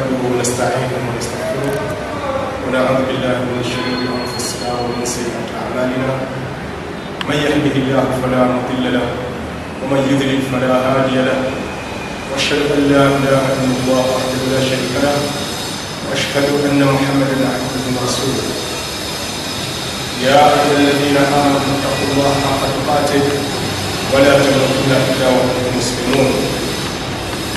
نحمده ونستعينه ونستغفره ونعوذ بالله من شرور انفسنا ومن سيئات اعمالنا من يهده الله فلا مضل له ومن يضلل فلا هادي له. واشهد ان لا اله الا الله وحده لا شريك له واشهد ان محمدا عبده ورسوله. يا ايها الذين امنوا اتقوا الله حق تقاته ولا تموتن الا وانتم مسلمون.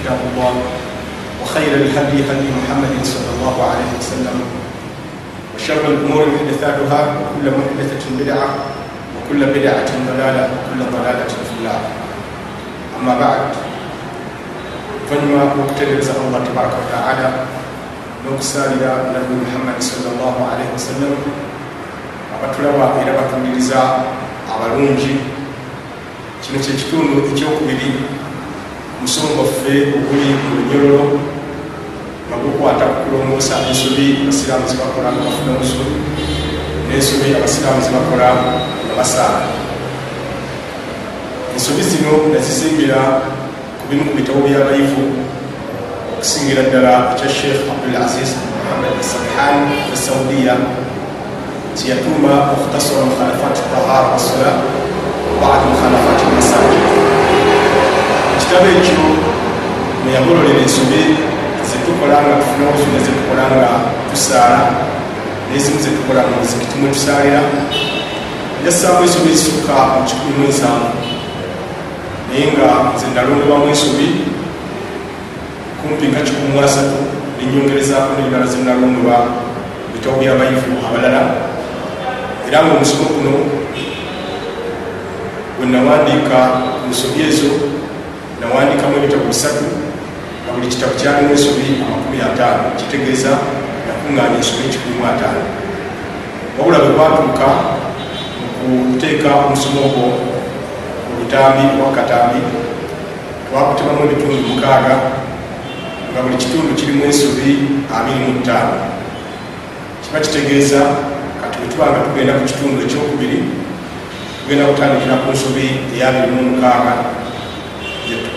كتاب الله وخير الهدي هدي محمد صلى الله عليه وسلم وشر الأمور محدثاتها وكل محدثة بدعة وكل بدعة ضلالة وكل ضلالة في النار أما بعد فلما أبتدئ الله تبارك وتعالى n'okusalira nabi muhammadi salllahalaihi wasallam abatulaba era batumiriza abalungi. Kino kyekitundu ekyokubiri. Musomo gwaffe oguli mu lunyololo nga gukwata ku kulongoosa ensobi abasiraamu zibakola nga bafuna omusobi n'ensobi abasiraamu zibakola nga basaala ensobi zino nazizingira ku bimu ku bitabo by'abayivu okusingira ddala ekya sheekh abdul aziz muhammad sabhan esaudiya kyeyatuuma okutasura mukhalafat tahara wasala badi mukhalafat masajid ekitabo ekyo mweyagololera ensobi zetukola nga tufuna obusu nezetukola nga tusaala nezimu zetukola mu muzikiti mwe tusaalira yassaamu ensobi ezisukka mu. Kikumi mu ensanvu naye nga nze nalondebwamu ensobi kumpi nga kikumi mu asatu nenyongerezaako n'endala zenalondebwa bitabo byabayivu abalala era nga omusomo guno bwe nawandiika ku nsobi ezo nawandiikamu ebitabo bisatu nga buli kitabu kyalimu ensobi amakumi ataano kitegeeza nakuŋŋaanya ensobi ekikumi ataano wabula bwe kwatuuka mu kuteeka omusomo ogwo mu butambi wakatambi twakutemamu ebitundu mukaaga nga buli kitundu kirimu ensobi abiri mu ttaano kiba kitegeeza kati bwe tuba nga tugenda ku kitundu ekyokubiri tugenda kutandikira ku nsobi eyabiri mu mukaaga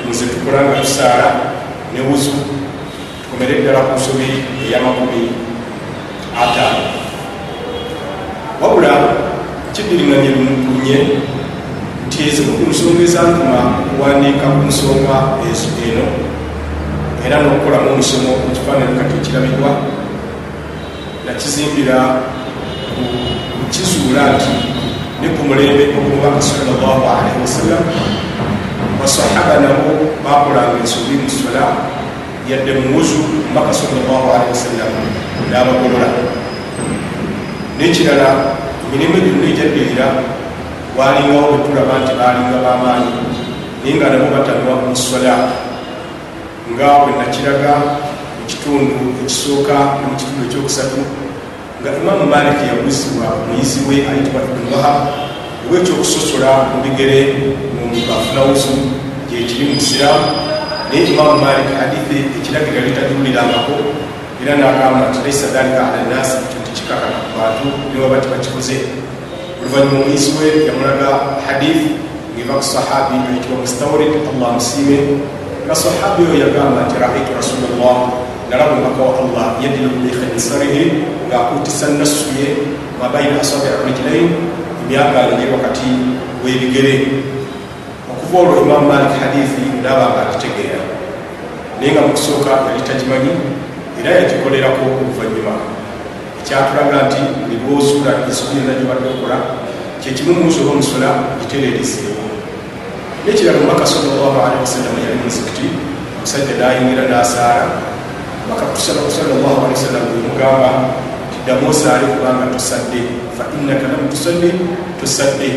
nze tukola nga tusaala ne wuzu. Tukomere ddala ku nsobi eyamakumi ataano. Wabula kidiringanye lunye nti ezo ku nsonga ezantuma okuwandiika ku nsonga eno era n'okukolamu omusomo mu kifaananyi kati ekirabibwa nakizimbira kukizuula nti ne ku mulembe ogumubaka salllah alaihi wasallam basahaba nabo bakolanga ensobi mu sola yadde muwuzu mubaka salllah alaihi wasallam n'abagolola n'ekirala emirimu gyonna egyaddirira walingawo betulaba nti balinga bamaanyi naye nga nabo batanwa mu sola nga bwe nakiraga mu kitundu ekisooka ne mu kitundu ekyokusatu nga imamu maliki yaguzibwa muyizi we ayitibwa ibn wahab oba ekyokusosola mu bigere bafunawuzu gyekiri mu busiraamu naye imamu maliki hadithi ekiragiro litagiwulirangako era nagamba nti laisa dhalika ala nnasi kintu kikakaka ku bantu niwaba tibakikoze oluvanyuma omuyizi we yamulaga hadithi ngeva ku sahabi ayitibwa mustawrid allah musiime nga sahabi oyo yagamba nti raaitu rasulllah nalaba omubaka wa allah yadilu bikhensarihi ng'akuutisa nassu ye mabaina asabi rijlain emyagalo gye wakati w'ebigere okuva olwo imamu malik hadithi ndaba nga agitegeera naye nga mukusooka yali tagimanyi era yagikolerako oluvannyuma ekyatulaga nti ensobi yonna gyobadde okola kyekimu musoba omusola gitereereseewo nekirala omubaka salllah alihi wasallama yali muzikiti omusajja nayingira nasaala. Omubaka salllah alihi wasallam wemugamba tiddamu osaale kubanga tosadde fa innaka lam tusadde. tosadde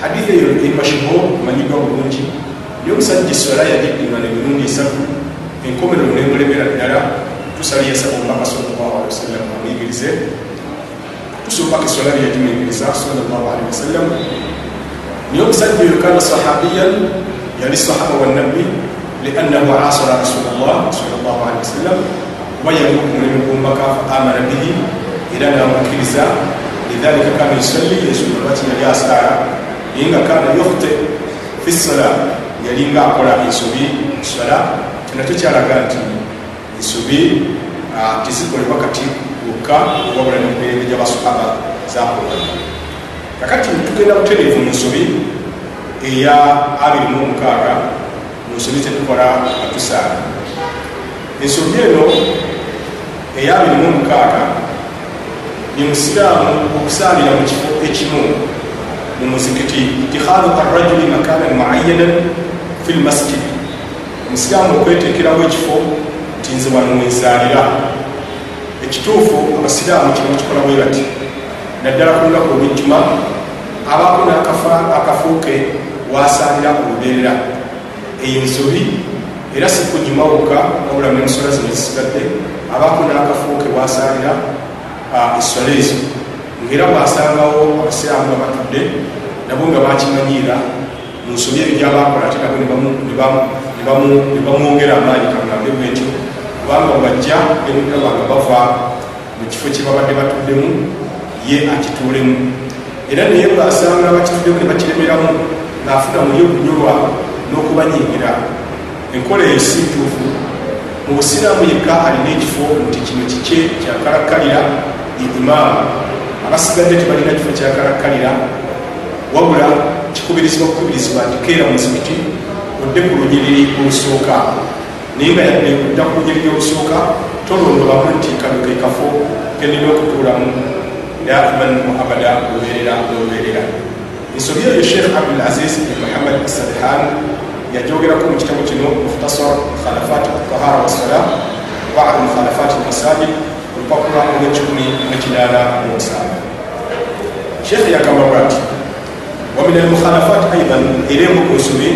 hadithi eyo emashiho manyidwa bulungi naye omusajja eswala yagiddingana emirundi esatu enkomerero nemulemera ddala tusali yasaba omubaka salllahalihi wasallam amuyigirize tusombaka esola lye yatumuyigiriza salllahalihi wasallam. Niye omusajja oyo kana sahabiyan yali sahaba wanabbi liannahu asara rasulllah salllahalihi wasallam. Kuba yali okumulemu gwomubaka fa amana bihi era namukkiriza lidhalika kana yusalli yesula lwaki yali asaara naye nga kana yukhte fi sola yalinga akola ensobi sola kino tekyalaga nti ensobi tezikolebwa kati wokka wabula nemirembe gyabasahaba zakola kakati tugenda butereevu mu nsobi eya 26 mu nsobi tetukola atusaala ensobi eno eya 26 ni musiraamu okusaalira mu kifo ekimu mu muzikiti itihadu arrajuli makanan muayanan fi lmasjid omusiraamu okwetekerawo ekifo nti nze wano wenzaalira ekituufu abasiraamu kino kikola bwe bati naddala ku lunaku olwejjuma abaako n'akafuuke wasaalira olubeerera eyo nsobi era si kujjuma wokka wabula nemusola zino zisigadde abaako n'akafuuke wasaalira essola ezo ngaera bwasangawo abasiraamu nga batudde nabo nga bakimanyiira mu nsobi ebyo gyabakola ate nabo ne bamwongera amaanyi kagambe bwetyo kubanga bwajja emudaba nga bava mu kifo kye babadde batuddemu ye akituulemu. Era naye bwasanga bakituddemu ne bakiremeramu ngaafuna muli okunyolwa n'okubanyingira enkola eyo si ntuufu mu busiraamu yekka alina ekifo nti kino kike kyakalakkalira imaamu abasigadde tebalina kifo kyakalakkalira wabula kikubirizibwa kukubirizibwa nti keera mu muzikiti odde ku lunyiriri olusooka naye nga yadde kudda ku lunyiriri olusooka tolondobamu nti kano ke kafo kenina okutuulamu. Daiman muabada lubeerera n'olubeerera ensobi eyo sheekh abdul aziz muhammad sadhan yajogerako mu kitabo kino mukhtasar khalafat tahara wasala badu mukhalafat masajid olupapula olwekikumi nekinaana mumusaaga sheekhe yagamba bw ati wamin almukhalafat aidan era emu ku nsobi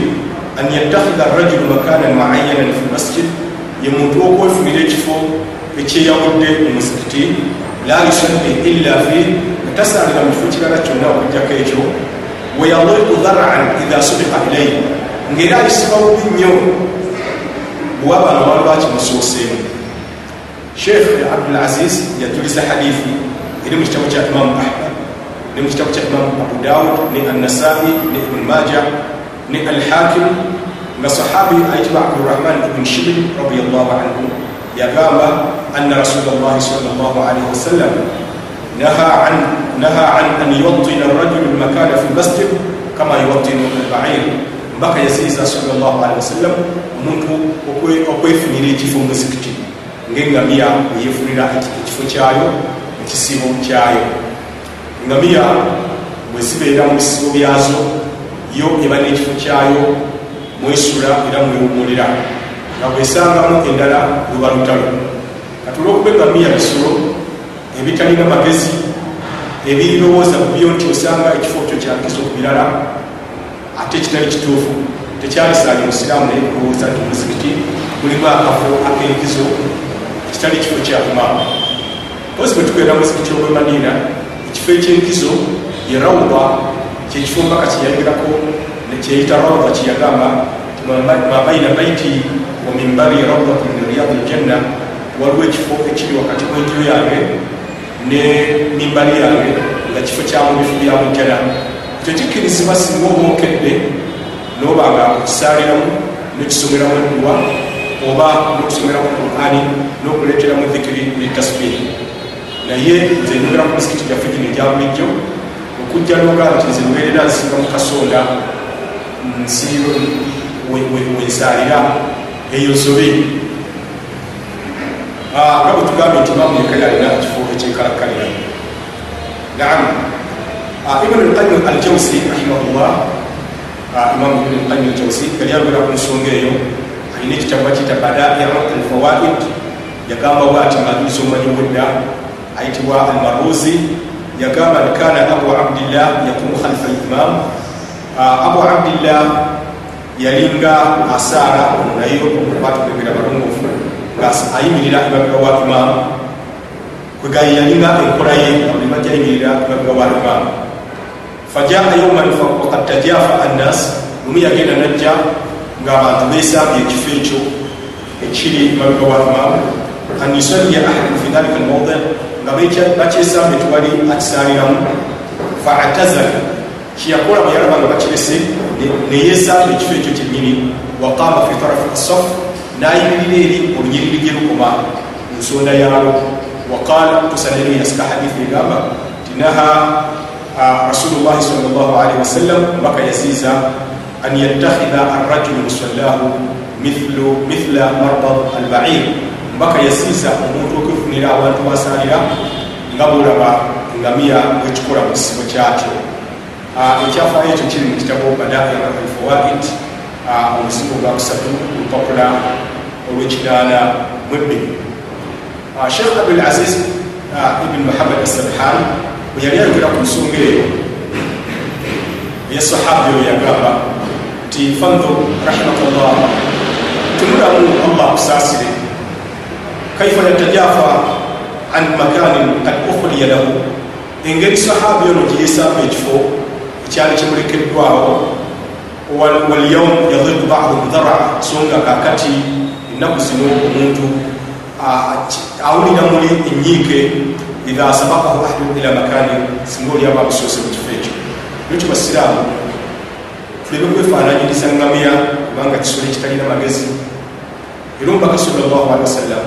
an yattakhidha rajulu makanan muayanan fi masjid ye muntu okwefunira ekifo ekyeyawudde mu musikiti la yusalli illa fi tasalira mu kifo kirala kyonna okugjako ekyo weyaliku dharan idha subika ilaihi ngaera ayisibawubi nnyo bwaba nawalwakimusuuseemu sheekh abdul aziz yajuliza hadithi eri mu kitabo kya imamu ahmad ne mu kitabo kya imamu abu daud ne annasai ne ibn maja ne alhakim nga sahabi ayitibwa abdurahman ibn shibli radiallahu anhu yagamba anna rasulallahi salllah alaihi wasallam naha an an yuwatina arrajulu lmakana fi lmasjid kama yuwatinu albair. Mbaka yasiiza salllah alihi wasallam omuntu okwefunira ekifo muzikiti ngaengamiya weyefunira ekifo kyayo ekisibo kyayo. Engamiya bwezibeera mu bisibo byazo yo eba n'ekifo kyayo mwesula era mwewumulira nga bwesangamu endala luba lutalo. Katula okuba engamiya bisolo ebitalina magezi ebirowooza ku byo nti osanga ekifo kyo kyakizo ku birala ate kitali kituufu tekyalisaanye musiraamu naye kulowooza nti omuzikiti mulimu akafo ak'enkizo kitali kifo kyakumaama ozi bwe tukwera muzikiti ogwemaniira ekifo ekyenkizo ye rawuba kyekifo mpaka kyeyayogirako nekyeyita rawuba kyeyagamba mabaina baiti wa mimbari rawdatu min riyadi ljanna waliwo ekifo ekiri wakati mwenjiro yange ne mimbari yange nga kifo kyamubifu byamujjana ekyo kikkirizibwa singa oba okedde noba nga okisaaliramu nekisomeramu edduwa oba nokusomeramu qurani nokuleeteramu dhikiri netasbihi naye nze nyogera ku misikiti gyaffe gino egya bulijjo okujja noga nti nze mbeerera nsinga mu kasonda nsi wensaalira eyo nsobe. Nga bwe tugambye nti imamu yekka yalina ekifo ekyenkalakkalira naam. Ibn alqayim aljawsi rahimahullah. Imamu ibn alqayim aljawsi yali ayogera ku nsonga eyo alina ekitabo bakiyita badairu alfawaid yagamba bwati majusi omanyi bwedda ayitibwa almaruzi yagamba ni kana abu abdillah yakumu khalifa limam abu abdillah yalinga asaara naye okubatukegera balongoofu nga ayimirira emabega wa imaamu kwegayi yalinga enkola ye nga buli bajja ayimirira emabega wa imaamu fajaa yauman wakad tajafa annas lumu yagenda najja ngaabantu besambye ekifo ekyo ekiri emabega wa imaamu an yusallia ahadun fi dhalika almawdi nga bakyesambye tewali akisaliramu faatazala kyeyakola bwe yalaba nga bakirese neyesambye ekifo ekyo kyennyini waqama fi tarafi asaf nayimirira eri olunyiriri gye lukoma ensonda yaalwo waqala tusaneno yasika hadithi egamba tinaha rasulullahi sal llah alaihi wasallam mbaka yaziiza an yattakhidha arrajulu musallahu mithla marbad albair mbaka yasiiza omuntu okwefunira abantu basalira nga bolaba ngamiya bwekikola mu kisibo kyakyo. Ekyafaayo ekyo kiri mu kitabo badair alfawaid. Omusingo gwa kusatu olupapula olwekinaana mwebbiri sheekh abdul aziz ibn muhammad asabhan bwe yali ayogera ku nsonga eyo eyasahabi oyo yagamba nti fandur rahimakallah tunulamu allah kusaasire kaifa yatajafa an makanin kad ukhliya lahu. Engeri sahabi ono gyeyesamba ekifo ekyali kimulekeddwawo walyaum yadiru baduhum dhara so nga kakati ennaku zino omuntu awulira muli enyiike idha sabakahu ahadun ila makani singa olyaba abusoose mu kifo ekyo ekyo basiraamu tuleme kwefaananyiriza ngamiya kubanga kisolo ekitalina magezi. Era omubaka salllahu alehi wasallam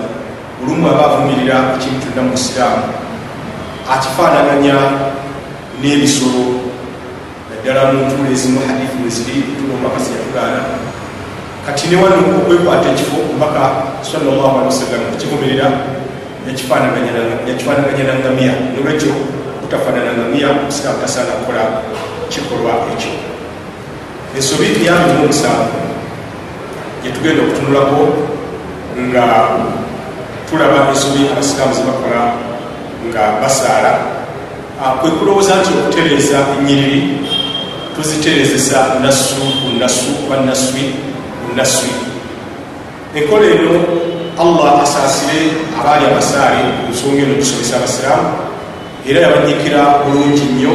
olumu aba avumirira ekintu kyonna mu busiraamu akifaanaganya n'ebisolo naddala mu ntuula ezimu hadithi weziri ntuula omubaka zeyatugaana kati ne wano okwekwata ekifo omubaka salllahu alehi wasallam ekivumirira yakifaanaganya na ngamiya. Nolwekyo kutafaanana ngamiya omusiraamu tasaana kukola kikolwa ekyo ensobi yami mu omusanvu gyetugenda okutunulako nga tulaba ensobi abasiraamu zebakola nga basaala kwe kulowooza nti okutereeza enyiriri tuziterezesa nasu kunasu oba naswi kunaswi enkola eno allah asaasire abaali abasaale ku nsonga eno okusomesa abasiraamu era yabanyikira bulungi nnyo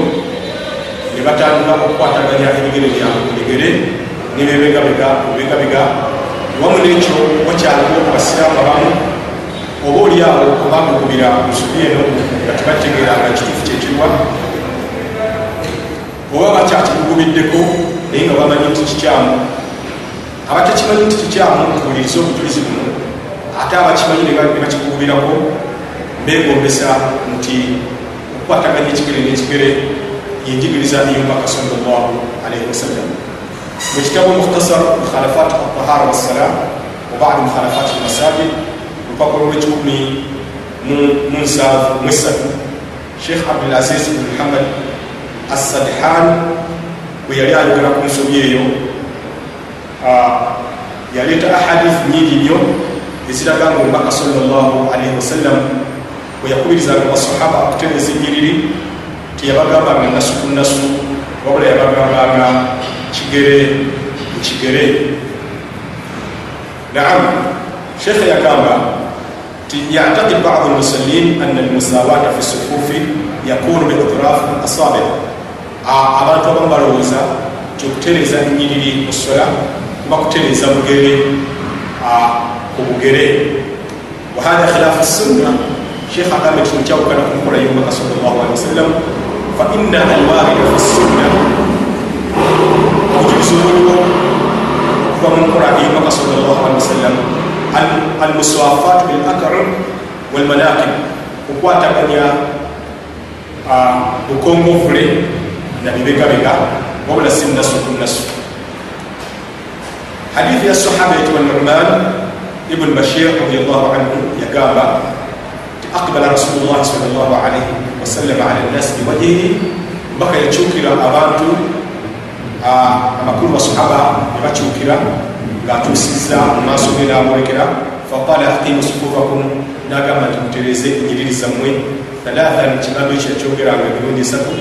ne batandika okukwataganya ebigere byabwe bigere nebebegabega bebegabega wamu nekyo wakyaliwo abasiraamu abamu oba oliawo abagugubira nsobi eno. Nga tebategeera nga kituufu kyekirwa oba bakyakigugubiddeko naye nga bamanyi nti kikyamu abatakimanyi nti kikyamu kuwuliriza obujulizi buno ate abakimanyi ne bakigugubirako begombesa nti okukwataganya ekigere n'ekigere yenjigiriza eyomubaka salllah alaihi wasallam mu kitabu mukhtasar mukhalafat altahara wassalam wabadi mukhalafat almasajid lupapula lwekikumi munsanvu mwesatu sheikh abdulaziz bn muhammad assadhan bwe yali ayogera ku nsobi eyo yaleeta ahadith nyingi nnyo eziraga nga omubaka salllah alaihi wasallam bwe yakubirizanga basahaba okutereza enyiriri teyabagambanga nasu ku nasu wabula yabagambanga kigere mu kigere. Naam shekhe yagamba ti yactaqid badu lmusallin ana almusawata fi sufufi yakunu biitraf asabi abantu abamu balowooza nti okutereza enyiriri mu sola kuba kutereza bugere ku bugere. Wahada khilaafu sunna shekh agamba ekino kyawukana ku nkola y'omubaka sallallahu alehi wasallam fa inna alwarida fi sunna obujulizi obuliwo okuva mu nkola ey'omubaka sallallahu alehi wasallam almuswafat bil akram walmanakib okwataganya bukongovule na bibegabega wabula si nasu ku nasu hadithi ya sahaba yitibwa numan ibn bashir radiallahu anhu yagamba أقبل رسول الله صلى الله عليه وسلم على الناس بوجهه بقى يشوكرا أبانتو amakulu basahaba nebakyukira ngatusiza mumaaso ge nabolekera faqala aqimu sufufakum nagamba nti mutereze enyiriri zammwe thalathan kigambo ekyo yakyogeranga emirundi esatu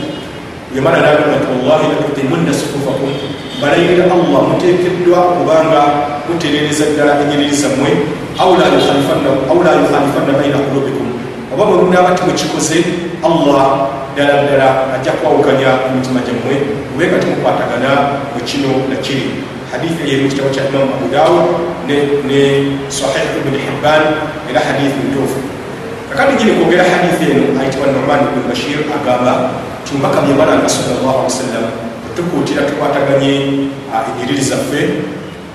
yamala nagamba nti wallahi lakutimunna sufufakum balayirira allah muteekeddwa kubanga muterereza ddala enyiriri zammwe oba bwemunaaba timukikoze allah ddala ddala ajja kwawukanya emitima gyammwe. Ube nga timukwatagana mu kino nakiri hadithi yeri mukitabo kya imamu abu dawud ne sahih ibni hibban era hadithi ntuufu. Kakati gini kwogera hadithi eno ayitibwa norman ibn bashir agamba tumbaka byebalanga salllah ali wasallam tukuutira tukwataganye enyiriri zaffe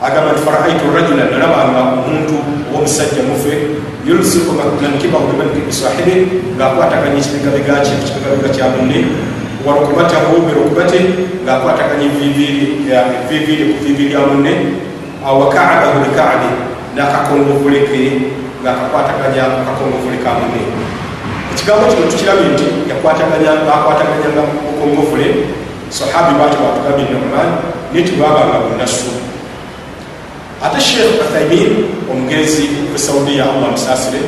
agamba nti faraaitu rajula nalabanga omuntu oba omusajja mufe yulsiku nankibahu bimankibi sahibi ngaakwataganya ekibigabigaki ekibigabiga kya munne warukubatahu birukubate ngaakwataganya eviviiri ku vivi lya munne wakaabahu likaabi nakakongovule ke ngaakakwataganya kakongovule ka munne ekigambo kino tukirabye nti yakwataganyanga bukongovule sahabi bati batugambye norman naye tibwabanga bunasu ate sheekh uthaimin omugezi we saudiya allah musaasire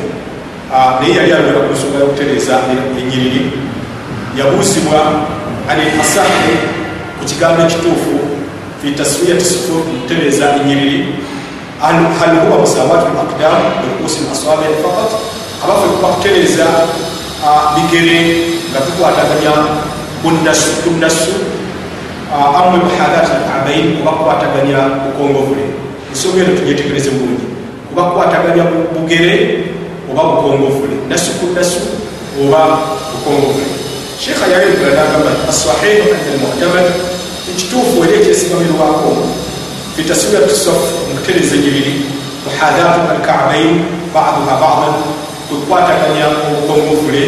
naye yali ayogera ku nsonga yokutereeza enyiriri yabuuzibwa ani asahi ku kigambo ekituufu fi taswiyati sufur mukutereeza enyiriri hal huwa musawatu lakdam birukusi laswabi fakat abafe kuba kutereeza bigere nga tukwataganya bunasu bunasu amwe muhadat alabain oba kukwataganya bukongovule ensonga eno tugyetegereze bulungi oba kukwataganya bugere oba bukongovule nasu ku nasu oba bukongovule sheekha yayogera nagamba nti asahihu anda almuhtamad ekituufu era ekyesigamirwako fitaswiyat saf mukutereza nyiriri muhadatu alkaabain baduha badan kwekwataganya obukongovule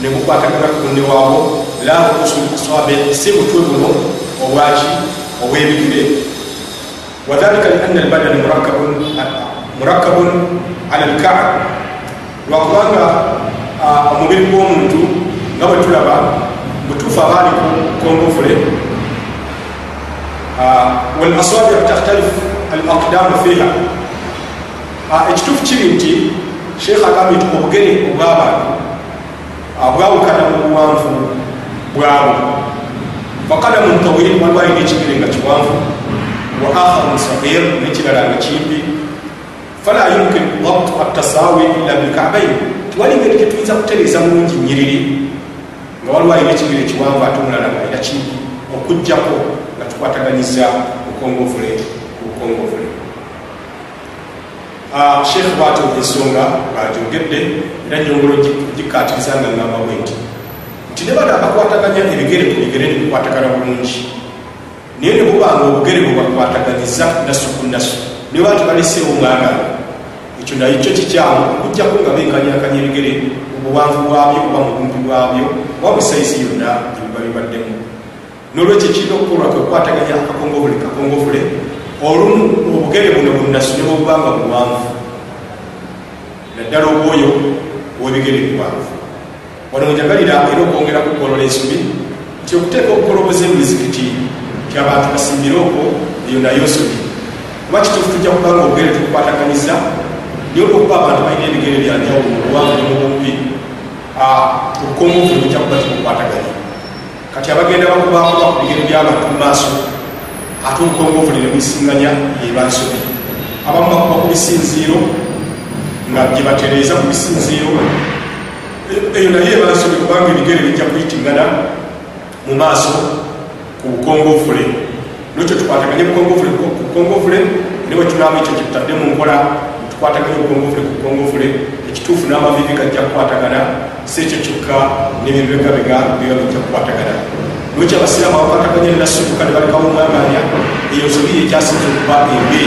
ne bukwatagana ku munne waabo la rukusul aswabi si butwe buno obwaki obwebigire wadhalika lianna albadani murakabun ala lkaab lwakubanga omubiri gw'omuntu nga bwe tulaba butuufu abaali kongofule walaswabir takhtalif alaqdamu fiha ekituufu kiri nti sheekh agambye nti obugere obw'abantu bwawukana mu buwanvu bwabo fakadamun tawil waliwo alina ekigere nga kiwanvu wa akharun sagir nekirala nga kimpi fala yumkin dabt atasawi illa bilkabain tiwali ngeri gyetuyinza kutereeza mulungi nyiriri nga waliwo alina ekigere kiwanvu ate omulala nga alina kimpi okugjako nga tukwataganyiza bukongovule bukongovule sheekh bwati ensonga bajogedde era nyongolo gikatiriza nga ngamba bwe nti nti ne bano abakwataganya ebigere ku bigere nekukwatagana bulungi naye ne bubanga obugere bwe bakwataganyiza nasu ku nasu ne bati baleseewo mwagala ekyo naye kyo kikyamu okujjako nga benkanyakanya ebigere obuwanvu bwabyo oba mubumbi bwabyo. Oba musaizi yonna gyebiba bibaddemu nolwekyo kirina okukolwa kwekukwataganya akakongovule kakongovule olumu obugere buno bunasu ne bwobubanga buwanvu. Naddala obwoyo webigere biwanvu wano njagalira era okwongera kukolola ensobi nti okuteeka okukoloboza emizikiti ti abantu basimbire okwo eyo nayo nsobi kuba kituufu tujja kubanga obugere tukukwataganiza naye olwokuba abantu balina ebigere byanjawulo mubuwanvu ne mubumbi obukongovu bujja kuba tikukwataganya kati abagenda bakubakuba ku bigere by'abantu mu maaso ate obukongovule ne bwisinganya eba nsobi abamu bakuba ku bisinziiro nga gyebatereeza ku bisinziiro eyo naye eba nsobi kubanga ebigere bijja kuyitingana mu maaso ku bukongovule nekyo tukwataganye bukongovule ku bukongovule ne bwe tunaaba ekyo kyetutadde mu nkola tukwataganye obukongovule ku bukongovule ekituufu n'amavivi gajja kukwatagana si ekyo kyokka n'ebibegabega biba bijja kukwatagana. Lwekyo abasiraamu abakwataganye nasubuka ne balekawo omwaganya eyo nsobi ekyasinza okuba embi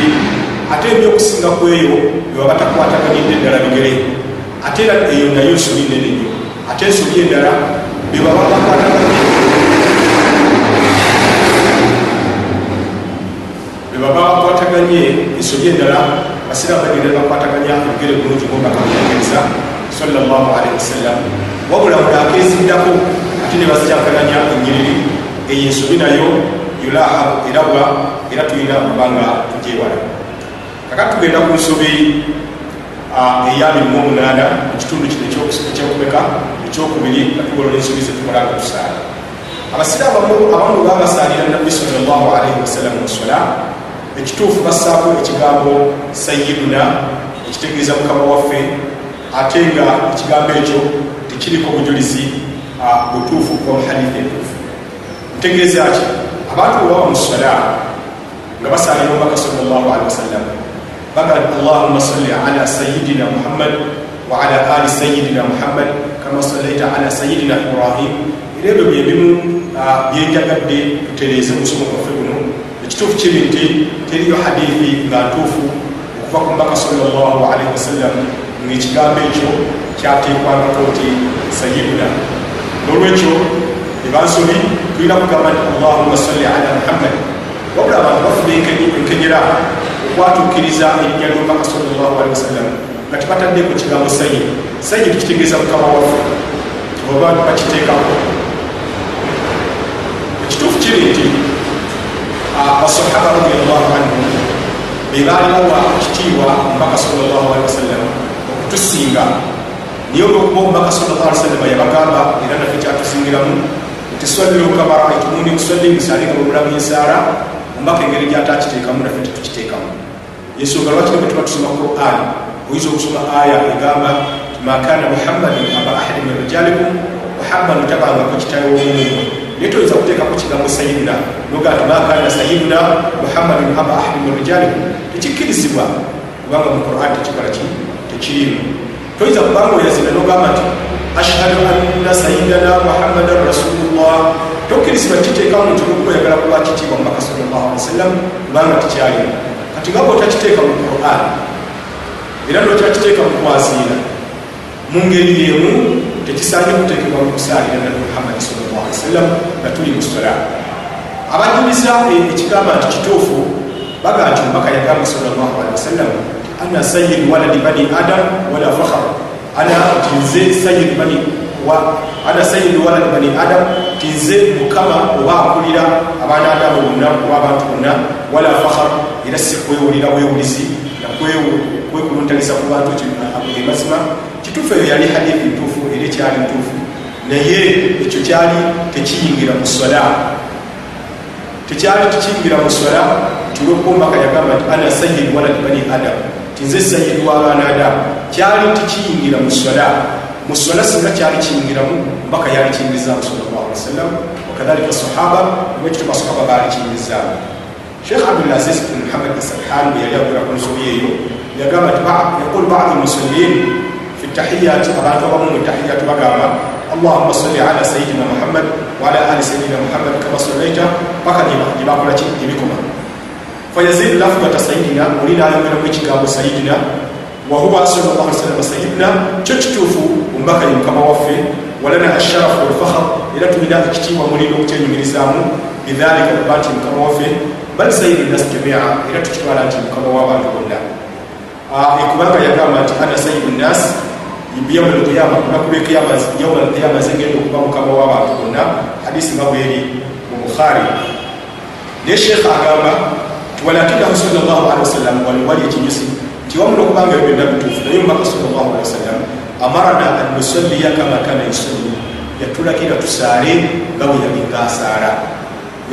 ate embi okusinga ku eyo beba batakwataganyidde eddala bigere. Ate era eyo nayo nsobi nene nnyo. Ate ensobi endala beba babakwataganye beba bakwataganye ensobi endala basiraamu bagenda bakwataganya ebigere bulungi ngobakamutegereza sallallahu alaihi wasallam. Wabula mula akeziddako ate ne bazikyakananya enyiriri eyo ensobi nayo yulahabu erabwa era tulina okubanga tugyewala kaka tugenda ku nsobi eyabiri mu omunaana mu kitundu kino ekyokumeka ekyokubiri nga tugolola ensobi zetukolanga tusaala abasiraamu abamu babasaalira nabbi salllahu alaihi wasallam musola ekituufu bassaako ekigambo sayiduna ekitegeeza mukama waffe ate nga ekigambo ekyo tekiriko obujulizi butuufu kuba muhadithi entuufu. Ntegeeza ki? Abantu webawa mu sola nga basalira omubaka salllahalihi wasallam baga allahuma salli ala sayidina muhammad waala ali sayidina muhammad kama sallaita ala sayidina ibrahim. Era ebyo byebimu byenjagadde tutereeze musomo gwaffe guno ekituufu kiri nti teriyo hadithi nga ntuufu okuva ku mubaka salllahalihi wasallam ngaekigambo ekyo kyateekwangako nti sayidina nolwekyo ebansobi tulina kugamba nti allahuma salli ala muhammad. Wabula abantu bafuna enkenyera okwatuukiriza erinnya lyomubaka salllahalihi wasallam nga tibataddeko kigambo sayid sayid tukitegeeza mukama waffe oba bakiteekako. Ekituufu kiri nti basahaba radiallahu anhu. Bebalinawa kitiibwa omubaka salllahalihi wasallam okutusinga niye olwokuba omubaka sallallahu salama yabagamba era naffe kyatusingiramu nti swalliru kabara itumuni kusalli musalinga bwebulamu ensaala omubaka engeri gyatakiteekamu naffe tetukiteekamu yensonga lwaki nabwe tuba tusoma quran. Oyinza okusoma aya egamba makana muhammadin aba ahadi min rijalikum muhammadu tabangako kitawe womumu naye toyinza kuteekako kigambo sayidina noga nti makana sayidina muhammadin aba ahadi min rijalikum tekikkirizibwa kubanga mu quran tekikola ki tekirimu toyinza kubanga oyazina nogamba nti ashhadu anna sayidana muhammadan rasulullah. Tokkirizibwa kiteekamu nti olwokubayagala kuba kitiibwa mubaka sallallahu alih wasallam. Kubanga tikyalimu kati ngaba otakiteeka mu quran. Era notakiteeka mu kwasiira mu ngeri yemu tekisaanye kuteekebwa mu kusaalira nabi muhammadi sallallahu alih wasallam nga tuli mu sola abajuliza ekigamba nti kituufu baga nti omubaka yagamba sallallahu alihi wasallam ana sayid waladi bani adam wala fakhar. Ana tinze sayid bani wa ana sayid waladi bani adam tinze mukama oba akulira abaana adamu bonna oba abantu bonna wala fakhar. Era si kwewulira bwewulizi nakwekuluntaliza ku bantu emazima kituufu eyo yali hadithi ntuufu era ekyali ntuufu naye ekyo kyali tekiyingira mu sola tekyali tekiyingira mu sola tulwokumbaka yagamba nti ana sayid waladi bani adam tinze sayid w'abaana adamu kyali tekiyingira mu sola mu sola singa kyali kiyingiramu mbaka yali kiyingirizaamu salllah ali wasallam wakadhalika sahaba nwekito basahaba baali kiyingirizaamu sheikh abdulaziz bn muhammad asarhan bwe yali agula ku nsobi eyo yagamba nti yaqul badu lmusallin fi tahiyati abantu abamu mu tahiyati bagamba allahuma salli ala sayidina muhammad waala ali sayidina muhammad kama sallaita paka gyebakola gyebikoma fayazidu lafugata sayidina oli nayongeramu ekigambo sayidina wahuwa sallallahu alaihi wasallam sayyidina kyo kituufu omubaka ye mukama waffe walana asharafu walfakhar era tulina ekitiibwa mulina okukyenyumirizaamu bidhalika kuba nti mukama waffe bal sayidi nas jamia era tukitwala nti mukama w'abantu bonna ekubanga yagamba nti ana sayidu nas yauma alqiyama kunaku lwekiyama yauma alqiyama zegenda okuba mukama w'abantu bonna hadisi nga bweri mu bukhari naye sheekha agamba walakinahu wasallam waliwali ekinyusi nti wamula okubanga ebyo byonna bituufu naye omubaka wasallam amarana an nusalliya kama kana yusalli. Yatulagira tusaale nga bwe yalinga asaala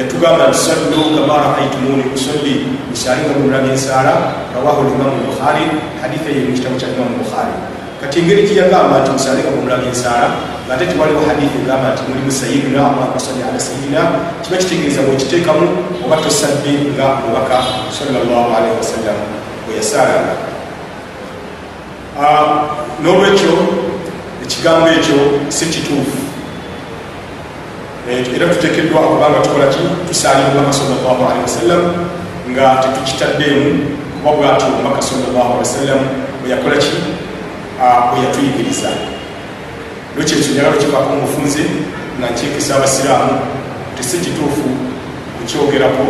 yatugamba nti sallu kama raaitumuni usalli. Musaale nga bwemulabye ensaala rawahu limamu bukhari hadithi eyo mu kitabu kya imamu bukhari kati engeri giyagamba nti musaale nga bwemulabye ensaala ngaate tiwaliwo hadithi egamba nti mulimu sayidina allahuma salli ala sayidina kiba kitegeeza bwekiteekamu oba tosadde nga mubaka sallallahu alaihi wasallam. Bweyasaalanga n'olwekyo ekigambo ekyo si kituufu. Era tutekeddwa kubanga tukola ki? Tusaalimu mubaka sallallahu alihi wasallam nga tetukitaddeemu kuba bwati omubaka sallallahu alihi wasallam bweyakola ki bweyatuyigiriza lwekyekyo njagala okivako mufunze nga nkyekesa abasiraamu tesi kituufu kukyogerako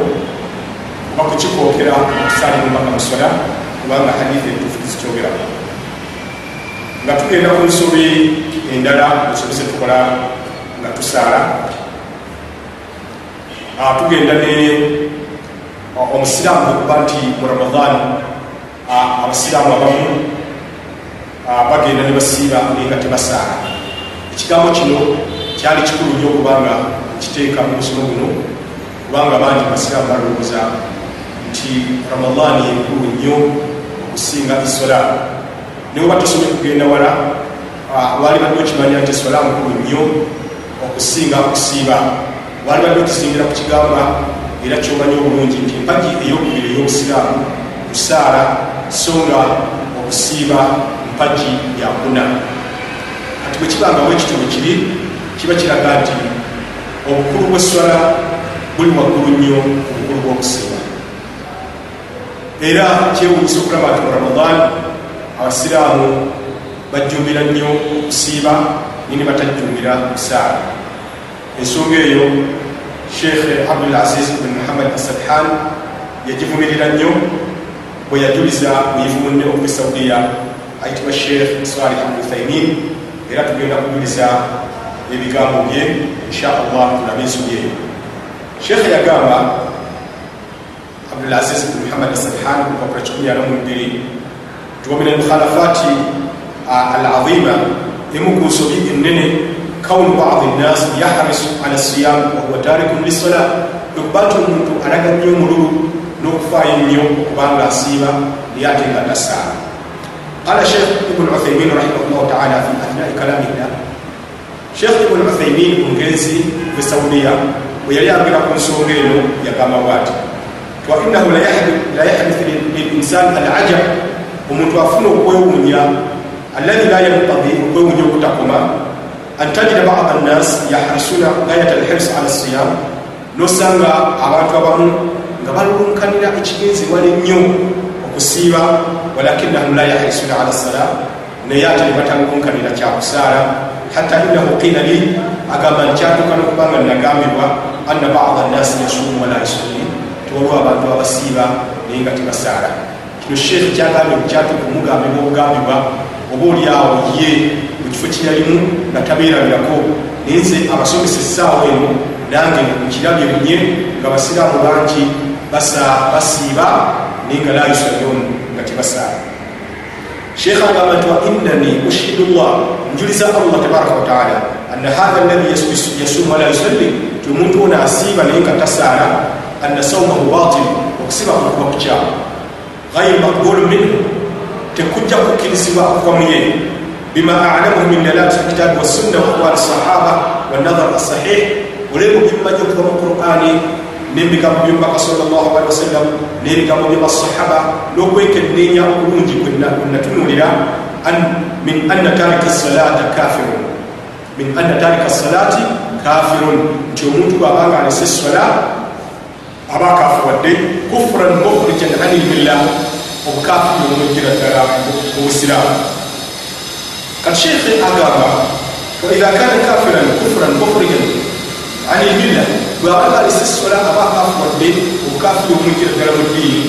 oba kukikookera okusaalimu mubaka musola kubanga hadithi entuufu tuzikyogerako nga tugenda ku nsobi endala nsobi tukola nga tusaala. Tugenda ne omusiraamu okuba nti mu ramadan abasiraamu abamu bagenda ne basiiba naye nga tebasaala ekigambo kino kyali kikulu nnyo okubanga kiteeka mu musomo guno kubanga bangi basiraamu balowooza nti ramadan yenkulu nnyo okusinga isola niwe batusomye kugenda wala wali badde okimanya nti eswala nkulu nnyo okusinga okusiiba. Wali badde okisingira ku kigamba era kyomanyi obulungi nti empagi eyokubiri ey'obusiraamu kusaala so nga okusiiba mpagi yakuna kati bwe kibanga bwekitono kiri kiba kiraga nti obukulu bweswala buli waggulu nnyo obukulu bw'okusiiba era kyewunyisa okulaba nti mu ramadan abasiraamu bajjumbira nnyo okusiiba nini batajjumbira kusaala. Ensonga eyo sheekh abdul aziz bin muhammad asadhan yagivumirira nnyo bwe yajuliza muyivu munne okuva saudiya ayitibwa sheekh salih aluthaimin era tugenda kujuliza ebigambo bye insha allah tulabe ensobi eyo sheekhe yagamba abdulaziz bin muhammad asadhan kupapula 12 tuwamina mukhalafati alazima emu ku nsobi ennene kaunu badi nnas yahrisu ala siyam wahuwa tarikun lissola okuba nti omuntu alaga nnyo omululu n'okufaayo ennyo okubanga asiiba naye ate nga tasaala qala sheikh ibn uthaimin rahimahullahu taala fi athnai kalamihna sheikh ibn uthaimin omugenzi ve saudiya bwe yali agera ku nsonga eno yagamba bwati wainahu la yahdithu lilinsani alajab omuntu afuna okwewuunya alladhi la yantadi okwewuunya okutakoma an tajida bada nnas yahrisuna gayat alhirs ala siyam nosanga abantu abamu nga balulunkanira ekigenzebwa ennyo okusiiba walakinahum la yahrisuna ala sala naye ate ne batalulunkanira kyakusaala hatta inahu qila li agamba nti kyatuuka n'okubanga nagambibwa anna bada nnasi yasumu wala yusalli tiwaliwo abantu abasiiba naye nga tebasaala kino sheekh kyagambye kukyatuuka omugambibwa obugambibwa oba oliawo ye mu kifo kyeyalimu nga tabeerabirako naye nze abasomesa essaawa eno nange nkirabye bunye nga basiraamu bangi basiiba naye nga layusalon nga tebasaala sheekh agamba nti wa innani ushidu llah njuliza allah tabaraka wataala anna hatha alladhi yasumu wala yusalli ti omuntu ono asiiba naye nga tasaala anna saumahu batil okusiba kukuba kukyamu gayru maqbulu minhu tekujja kukkirizibwa okuva mu ye bima alamuhu min dalalati lkitabi wassunna waaqwali sahaba wanadhar assahih olebo bimmanyi okuva mu qurani n'ebigambo byomubaka salllahalihi wasallam n'ebigambo byabasahaba n'okwekenneenya okulungi kwenatunuulira min anna tarika salata kafirun. Min anna tarika salati kafirun. Nti omuntu bwabanga alese sola aba akafuwadde kufuran mukhrijan ani lmillah obukafiri omwejjira ddala obusiraamu kati sheekhe agamba waidha kana kafiran kufuran mukhrijan ani lmilla bwabanga alese sola aba akafuwadde obukafiri omwejjira ddala mu ddiini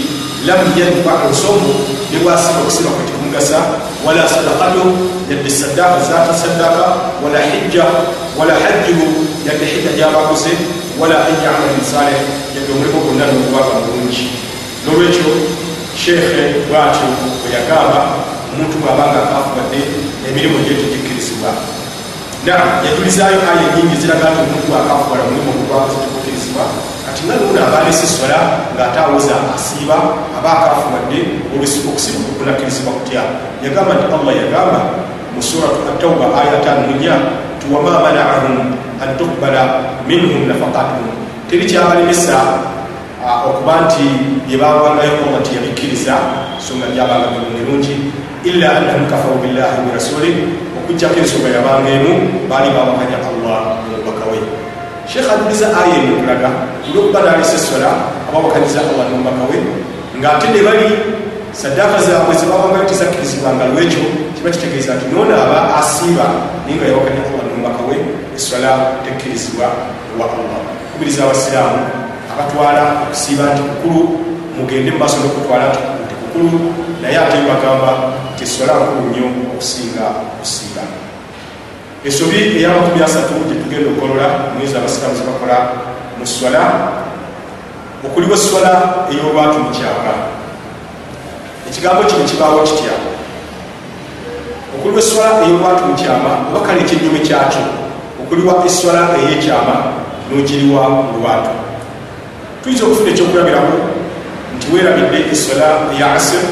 lam yanfahu somu nebwasiba okusiba kwe tekumugasa wala sadakatu yadde saddaaka zaata saddaaka wala hijja wala hajjuhu yadde hijja gyabakoze wala an yamalin saleh yadde omulimu gwonna nokubaga mulungi nolwekyo sheekhe bwatyo bwe yagamba omuntu bwabanga akafubadde emirimu gye tegikkirizibwa nam yajulizaayo aya nyingi ziraga nti omuntu bwakafubala omulimu ogwakoze tegukkirizibwa kati nga nuuna abalese sola ng'ate awoza asiiba aba akafubadde okusiba kunakkirizibwa kutya. Yagamba nti allah yagamba mu suratu atauba aya tano munya ti wama manaahum an tukbala minhum nafakatuhum teri kyabalemesa okuba nti byebawangayo allah tiyabikkiriza so nga byabanga birungi illa annahum kafaru billahi wa rasuli okujjako ensonga yabanga emu baali bawakanya allah nomubaka we sheekh ajuliza aya eno okulaga olwokuba nalese sola abawakanyiza allah nomubaka we ng'ate ne bali saddaaka zaabwe zebawangayo tezakkirizibwanga lwekyo kiba kitegeeza nti noona aba asiiba naye nga yawakanya allah nomubaka we esola tekkirizibwa ewa allah. Kubiriza abasiraamu abatwala okusiiba nti kukulu mugende mumaaso nokutwala nti kukulu naye ate bagamba nti esola nkulu nnyo okusinga okusiiba esobi eyamakumi asatu gyetugenda okukolola mwezi abasiraamu zebakola mu swala okuliwo eswala ey'olwatu mu kyama ekigambo kino kibaawo kitya? Okuliwa eswala ey'olwatu mu kyama oba kale ekyennyume kyakyo okuliwa eswala ey'ekyama n'ogiriwa mu lwatu. Tuyinza okufuna ekyokulabiramu nti weerabidde eswala eya asir.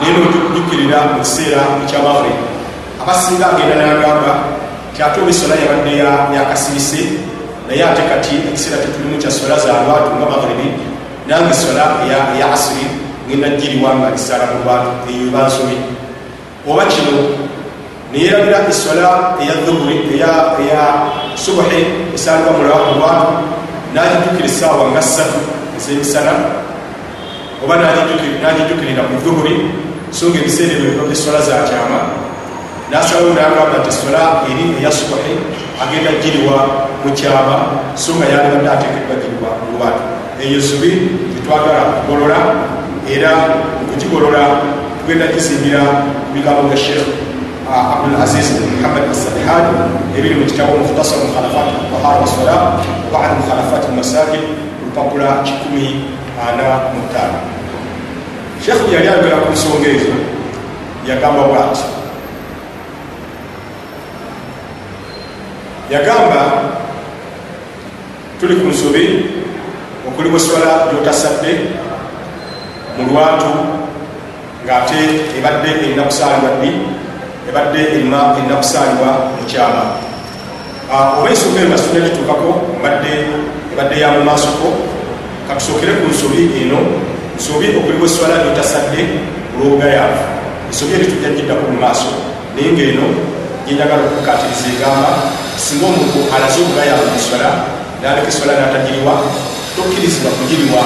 Naye nojukirira mu kiseera ekyamaghrib abasinga agenda nagamba ti ate oba esola yabadde yakasirise naye ate kati ekiseera tetulimu kya sola za lwatu nga maghribi. Nange sola eya asiri. Ngenda giriwa nga lisaala mu lwatu eyo bansobi oba kino neyerabira esola eya dhuhuri eya subuhi esalibwa mu lwatu nagijukira esaawa nga ssatu ezemisana oba nagijukirira mu dhuhuri so nga ebiseera ebyo esola zakyama nasalawo nagamba nti esola eri eya subuhi agenda giriwa mukyama so nga yalibadde atekeddwa giriwa mu lwatu eyo zubi tetwagala kugolola era okugigolola tugenda gizimbira bigambo ga sheekh abdulaziz muhammad asalihan ebiri mu kitabo mukhtasar mukhalafat tahara wasola bad mukhalafat masajid olupapula 145 sheekh yali ayogera ku nsonga ezo yagamba bwati yagamba tuli ku nsobi okuli bweswala gyotasadde mu lwatu ngaate ebadde erina kusaalibwa ddi ebadde erina erina kusaalibwa mukyama oba ensonga eyo nasuna gituukako mbadde ebadde ya mu maasoko katusookere ku nsobi eno nsobi okuli bweswala gyotasadde olwobugayaavu ensobi eri tujja giddako mu maaso naye ngaeno gyenjagala okukatiriza egamba singa omuntu alaze obugayaavu muswala naleka eswala natagiriwa tokkirizibwa kugiriwa.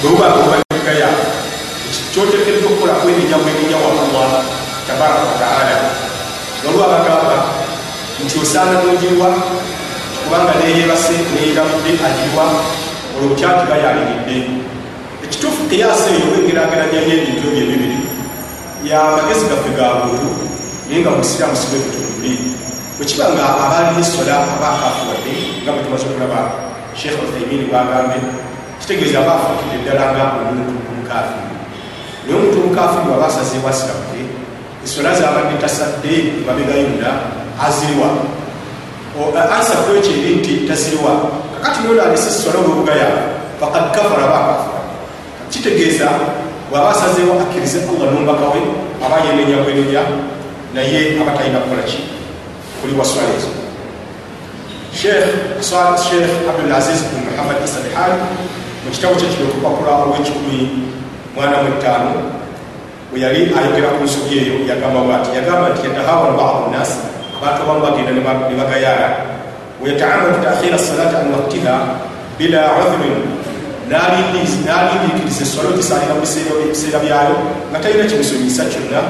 Bwebubagobagaya kyotekedde okukola kwenenya bwenenya wa allah tabaraka wataala waliwo abagamba nti osaana nogirwa kubanga neyebase neyiramudde agirwa olwo kyagiba yaliridde ekituufu kiyasa eyo wengerageranyayo ebintu ebyo ebibiri. Yamagezi gaffe ga buntu naye nga musiraamu sibe butunuli bwekiba nga abaali esola abakafuwadde nga bwe tumaze okulaba sheekh uthaimin bwagambe kitegeeza aba afuukidde ddala nga omuntu omukafiri naye omuntu omukafiri waba asazeewo asiramuke esola zabadde tasadde mabega yonna aziriwa ansa kwekyo eri nti taziriwa kakati nono alese esola olwobugayavu fakad kafara aba akafura kitegeeza bwaba asazeewo akkirize allah n'omubaka we aba yenenya bwenenya naye aba talina kukola ki kuli waswala ezo sheekh abdulaziz bin muhammad isalihan mu kitabo kye kino okupapula olw'ekikumi mwana mu ttaano bwe yali ayogera ku nsobi eyo yagamba bwati yagamba nti yatahawan badu nnas abantu abamu bagenda ne bagayaala weyataamadu takhira salati an waktiha bila udhurin nalindiikiriza eswala ogisalira mu biseera byayo nga talina kimusonyisa kyonna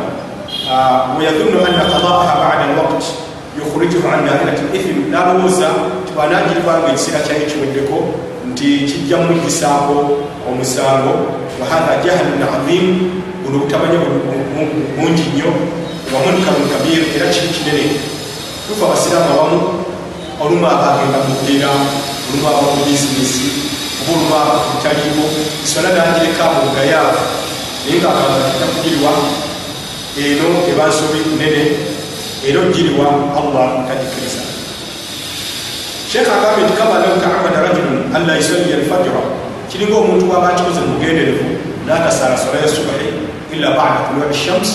weyadhunnu anna qadaaha bada alwaqti yukhrijuhu an dairati lithim nalowooza ti bwanagiribanga ekiseera kyayo kiweddeko nti kijja muygisaako omusango wahatha jahlun adhim buno butamanya bungi nnyo wamunkarun kabir era kiri kinene tufa abasiraamu abamu olumu abagenda mubeera olumu aba mu bizinesi oba olumu aba kutaliiko iswala nagirekaabo bugayaavu naye ngaagamba kijja kugiriwa eno eba nsobi nene. Era ogiriwa allah tagikiriza sheekh agambye nti kama lau taamada rajulun anla yusalli alfajira kiringa omuntu waba akikoze mugenderevu natasaala sola ya subahi illa bada tulua shams.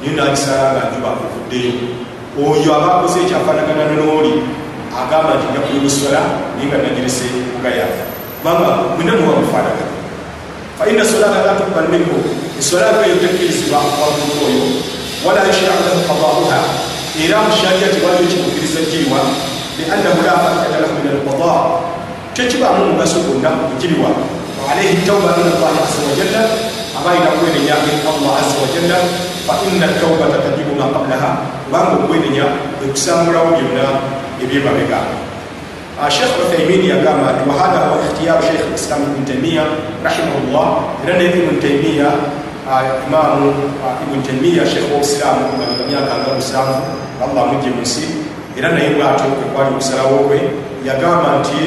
Niyo nagisaala nga njuba evuddeyo oyo aba akoze ekyafaanagana nooli agamba nti nja kulibusola naye nga nagirese bugayaavu kubanga mwina muwa mufaanagana faina solata la tukbal minhu esola eyo tekkirizibwa wamuntu oyo. Wala yushrau lahu qadauha era mushariati waliyo kimukiriza giriwa liannahu la faidata lahu min alqada tekibaamu mugaso gwonna okugiriwa waalaihi tauba min allahi aza wajalla abayita kwenenya eri allah aza wajalla faina taubata tajibu ma qablaha. Kubanga okwenenya ekusambulawo byonna ebyemabega sheekh uthaimin yagamba nti wahada wa ikhtiyaru sheekh lislam ibnu taimiya rahimahullah. Era ne ibnu taimiya ah, imamu ah, ibnu taimiya sheekh wobusiraamu nga myaka nga musanvu allah mujje munsi era naye bwatyo kwekwali okusalawo kwe yagamba nti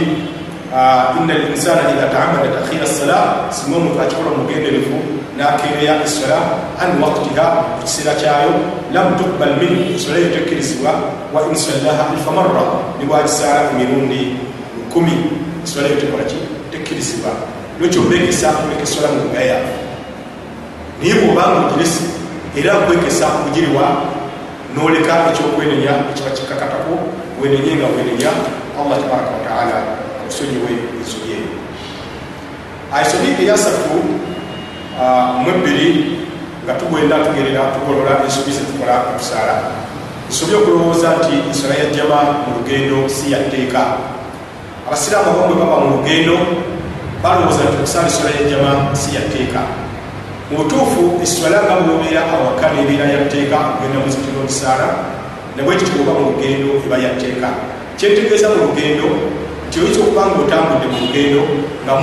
ina linsana idha taamada takhira sala singa omuntu akikola mugenderevu nakereya essola an waktiha ekiseera kyayo lam tukbal min essola eyo tekkirizibwa wa insallaha alfa marra nibwagisaala emirundi lukumi essola eyo tekolaki tekkirizibwa lwekyo obekesa kuleka essola mu bugaya naye bwobanga ogiresi era kwekesa okugiriwa noleka ekyokwenenya ekiba kikakatako wenenye nga wenenya allah tabaraka wataala akusonyiwe ensobi eyo ensobi eyasatu mwebbiri nga tugenda tugerera tugolola ensobi zetukola okusaala nsobye okulowooza nti ensala ya jama mu lugendo si yatteeka abasiraamu abamwe baba mu lugendo balowooza nti okusaala eswala ya jama si yatteeka mu butuufu eswala nga bwobeera awaka nebeera yatteeka okugenda muzikiti n'okusaala nabwe kityo oba mu lugendo eba yatteeka kyentegeeza mu lugendo nti oyinza okuba nga otambudde mu lugendo nga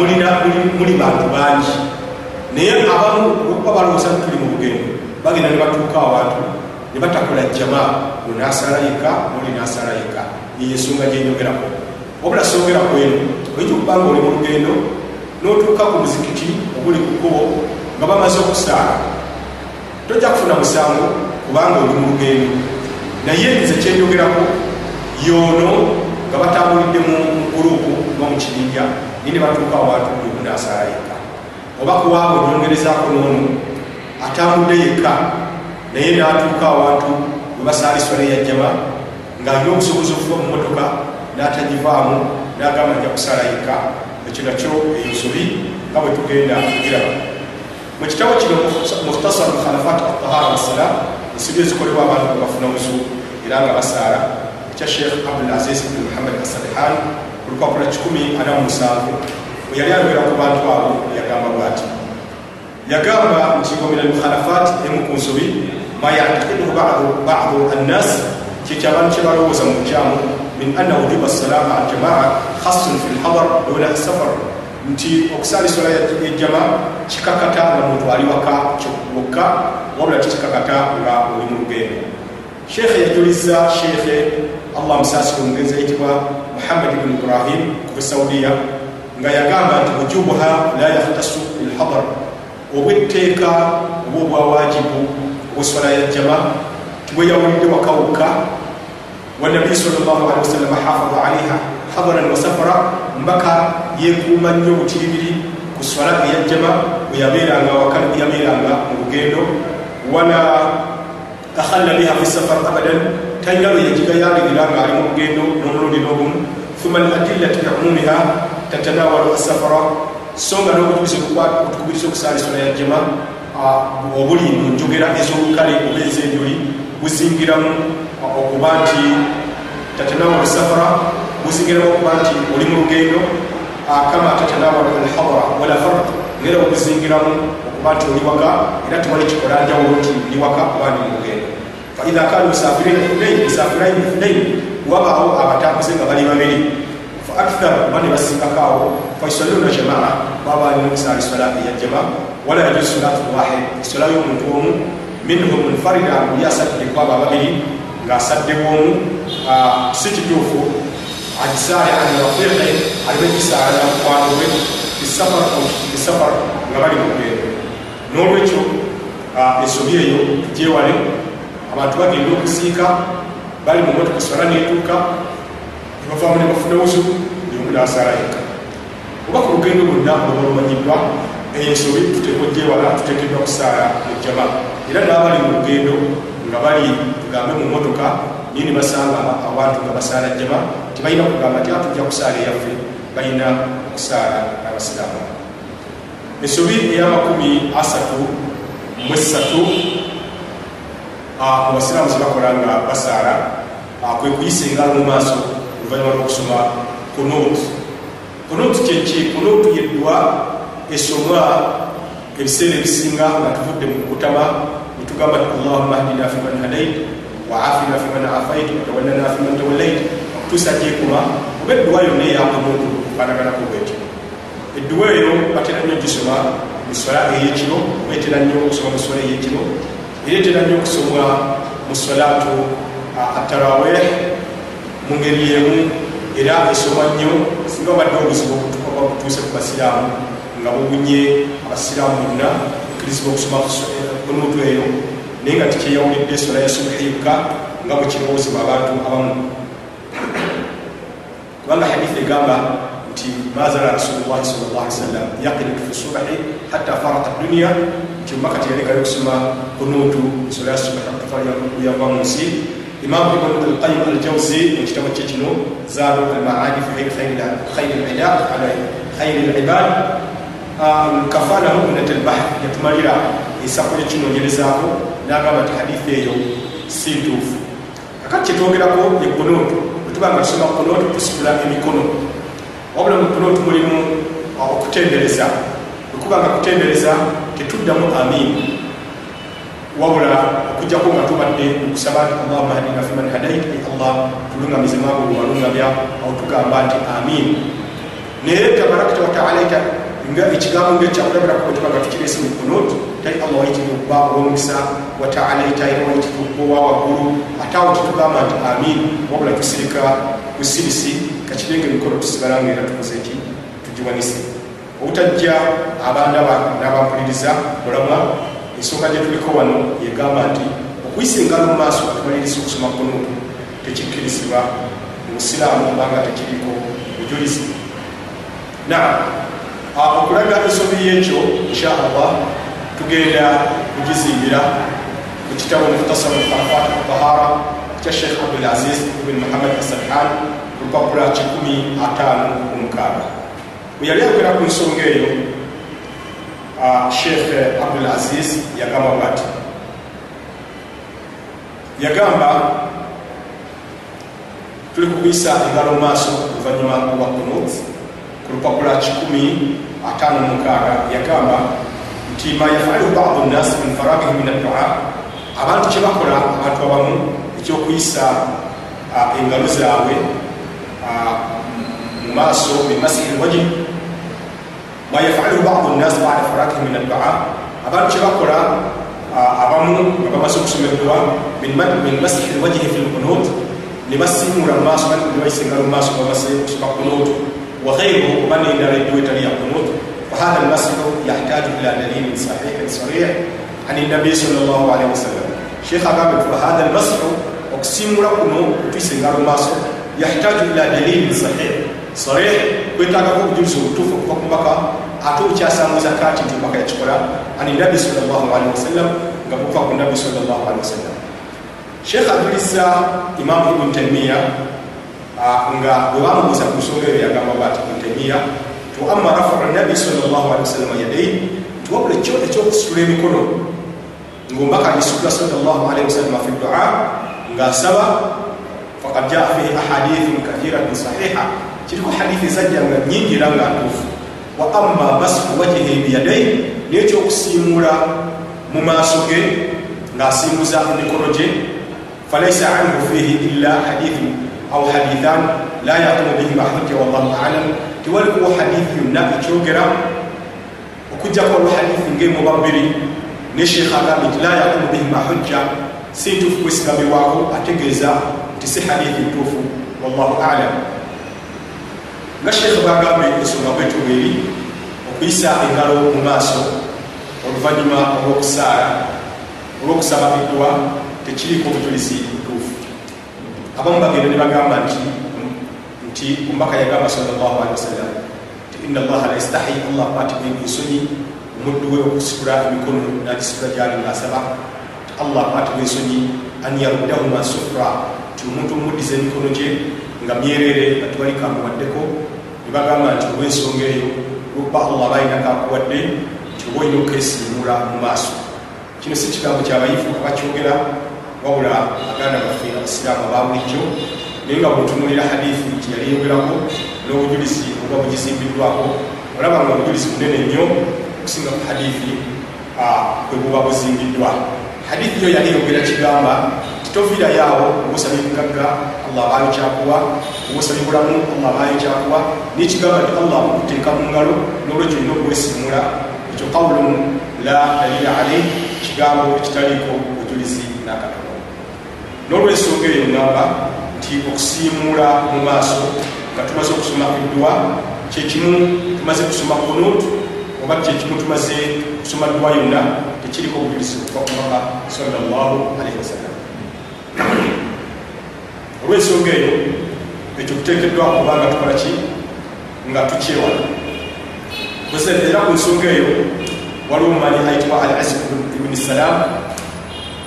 muli bantu bangi naye abamu okuba balowooza nti tuli mu lugendo bagenda ne batuuka awantu ne batakola jama onasala yekka oli nasala yekka. Yeyo ensonga gyenyogerako wabula songera kweno oyinza okuba nga oli mu lugendo n'otuuka ku muzikiti oguli ku kkubo nga bamaze okusaala. Tojja kufuna musango kubanga oli mu lugendo. Naye nze kyenyogerako yoono nga batambulidde mu gurupu oba mu kibinja naye ne batuuka awantu omu nasala yekka oba kuwaawe onyongerezaako noono atambudde yekka naye natuuka awantu webasaala eswala eyajjama ngaalina obusobozi okuva mu motoka natagivaamu nagamba nja kusaala yekka. Ekyo nakyo ensobi nga bwe tugenda kugiraba. Mu kitabo kino mukhtasar mukhalafat atahara wassala ensobi ezikolebwa abantu bebafuna muzu era nga basaala ekya sheekh abdulaziz bn muhammad asalihan ku lupapula 147 we yali ayogera ku bantu abo yagamba bwati. Yagamba nti wamina almukhalafat emu ku nsobi ma yatakiduhu badu annas kyeky'abantu kyebalowooza mu bukyamu min anna wujuba salama aljamaa khasun fi lhadar duna safar nti okusaala esola yejjama kikakata nga muntu ali waka kyokka wabula tikikakata nga oli mu lugendo. Sheekhe yajuliza sheekhe allah musaasire omugenzi ayitibwa muhammad ibn ibrahim kuva saudiya nga yagamba nti wujubuha la yahtasu bilhadar obwetteeka oba obwawajibu obweswala yajjama tibweyawulidde wakawuka wanabiyi salllahalihi wasallama hafadha alaiha hadaran wa safara mbaka yekuuma nnyo butiribiri ku swala eyajjama bweyabeeranga wakali bweyabeeranga mu lugendo. Wala akhalla biha fi safar abadan talina lwe yagigayalirira nga ali mu lugendo n'omulundi n'ogumu. Thumma aladillati biumumiha tatanawalu asafara so nga n'obutukubiriza okusaala eswala yajjama obuli mu njogera ez'olukale oba ez'enjoli buzingiramu okuba nti tatanawalu safara buzingiramu okuba nti oli mu lugendo kama tatanawalu alhadara wala fard ngera obuzingiramu okuba nti oli waka era tewali kikola njawulo nti ndi waka oba ndi mu lugendo. Faidha kanu musafiraini ithnaini wabaawo abatambuze nga bali babiri fa akthar bane basingakaawo faisaluna jamaa baba alina okusaala eswala eyajjama wala yajuzu salatu wahid eswala y'omuntu omu minhum munfarida oli asadde kwabo ababiri ng'asadde bwomu si kituufu agisaale an rafiqe alimu egisaala namukwano gwe bisafar nga bali mu lugendo n'olwekyo ensobi eyo tugyewale abantu bagenda okusiika bali mu motoka swala netuuka nebavaamu ne bafuna wuzu yomu nasaala yekka oba ku lugendo lwonna oba lumanyiddwa ensobi tuteekwa ogyewala tuteekeddwa kusaala mu jama era n'abali mu lugendo nga bali tugambe mu motoka niye ne basanga abantu nga basaala jama tebalina kugamba nti atujja kusaala eyaffe balina okusaala abasiraamu. Ensobi ey'amakumi asatu mu esatu mu basiraamu zebakola nga basaala kwe kuyisa engalo mu maaso oluvannyuma lw'okusoma kunut kunut kyeki kunut yeddwa esomwa ebiseera ebisinga nga tuvudde mu kukutama netugamba ti allahumma hdina fiman hadait wa afina fiman afait watawallana fiman tawallait okutuusa gyekuma oba edduwa yonna eyakunut kufaanaganako bwetyo edduwa eyo batera nnyo gisoma mu swala eyekiro oba etera nnyo okusoma mu swala eyekiro era etera nnyo okusomwa mu salatu ataraweh mu ngeri yemu era esoma nnyo singa badde obuzibu obutukuba butuuse ku basiraamu nga bubunye abasiraamu bonna okkirizibwa okusoma kunuutu eyo. Naye nga tikyeyawulidde esola ya subuhi yokka nga bwe kirowoozebwa abantu abamu. Kubanga hadithi egamba nti mazala rasulullahi sal llah ali sallam yaqinutu fi subahi hatta faraka dunia nti kyomma kati yalekayo okusoma kunuutu nsolo yasukatafaliyava mu nsi imamu ibn alqayim aljawzi mukitabo kye kino zaadu almaadi fi khayri libad kafanahu minat albahth yatumalira esako yekinonyerezaako nagamba nti hadithi eyo si ntuufu kakati kyetwogerako ekunuutu bwetuba nga tusoma kunuutu tusitula emikono wabula mu kunuutu mulimu okutendereza bwekuba nga kutendereza tetuddamu amiini wabula okujjako nga tubadde okusaba nti allahuma hadina fiman hadait allah tulungamizemu abo bwewalungamya awo tugamba nti amin. Naye tabarakta wataalaita nga ekigambo ngaekyakulabirako bwetuba nga tukirese mu kunut tali allah wayitirivu okuba olwomukisa wataalaita era wayitirivu okuba owa waggulu ate awo tetugamba nti amin. Wabula tusirika busirisi kakirenge emikono tusigalanga era tukoze ki? Tugiwanise. Obutajja abandaba n'abampuliriza mulamwa ensonga gye tuliko wano yegamba nti okuyisa engalo mu maaso atumaliriza okusoma kunuutu tekikkirizibwa mu busiraamu kubanga tekiriko bujulizi. Naam okulaga ensobi y'ekyo insha allah tugenda kugizimbira ku kitabo muhtasamu arafat tahara kya sheikh abdulaziz ibn muhammad asarhan ku lupapula 156 bwe yali ayogera ku nsonga eyo sheikh abdul aziz yagamba bwati yagamba tuli kubisa engalo maaso oluvanyuma lwa kunut ku lupapula 156 yagamba nti ma yafaluhu badu nnasi min faragihim min addua. Abantu kyebakola abantu abamu ekyokuyisa engalo zaabwe mu maaso min masihi lwajhi farakihim min addua abantu kyebakola abamu nga bamaze okusomerwa min masihi lwajihi fi lkunut ne basimuula mu maaso nebayisengala mu maaso bamaze okusoma kunut wa ghairuhu oba nendala eddiwa etali ya kunut fahadha almasihu yahtaju ila dalilin sahihin sarih an nabiyi sal llah alaihi wasallam sheikh agambe ti wahadha almasihu okusimula kuno otuyisengala mu maaso yahtaju ila dalilin sahih sarih kwetagako obujulizi obutuufu okuva ku mbaka ate okyasanguza kati nti mbaka yakikola ani nabi salllahalihi wasallam nga buva ku nabi salllahalihi wasallam. Sheikh ajuliza imamu ibn taimiya nga bwe bamubuuza ku nsonga eyo yagamba bwati ibn taimiya tu amma rafau nabi salllahalihi wasallam yadai nti wabula kyo ekyokusitula emikono ngaombaka alisitula salllahalihi wasallam fi dua ngaasaba fakad jaa fihi ahadithun kathiratun sahiha kiriko hadithi zajjanga nyingi era nga ntuufu. Wa amma masihu wajihi biyadai nekyokusiimula mu maaso ge ng'asiimuza emikono gye falaisa anhu fihi illa hadithu au hadithan la yaqumu bihima hujja wallahu alam. Tiwalikuwo hadithi yonna ekyogera okugjako olwa hadithi ng'emuba bbiri ne sheekh agambe nti la yaqumu bihima hujja si ntuufu kwesigamibwako ategeeza nti si hadithi ntuufu wallahu alam nga sheekh bagambye ensonga bwetuba eri okuyisa engalo mu maaso oluvannyuma olw'okusaala olw'okusaba eddwa tekiriiko obujulizi butuufu. Abamu bagenda ne bagamba nti nti omubaka yagamba salllah alihi wasallam ti inna allaha la yastahi allah kwatibwa ensonyi omuddu we okusitula emikono nagisitula gyali ngaasaba ti allah kwatibwa ensonyi an yaruddahuma sufra ti omuntu omuddiza emikono gye nga myerere nga tiwalikamuwaddeko nebagamba nti olwensonga eyo lwokuba allah balinako akuwadde nti oba olina okesiimula mu maaso. Kino si kigambo kyabayifu abakyogera wabula aganda baffe abasiraamu ababulijjo naye nga bwetunulira hadithi nti yali yogerako n'obujulizi oba bugizimbiddwako olaba nga obujulizi bunene nnyo okusinga ku hadithi bwe buba buzimbiddwa hadithi yo yali yogera kigamba toviirayo awo obusabye bugagga allah abaayo kyakuwa obusabye bulamu allah abaayo kyakuwa nekigamba nti allah akuteeka mu ngalo n'olwekyo olina okwesiimula ekyo qawulun la dalila alaih kigambo ekitaliiko bujulizi nakatono n'olwensonga eyo ngamba nti okusiimuula mu maaso nga tumaze okusoma eddwa kyekimu tumaze kusoma kunut oba kyekimu tumaze kusoma ddwa yonna tekiriko obujulizi okuva ku maka sallallahu alaihi wasallam olwensonga eyo ekyo kuteekeddwa kuba nga tukola ki? Nga tukyewala era ku nsonga eyo waliwo omumanyi ayitibwa al azib ibuni salam.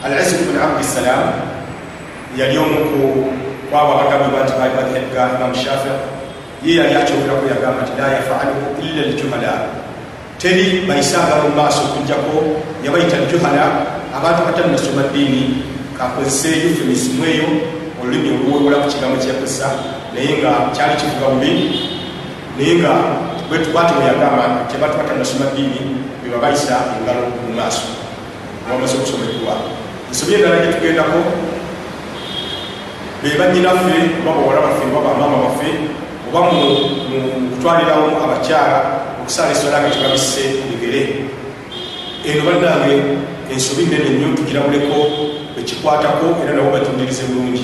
Al azib ibuni abdisalam yali omuku kwabo abagambibwa nti bali madhhab ga imamu shafi. Ye yali akyogeraku yagamba nti la yafaluhu illa ljuhala teri bayisanga mu maaso okugjako yabayita juhala abantu batanasoma ddiini kakozese euphemism eyo olulimi oluwewola ku kigambo kyeyakozesa naye nga kyali kivuga bubi naye nga bwatyo bweyagamba tebatu batanasoma ddiini beba bayisa engalo mu maaso. Bamaze okusomererwa ensobi endala gyetugendako bebanyinaffe oba bawala baffe oba bamama baffe oba mu kutwalirawo abakyala okusaala eswala nga tebabisse bigere. Eno bannange ensobi nene nnyo tugirabuleko bekikwatako era nabo batundirize bulungi.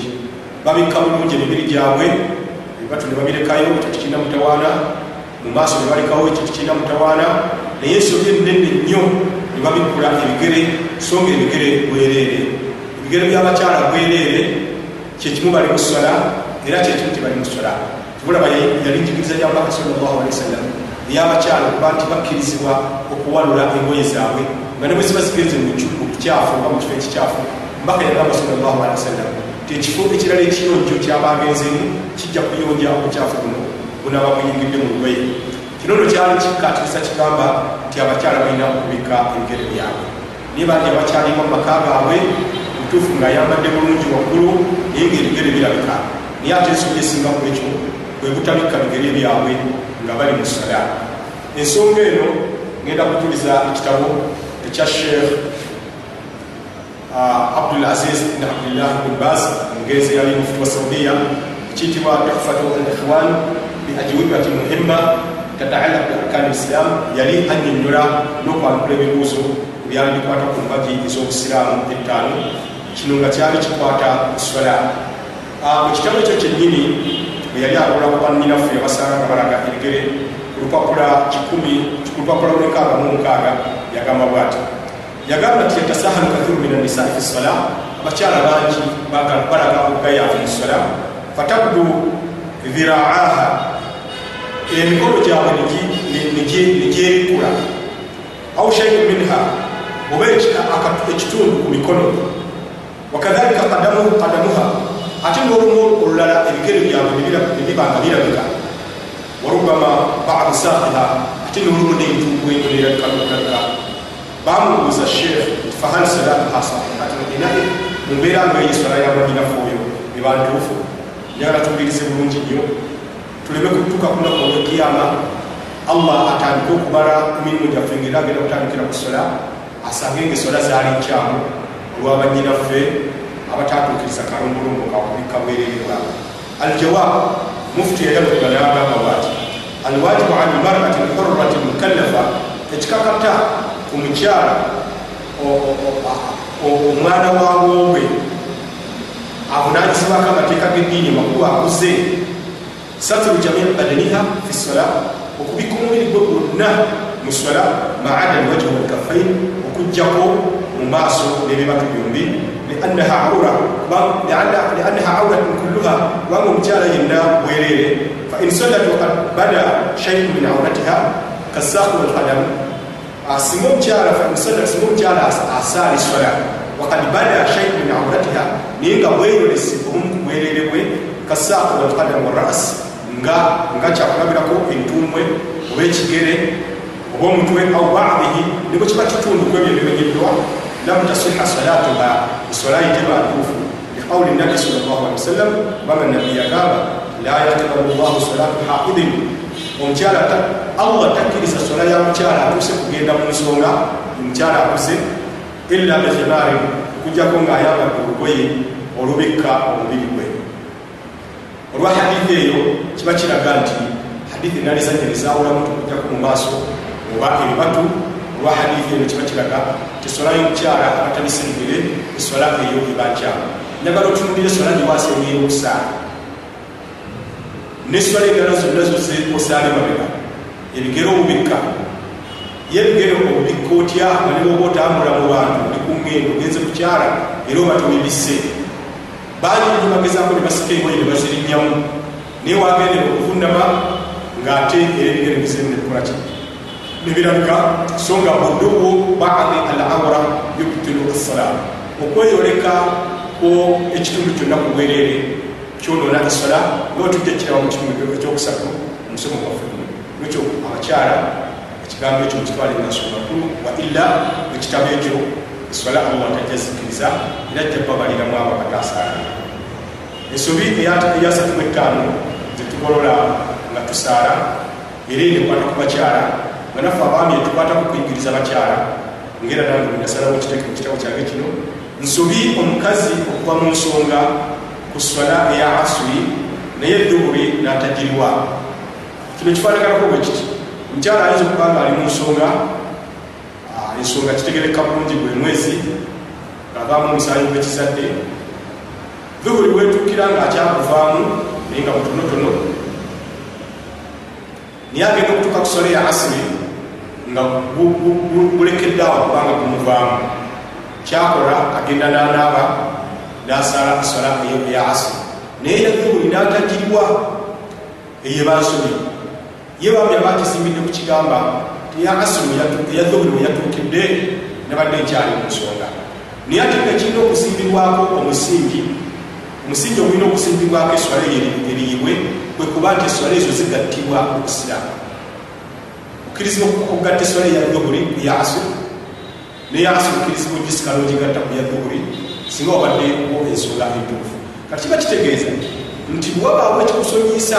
Babikka bulungi emibiri gyabwe ebibatu ne babirekayo ekyo tukirina mutawaana. Mu maaso ne balekawo ekyo tukirina mutawaana. Naye ensobi enene nnyo ne babikkula ebigere. So nga ebigere bwereere. Ebigere byabakyala bwereere. Kyekimu bali muswala era kyekimu tebali muswala tubulaba yali njigiriza yamubaka salllahalihi wasallam eyabakyala okuba nti bakkirizibwa okuwalula engoye zaabwe. Nga ne bwe ziba zigenze mu kukyafu oba mu kifo ekikyafu mbaka yagamba salllahalihi wasallam ti ekifo ekirala ekiyonjo kyabagenzemu kijja kuyonja obukyafu buno bunaba buyingidde mu lugoye. Kino no kyali kikkaatiriza kigamba nti abakyala balina okubika ebigere byabwe naye bangi abakyalimu mu maka gaabwe mutuufu ngaayambadde bulungi waggulu naye ngaebigere birabika. Naye ate ensobi esinga ku ekyo bwe butabikka bigere byabwe nga bali mu sala. Ensonga eno ngenda kujuliza ekitabo ekya sheekh abdul aziz bin abdullah bin baz omugenzi yali mufuti wa saudiya ekiyitibwa tuhfatu al ikhwan bi ajwibati muhimma tataalaq bi arkani lislam yali anyonyola n'okwanukula ebibuuzo byali bikwata ku mpagi ez'obusiraamu ettaano kino nga kyali kikwata kuswala mu kitabo ekyo kyennyini bwe yali alola ku bannyinaffe yabasanga nga balaga ebigere ku lupapula kikumi ku lupapula lwekaaga mu mukaaga yagamba bwati yagamba nti yatasahalu kathiru min anisai fi sala abakyala bangi balaga obugayaavu mu sala fatabdu dhiraaha emikono gyabwe negyerikula au shaiun minha oba ekitundu ku mikono wakadhalika qadamuha ate n'olumu olulala ebigere byabwe nebibanga birabika warubama badu saakiha ate n'olumu n'entungu eyo nerabika bamubuuza sheekh fahal salatuha sahihatun inae mumbeera nga yeswala yamanyinafu oyo ebantuufu njagala tuwulirize bulungi nnyo tuleme kutuuka kunaku olwekiyama allah atandike okubala emirimu gyaffe ngaera agenda kutandikira ku sola asange nga esola zaali nkyamu olwabanyinaffe abatatuukiriza kalombolombo kakubikka bwerere bwabwe aljawab mufuti yayalokula nagamba bwati alwajibu an marati lhurrati mukallafa. Ekikakata ku mukyala omwana wawoobwe avunanyizibwako amateeka g'eddiini makulu akuze. Satru jamii badaniha fi sola okubika omubiri gwe gwonna mu sola maada alwajhu walkafain okugjako mu maaso n'ebibatu byombi liannaha aura liannaha auratun kulluha kubanga omukyala yenna bwereere. Fa in sallat wakad bada shaiun min auratiha kasaku walqadamu singa omukyala fa in sallat singa omukyala asaala sola wakad bada shaiun min auratiha naye nga bweyolesi obumu ku bwereere bwe kasaku walqadamu waras nga kyakulabirako entumbwe oba ekigere oba omutwe au badihi nibwe kiba kitundu kwebyo bimenyeddwa lam tasiha salatuha esola yiteba ntuufu liqauli nabi salllah ali wasallam kubanga nabi yagamba la yaqbalu llahu salatu haidin omukyala allah takkiriza sola ya mukyala atuuse kugenda mu nsonga omukyala akuze illa bikhibari okujjako ngaayambadde olugoye olubikka omubiri gwe olwa hadithi eyo kiba kiraga nti hadithi enalizanye nezawulamu tukujjaku mu maaso oba ebibatu olwa hadithi eno kiba kiraga tesola y'omukyala abatabisengere esola eyo eba nkyamu njagala otunulira esola giwaseeyo okusaala nesola endala zonna osaale mabega. Ebigere obubikka. Ye ebigere obubikka otya? Nga ne bwoba otambula mu bantu oli ku ngendo ogenze kukyala era oba tobibisse nyo bagezaako ne basika engoye ne bazirinyamu naye wagendera okuvunama ng'ate era ebigere bizemu nekola ki? Nebirabika so nga budubu badi al awra yubtilu assala okweyoleka ko ekitundu kyonna ku bwereere kyonoona esola ngaotujja kiraba mu kitundu ekyokusatu omusomo gwaffe ekyo abakyala ekigambo ekyo mukitwale nasomakulu wa illa ekitabo ekyo esola allah tajazikiriza era jjababaliramu abo abatasaala ensobi eyasatu mu etaano zetugolola nga tusaala era enekwata ku bakyala nga naffe abaami etukwataku kuyigiriza bakyala ngaera nange mu kitabo kyange kino nsobi omukazi okuva mu nsonga ku swala eya asuri naye eduburi natagirwa kino kifanaganako bwe kiti omukyala ayinza okuba nga ali mu nsonga ensonga kitegereka bulungi bwe mwezi ngaavaamu omusaayi gwekizadde duburi wetuukira nga akyakuvaamu naye nga mutonotono naye agenda okutuuka ku swala eya asuri nga bulekeddeawo kubanga gumuvaamu kyakola agenda nanaaba nasaala swala eya asuri naye yaduburi natagirwa eyebansobi ye bambi abakisimbidde ku kigamba eya asiri eyadobuli weyatuukidde nabadde nkyali mu nsonga naye ate nga kirina okusimbirwako omusingi omusingi ogulina okusimbirwako eswala eriyibwe kwe. Kuba nti eswala ezo zigattibwa okusiraamu okkirizibwa okugatta eswala eyadobuli eya asiri neya asiri okkirizibwa ogisikala ogigatta ku yadobuli singa obaddewo ensonga entuufu kati kiba kitegeeza nti bwabaawo ekikusonyisa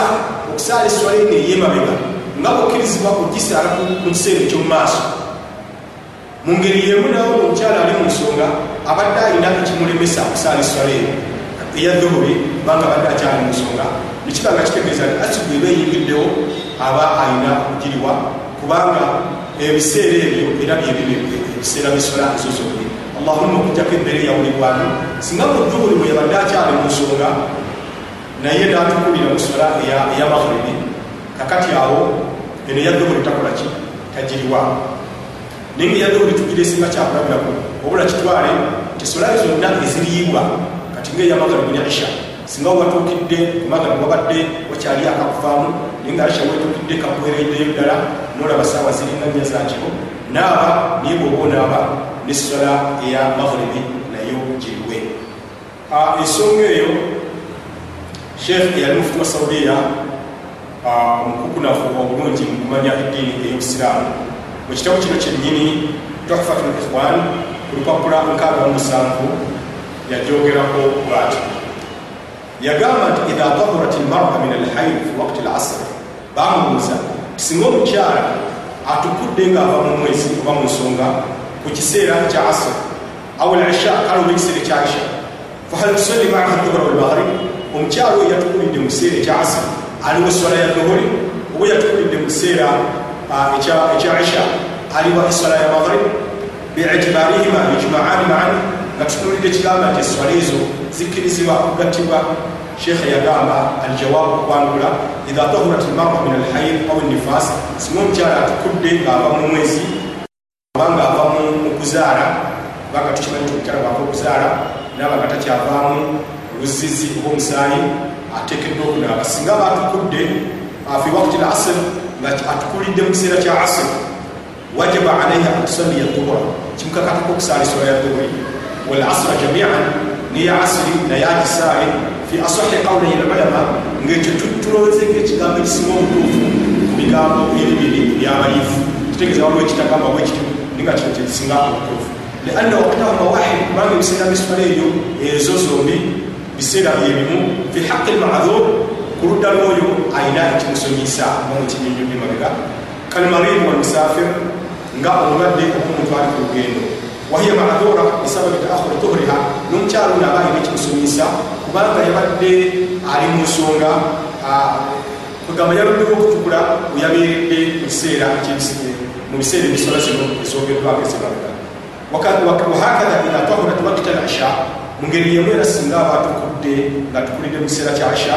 okusaala eswala eno eyemabega nga bwokkirizibwa okugisaala mu kiseera ekyomumaaso mu ngeri yemu nawo omukyala ali mu nsonga abadde alina ekimulemesa okusaala eswala eyo eyadobole kubanga abadde akyali mu nsonga nekiba nga kitegeeza nti asibu eba eyingiddewo aba alina okugiriwa kubanga ebiseera ebyo era byebibi ebiseera byeswala ezo zombi allahumma okujjako embeera eyawulibwanu singa mu dubuli bwe yabadde akyali mu nsonga naye natukulira mu swala eya maghribi kakati awo eno yadobuli takolaki tagiriwa naye nga yadobuli tugira esinga kyakulabiraku obula kitwale tesolayo zonna eziriyibwa kati ngaeya maghribi ne isha. Singa watuukidde maghribi wabadde wakyali akakuvaamu naye nga isha wetuukidde kakuwereddeyo ddala nolaba saawa ziringanya zakiro naaba naye bwoba onaaba ne swala eya maghribi nayo giriwe ensonga eyo sheekh eyali mufuti wa saudiya omukukunafu obulungi mukumanya eddiini eyobusiraamu mu kitabo kino kyennyini tuhfatu likhwan ku lupapula nkaaga musanvu yajogerako bwati yagamba nti idha tahurat lmara min alhaid fi wakti lasr bamubuuza singa omukyala atukudde ngaava mu mwezi oba mu nsonga ku kiseera kya asr aw lisha kale oba ekiseera kya isha. Fahal tusalli maaha dhuhra walmaghrib omukyalo oyo yatukulidde mu kiseera ekya asiri aliwo eswala ya dhuhuri oba yatukulidde mu kiseera ekya isha. Aliwa eswala ya maghrib biitibarihima ijmaani maani. Nga tutunulidde kigamba nti eswala ezo zikkirizibwa kugattibwa sheekha yagamba aljawaabu okwangula idha tahurat lmara min alhaid au nifas singa omukyala atukudde ng'ava mu mwezi oba ng'ava mu kuzaala kubanga tukimanyi ti omukyala bwava okuzaala naaba nga takyavaamu oluzizi oba omusaayi ateekeddwa okunaaba. Singa aba atukudde fi wakti l asir nga atukulidde mu kiseera kya asir wajaba alaihi an tusalliya duhura kimukakatako okusaala eswala ya duhuri wal asra jamian niya asiri naye agisaale fi asahi qawlayi lulama ngaekyo tuloweze ngaekigambo ekisinga obutuufu ku bigambo ebibiri byabaliifu kitegeeza waliwo ekitagamba bwekityo ninga kino kyekisinga obutuufu lianna waktahuma wahid kubanga ebiseera byeswala ebyo ezo zombi biseera byebimu fi haqi lmaadhur ku ludda lwoyo ayina ekimusonyisa omukinyonyodde mabega. Kalmarid walmusafir nga omulwadde omuntu ali ku lugendo wahiya maadhura bisababi taakhuri tuhriha nomukyalo naaba ayina ekimusonyisa kubanga yabadde ali mu nsonga kugamba yaluddewo okutukula weyabeeredde mukiseera mu biseera ebisola zino ezogeddwako ezimabega wahakadha idha tahurat wakita lisha mu ngeri yemu era singa aba atukudde nga tukulidde mu kiseera kya isha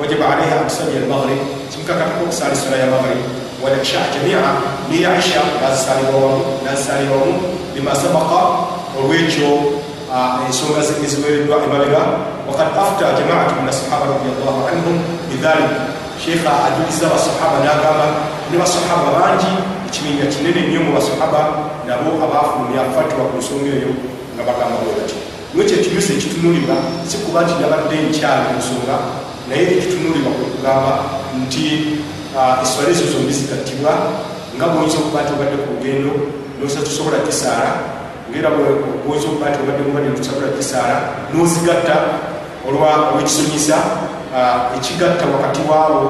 wajaba alaihi antusalya almaghrib kimukakatako okusaala esala ya maghrib. Wala isha jamia niya isha nazisalibwawamu nazisalibwamu lima sabaka olwekyo ensonga eziwereddwa emabega. Wakad afta jamaatu min asahaba radiallahu anhum bidhalik sheekha ajuliza abasahaba nagamba ne basahaba bangi ekibiinja kinene nnyo mu basahaba nabo abafulumya fatwa ku nsonga eyo nga bagamba bwe batyo niwe kyekiyusa ekitunulibwa si kuba nti yabadde nkyali nsonga naye ekitunulibwa kwe kugamba nti eswala ezo zombi zigattibwa nga bwoyinza okuba nti obadde ku lugendo nosa tusobola kisaala ngaera bwoyinza okuba nti obadde mubadde tusobola kisaala nozigatta olwekisonyisa ekigatta wakati waabo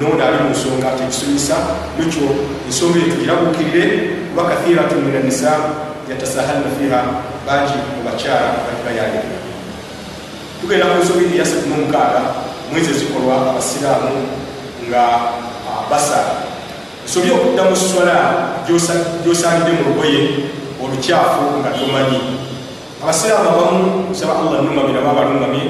noono ali mu nsonga ate ekisonyisa ekyo ensonga eyo tugirabuukirire kuba kathiratu min anisa yatasahalna fiha bangi mubakyala batibayalirira tugenda ku nsonga eyasatu nomukaaga mwezi ezikolwa abasiraamu nga basala nsobye okuddamu swala gyosalidde mu lugoye olukyafu nga tomanyi. Abasiraamu abamu nsaba allah nungamira babalungamye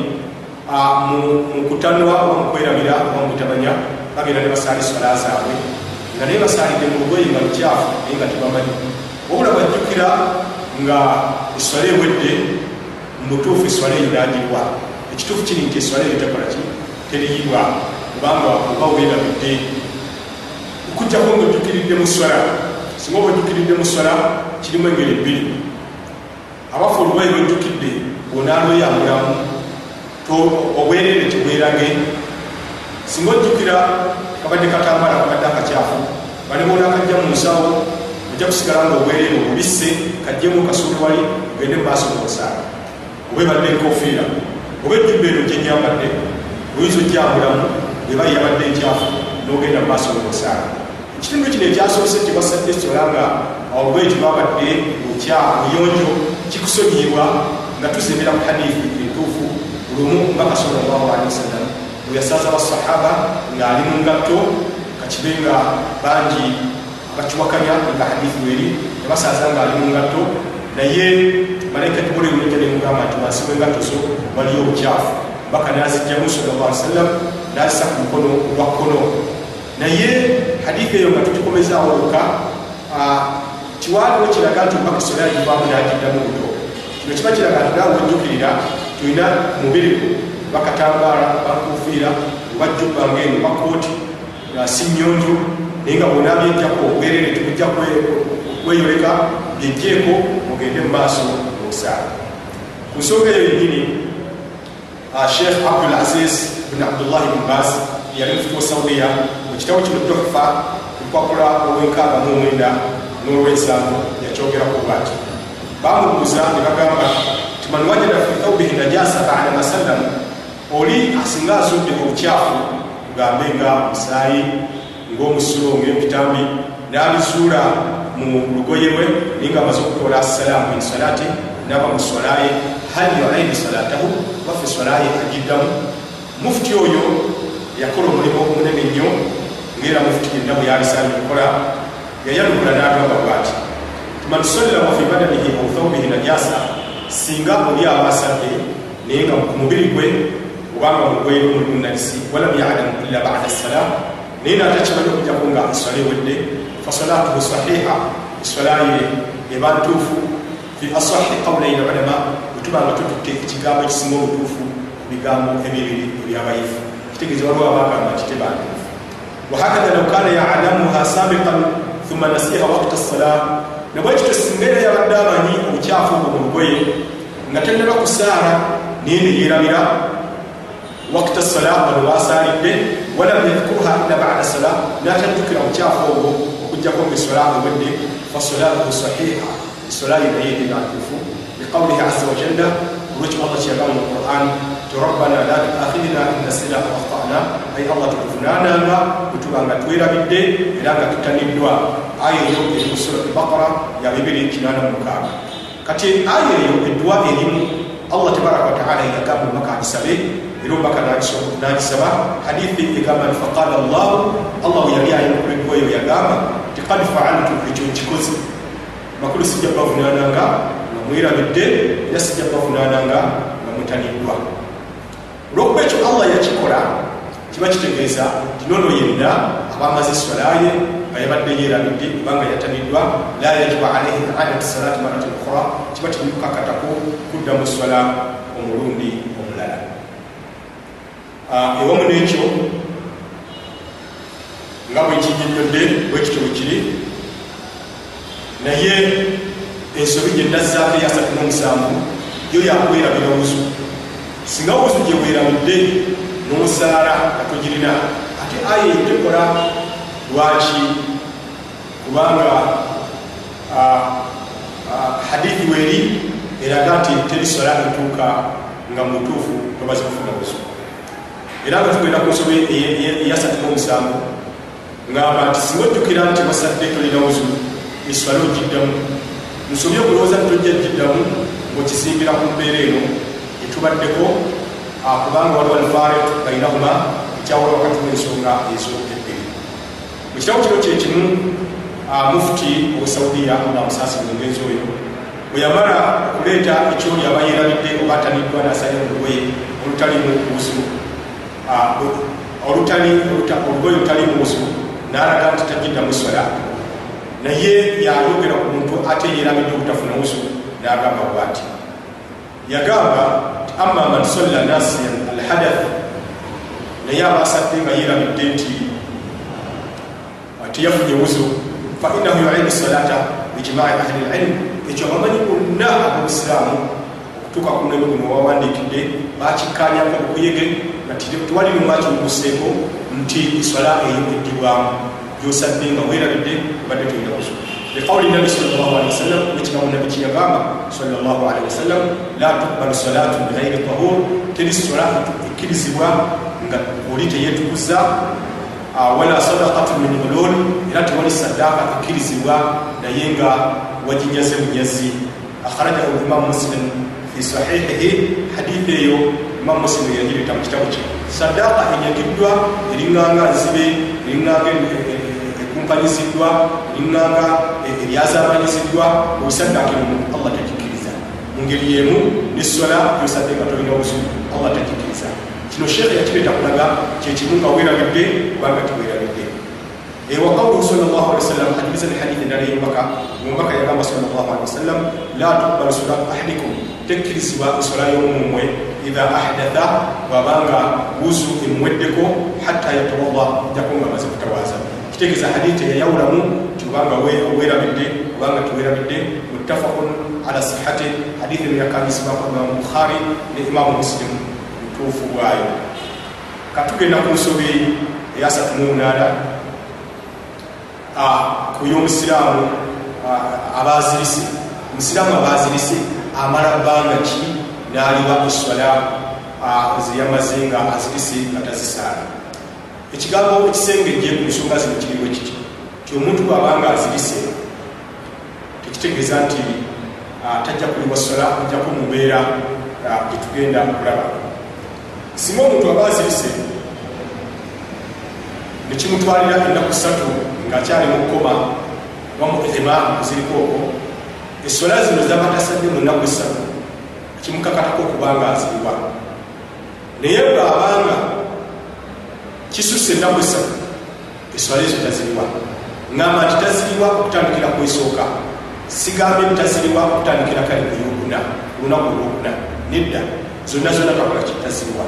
mukutanwa oba mukwerabira oba mukutabanya bagenda ne basaala eswala zaabwe nga naye basaalidde mu lugoye nga lukyafu naye nga tebamanyi wabula bajjukira nga eswala ewedde mubutuufu eswala eyo nagirwa ekituufu kiri nti eswala eyo tekolaki teriyibwa kubanga oba weerabidde okujjako nga ojjukiridde mu swala singa oba ojjukiridde mu swala kirimu engeri ebbiri abafu olubayi lwojjukidde bwonaalweyambulamu obwerere tebwerage singa ojjukira kabadde katambala kabadde akakyafu. Balibona akajja mu nsawo ojja kusigala nga obwerere obubisse kajjemu kasuuli wali ogende mu maaso nokusaala oba ebadde enkofiira oba ejjubba eno gyenyambadde oyinza ojjambulamu bweba yabadde ekyafu nogenda mu maaso nokusaala ekitundu kino ekyasoose tebasadde sola nga olugweyi tebabadde okyabuyonjo kikusonyiyibwa nga tuzimira ku hadithi entuufu lumu mbaka sallallahu alihi wasallam bweyasaza basahaba ngaali mu ngatto kakibe nga bangi bakiwakanya nga hadithi weri yabasaza ngaali mu ngatto. Naye malaika jibuliru nejja nemugamba nti wansi wengatto zo waliyo obukyafu. Mbaka nazijjamu sallallahu alihi wasallam nazisa ku mukono gwa kkono. Naye hadithi eyo nga tugikomezaawo luka kiwaliwo kiraga nti mbaka sola yagivaamu nagiddamu buto. Kino kiba kiraga nti nawe ojjukirira tulina mubiri bakatambaala bakufiira bajjuba ngaeno bakooti si nyonjo naye nga bwona byejjako obwerere tebujja kweyoleka byejjeeko mugende mu maaso osaala ku nsonga eyo yenyini sheikh abdul aziz bin abdullahi bin bas yali mufuti wa saudiya mu kitabo kino tohfa kulupapula olwenkaaga mu omwenda n'olwensanvu yakyogeraku bwati. Bamubuuza ne bagamba ti man wajada fi thawbihi najasa bada masallam oli asinga azudde obukyafu kugambe nga musaayi ng'omusulo ng'ebitambi n'abizuula mu lugoye lwe naye nga amaze okukola assalaamu min salaati naba mu swalaye hal yuaidu salaatahu baffe swalaye agiddamu. Mufuti oyo yakola omulimu omunene nnyo ngaera mufuti yenna bwe yalisaanye okukola yayanukula n'agamba bwati man sallama fi badanihi au thawbihi najasa singa oli aba asadde naye nga ku mubiri gwe obanga mugwe mulimu najisi walam yalamu illa bada salam naye natakimanyi okujjako nga eswala ewedde fasalatuhu sahiha eswalaye eba ntuufu fi asahi qawlain ulama bwetuba nga tututte ekigambo ekisinga obutuufu ku bigambo ebibiri ebyabayifu kitegeeza waliwo abagamba nti tebantuufu wahakadha law kana yalamuha sabiqan thumma nasiha wakta salam nabwekityo singa era yabadde amanyi obukyafu obwo mu lugoye nga tennaba kusaala naye neyerabira wakta salam bano basaalidde walam yadhkuruha illa bada salam natajjukira obukyafu obwo okugjako nga esola ewedde fasolatuhu sahiha esola ye naye enatuufu biqawlihi aza wajalla olwekyo allah kyeyagamba mu quran ti rabbana la tuakhidina in nasina au akhtana aye allah tukuvunananga bwetuba nga twerabidde era nga tutaniddwa aya eyo eri mu surat bakara ya 286 kati aya eyo eddwa erimu allah tabaraka wataala yagamba omaka agisabe era omaka nagisaba hadithi egamba nti faqala llahu allah yali eyo yagamba ti kad faaltu ekyo nkikozi makulu sijja bavunananga nga mwerabidde era sijja bavunananga nga mutaniddwa olwokuba ekyo allah yakikola kiba kitegeeza ti nono yenna abamaze eswalaye nga yabadde yerabidde kubanga yataniddwa la yajibu alaihi adatu salati marati ukhra kiba tikimukakatako kudda mu swala omulundi ewamu nekyo nga bwekinyonyodde bwekityo bwekiri naye ensobi gyenazzaako eyasatu nomusanvu yo yakwerabira wuzu. Singa wuzu gyebweramidde n'omusaala gatogirina ate aya etekola lwaki? Kubanga hadithi weeri eraga nti terisola etuuka nga mutuufu tobazi kufuna wuzu era nga tugenda ku nsobe eyasatu n'omusanvu ngamba nti singa ojjukira nti wasadde tolina wuzu eswala ogiddamu. Nsobye okulowooza tojja giddamu ngaokisingira ku mbeera eno etubaddeko kubanga waliwo alfaret bainahuma ekyawula wakati wensonga ezo ebbiri mu kitabo kino kyekimu mufuti owesaudiya amusaasi mu ngenzi oyo bwe yamala okuleeta ekyoli aba yeerabidde oba ataniddwa nasalya olugoye olutalimu buzu olugoye olutalimu buzu n'alaga nti tagiddamu swala naye yayogera ku muntu ate yeerabidde obutafuna wuzu n'agamba bwati yagamba amma man solla nasiyan alhadath naye abasadde nga yeerabidde nti tiyafunye wuzu fa innahu yuidu salata bijimai ahli lilm ekyo abamanyi bonna abobusiraamu okutuuka ku mulembe guno wawandiikidde bakikanyako okuyege nga tiwali lumaki luguseeko nti swala eyo eddibwamu gyosadde nga weerabidde obadde tolina wuzu liqawli nabi salllahalihi wasallam nekigambo nabi kiyagamba salllahalihi wasallam la tuqbalu salatu bighairi tahur teri sola ekkirizibwa nga oli teyetukuza wala sadakatu min ulul era tewali saddaaka ekkirizibwa naye nga waginyaze bunyazi akharajahu imam muslim fi sahihihi hadithi eyo imam muslim yagireta mu kitabu kye saddaaka enyagiddwa eringanga nzibe eringanga ekumpanyiziddwa eringanga eryazamanyiziddwa obisaddaakirimu allah takikkiriza mu ngeri yemu nesola yosadde nga tolina buzu allah takikkiriza kino sheekhe yakireeta kulaga kyekimu nga weerabidde kubanga tiweerabidde وقوله صلى الله عليه وسلم حديث الحديث الذي يبكى وبكى يا صلى الله عليه وسلم لا تقبل صلاة أحدكم تكري سوى صلاة يوم موي idha ahdatha bwabanga wuzu emuweddeko hatta yatawalla jako nga amaze kutawaaza kitegeeza haditi eyayawulamu ti obanga owerabidde obanga tiwerabidde muttafaqun ala sihati hadithi eyakamisibwako imamu bukhari ne imamu musilimu mutuufu bwayo katugenda ku nsobi eyasatumunaana ku y'omusiraamu abazirise omusiraamu abazirise amala bbanga ki n'aliwa eswala zeyamaze nga azirise nga tazisaala ekigambo ekisengejje ku nsonga zino kiriwe kiti ti omuntu bwabanga azirise tekitegeeza nti tajja kuliwa swala ajjaku mubeera gyetugenda okulaba. Singa omuntu aba azirise nekimutwalira ennaku ssatu ngaakyali mu kkoma wamu ihima ziriko okwo essola zino zaba tasadde mu nnaku essatu kimukakatako okubanga aziriwa naye bwabanga kisusse ennaku essatu essola ezo taziriwa ngamba nti taziriwa okutandikira ku esooka. Sigambye nti taziriwa okutandikira kale kuyokuna olunaku olwokuna nedda. Zonna zonna takola kitaziriwa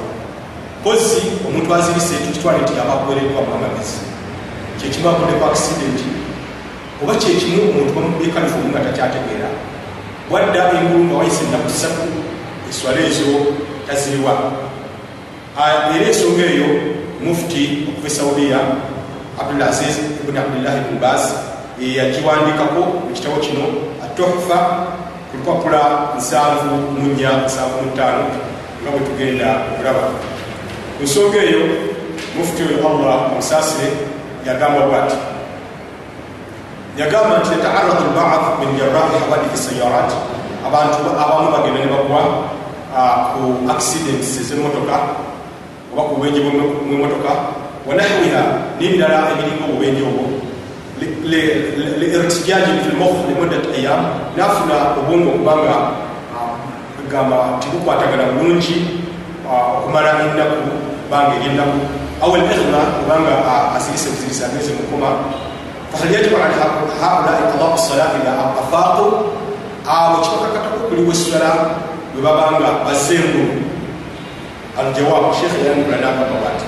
pozi omuntu azirise tukitwale nti abakuwereddwamu amagezi. Kyekimu akoddeko akisidenti oba kyekimu omuntu bamubbe kalifomu nga takyategeera wadda engulu nga wayise ennaku ssatu eswala ezo taziriwa era ensonga eyo mufuti okuva esaudiya abdulaziz ibuni abdullahi ibn bas yagiwandikako mu kitabo kino atohfa ku lupapula 74 nga bwe tugenda okulaba. Ku nsonga eyo mufuti oyo allah omusaasire yagamba bwati yagamba nti yataaradu lbaad min jarahi hawadithi sayarat abantu abamu bagenda ne bagwa ku accidents ezemotoka oba ku bubenje bwemotoka wanahwiha n'ebirala ebiringa obubenje obwo lirtijaji fi lmokh limudat ayam nafuna obwongo okubanga gamba tibukwatagana bulungi okumala ennaku banga eryennaku aw alihma kubanga asirise buzirisa ageze mukoma fahal yajibu ala haulai qadau sala ila afaaqu abo kibakakatako okuliwa essala bwe babanga bazzengu aljawabu shekhe yanula nagamba bati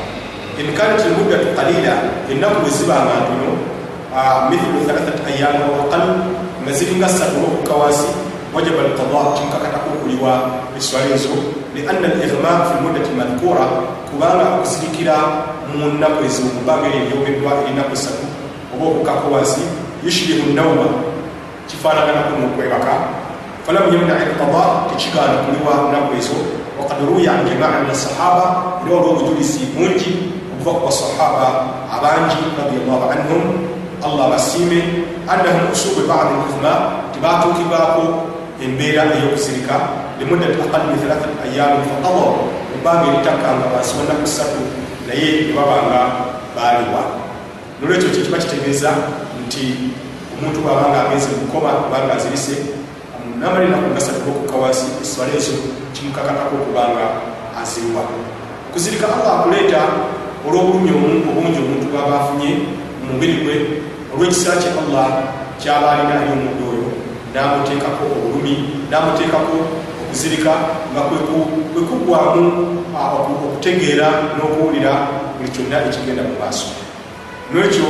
in kanat almuddatu qalila ennaku bwe zibanga ntono mithlu thalathat ayami au aqal nga ziringa ssatu olwokukawansi wajaba alqada kimukakatako okuliwa eswala ezo lianna alihma fi lmuddati madhkura kubanga okuzirikira mu nnaku ezo mubanga eri eryogeddwa erinaku esatu oba okukako wansi yushbihu nauma kifaanaganako nokwebaka falam yamna alqada tekigaana kuliwa nnaku ezo. Wakad ruya an jamaa min asahaba era olwo obujulizi bungi okuva ku basahaba abangi radiallahu anhum. Allah basiime annahum usubu badi lihma tibatuukibwako embeera ey'okuzirika. Limuddati aqal min thalathat ayamin faqada ebbanga eritakkanga wansi wanaku ssatu naye nebabanga baaliwa nolwekyo kyekiba kitegeeza nti omuntu bwabanga agenze mukoma kubanga azirise namalinaku gasatu okuka wansi eswala ezo kimukakatako okubanga aziriwa okuzirika allah akuleeta olw'obulumi obungi omuntu bwaba afunye mu mubiri gwe olw'ekisa kye allah kyaba alina eri omuntu oyo namuteekako obulumi namuteekako okuzirika nga kwekuggwamu okutegeera n'okuwulira buli kyonna ekigenda mu maaso nolwekyo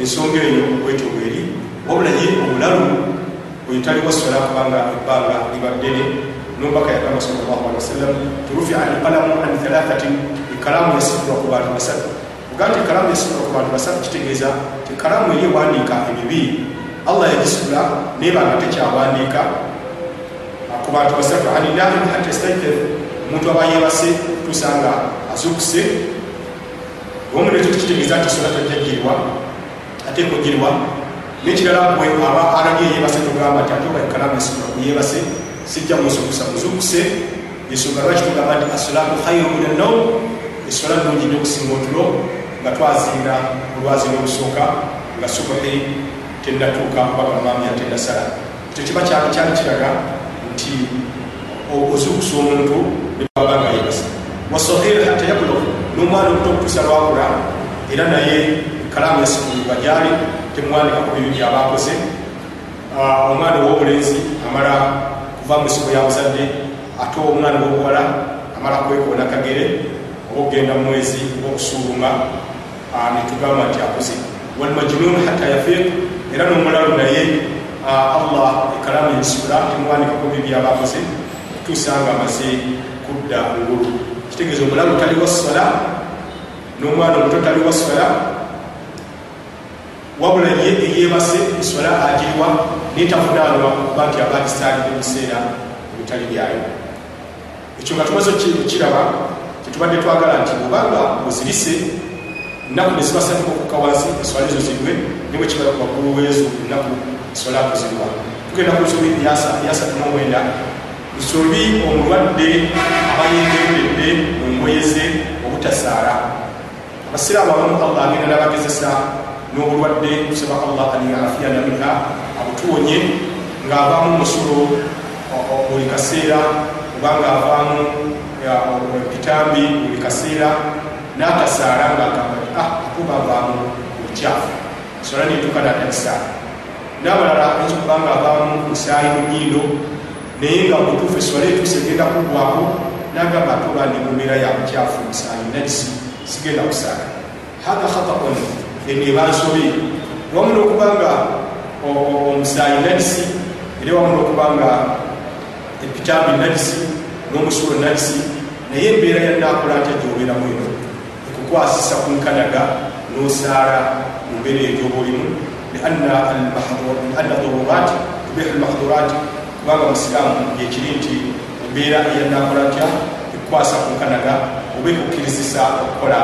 ensonga eyo bwetyo bweri wabula ye obulalu oyo taliwo sola kubanga ebbanga liba ddene nombaka yagamba wasallam turufia alqalamu an thalathatin ekalamu yasibirwa ku bantu basatu. Oga nti ekalamu yasibirwa ku bantu basatu kitegeeza ti kalamu eri ewandiika ebibi. Allah yagisula naye banga tekyawandiika. Ku bantu basatu ani naim hatta staikir omuntu aba yebase tuusa nga azukuse omuntu ekyo tekitegeeza nti sola tajjagirwa ate ekojirwa nekirala gwe aba alabye yebase tugamba nti ate oba ekalamu yasibirwa ku yebase sijja muzukusa muzukuse ensonga lwaki tugamba nti asolatu khairu min annaum esola nungi nyokusinga otulo nga twazinda olwazina olusooka nga subuhi tennatuuka mpaka mami atendasala ekyo kiba kyali kiraga nti ozukusa omuntu nebaba nga yebasa wasahir hatta yablug n'omwana omuto okutuusa lwakula era naye kalamu yasibulibwa gyali temwandikako bibi byaba akoze omwana ow'obulenzi amala kuva mu nsiko ya muzadde ate omwana wobuwala amala kwekoona kagere. Oba okugenda mu mwezi oba okusuuluma netugamba nti akuze walmajunun hatta yafiq era n'omulalu naye allah ekalamu yensibula temuwandikako bibi abakoze okutuusa nga amaze kudda ngulu kitegeeza omulalu taliwa sola n'omwana omuto taliwa sola wabula ye eyebase eswala agiriwa netavunaanwa kuba nti aba kisaalidde ebiseera ebitali byayo. Ekyo nga tumaze okiraba kyetubadde twagala nti obanga ozirise ennaku nezibasatuka okuka wansi eswala ezo zirwe nibwe kibala ku waggulu weezo ennaku eswala kuzirwa tugenda ku nsobi yasatu nomwenda nsobi omulwadde aba yegendedde mu ngoye ze obutasaala abasiraamu abamu allah agenda nabagezesa n'obulwadde tusaba allah an yafiyana minha abutuwonye ng'avaamu musulo buli kaseera obanga avaamu ekitambi buli kaseera n'atasaala ng'agamba ti ah akuba avaamu obukyafu sola netuuka natalisaala n'abalala ekikubanga avaamu musaayi mu nyindo naye nga mutuufu eswala etuuse egenda kuggwako n'agamba ate oba ndi mumbeera ya bukyafu musaayi najisi sigenda kusaala hatha khataun eba nsobi wamu n'okubanga omusaayi najisi era wamu n'okubanga epitambi najisi n'omusulo najisi naye embeera yanakola nti gyobeeramu eno ekukwasisa ku nkanaga n'osaala mu mbeera egyoba olimu lianna dururat tubihu lmahdurat kubanga musiraamu yekiri nti embeera eyanakola ntya ekukwasa ku nkanaga oba ekukkirizisa okukola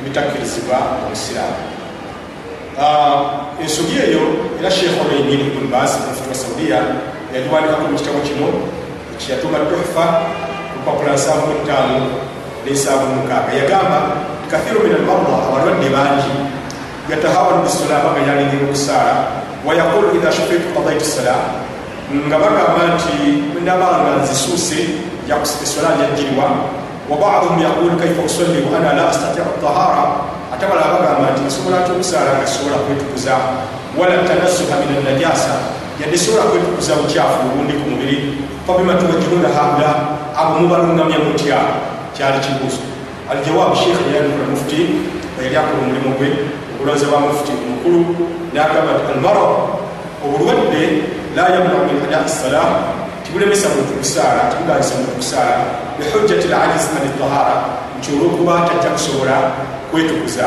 ebitakkirizibwa omusiraamu ensogi eyo era sheekh oleini ibn bas mufti wa saudiya yagiwandikako mu kitabo kino kyeyatuma tuhfa lupapula nsanvu mutaano n'ensanvu mukaaga. Yagamba kathiru min almarda abalwadde bangi. Yatahawanu bisola baga yalengera okusaala. Wayaqulu idha shafitu qadaitu sala nga bagamba nti nabanga nzisuuse esola njajjirwa wabaduhum yaqulu kaifa usalli wa ana la astatiu tahara ate bala bagamba nti nsobola ty okusaala nga sobola kwetukuza? Wala tanasuha min anajasa yadde sobola kwetukuza bukyafu obundi ku mubiri. Fabima tuwajihuna haula abo mubalungamya mutya kyali kibuuzo. Aljawaabu sheekh yayandikula mufuti yali akola omulimu gwe okulonze bwa mufuti omukulu nagamba nti almara obulwadde la yamna min adai sala tibulemesa muntu kusaala tibuganyisa muntu kusaala bihujjati lajiz an tahara nti olwokuba tajja kusobola kwetukuza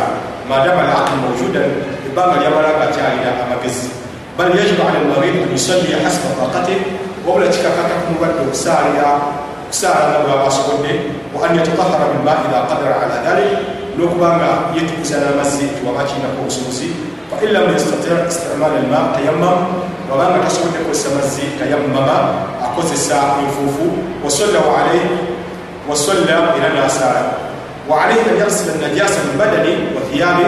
madama alaqli mawjudan ebbanga lyamala nga akyalira amagezi bal yajibu ala lmarid an yusalliya hasba taqatih wabula kikakata ku mulwadde okusaalira okusaala nga bwaba asobodde wa an yatatahara bilma idha qadara ala dhalik n'okubanga yetukuza n'amazzi tiwaba kirinako obusobozi wain lam yastati istimaala alma tayamam wabanga tasobodde kukozesa mazzi tayamama akozesa enfuufu wasalla era nasaala waalaihi an yarsila najasa min badani wa thiyabe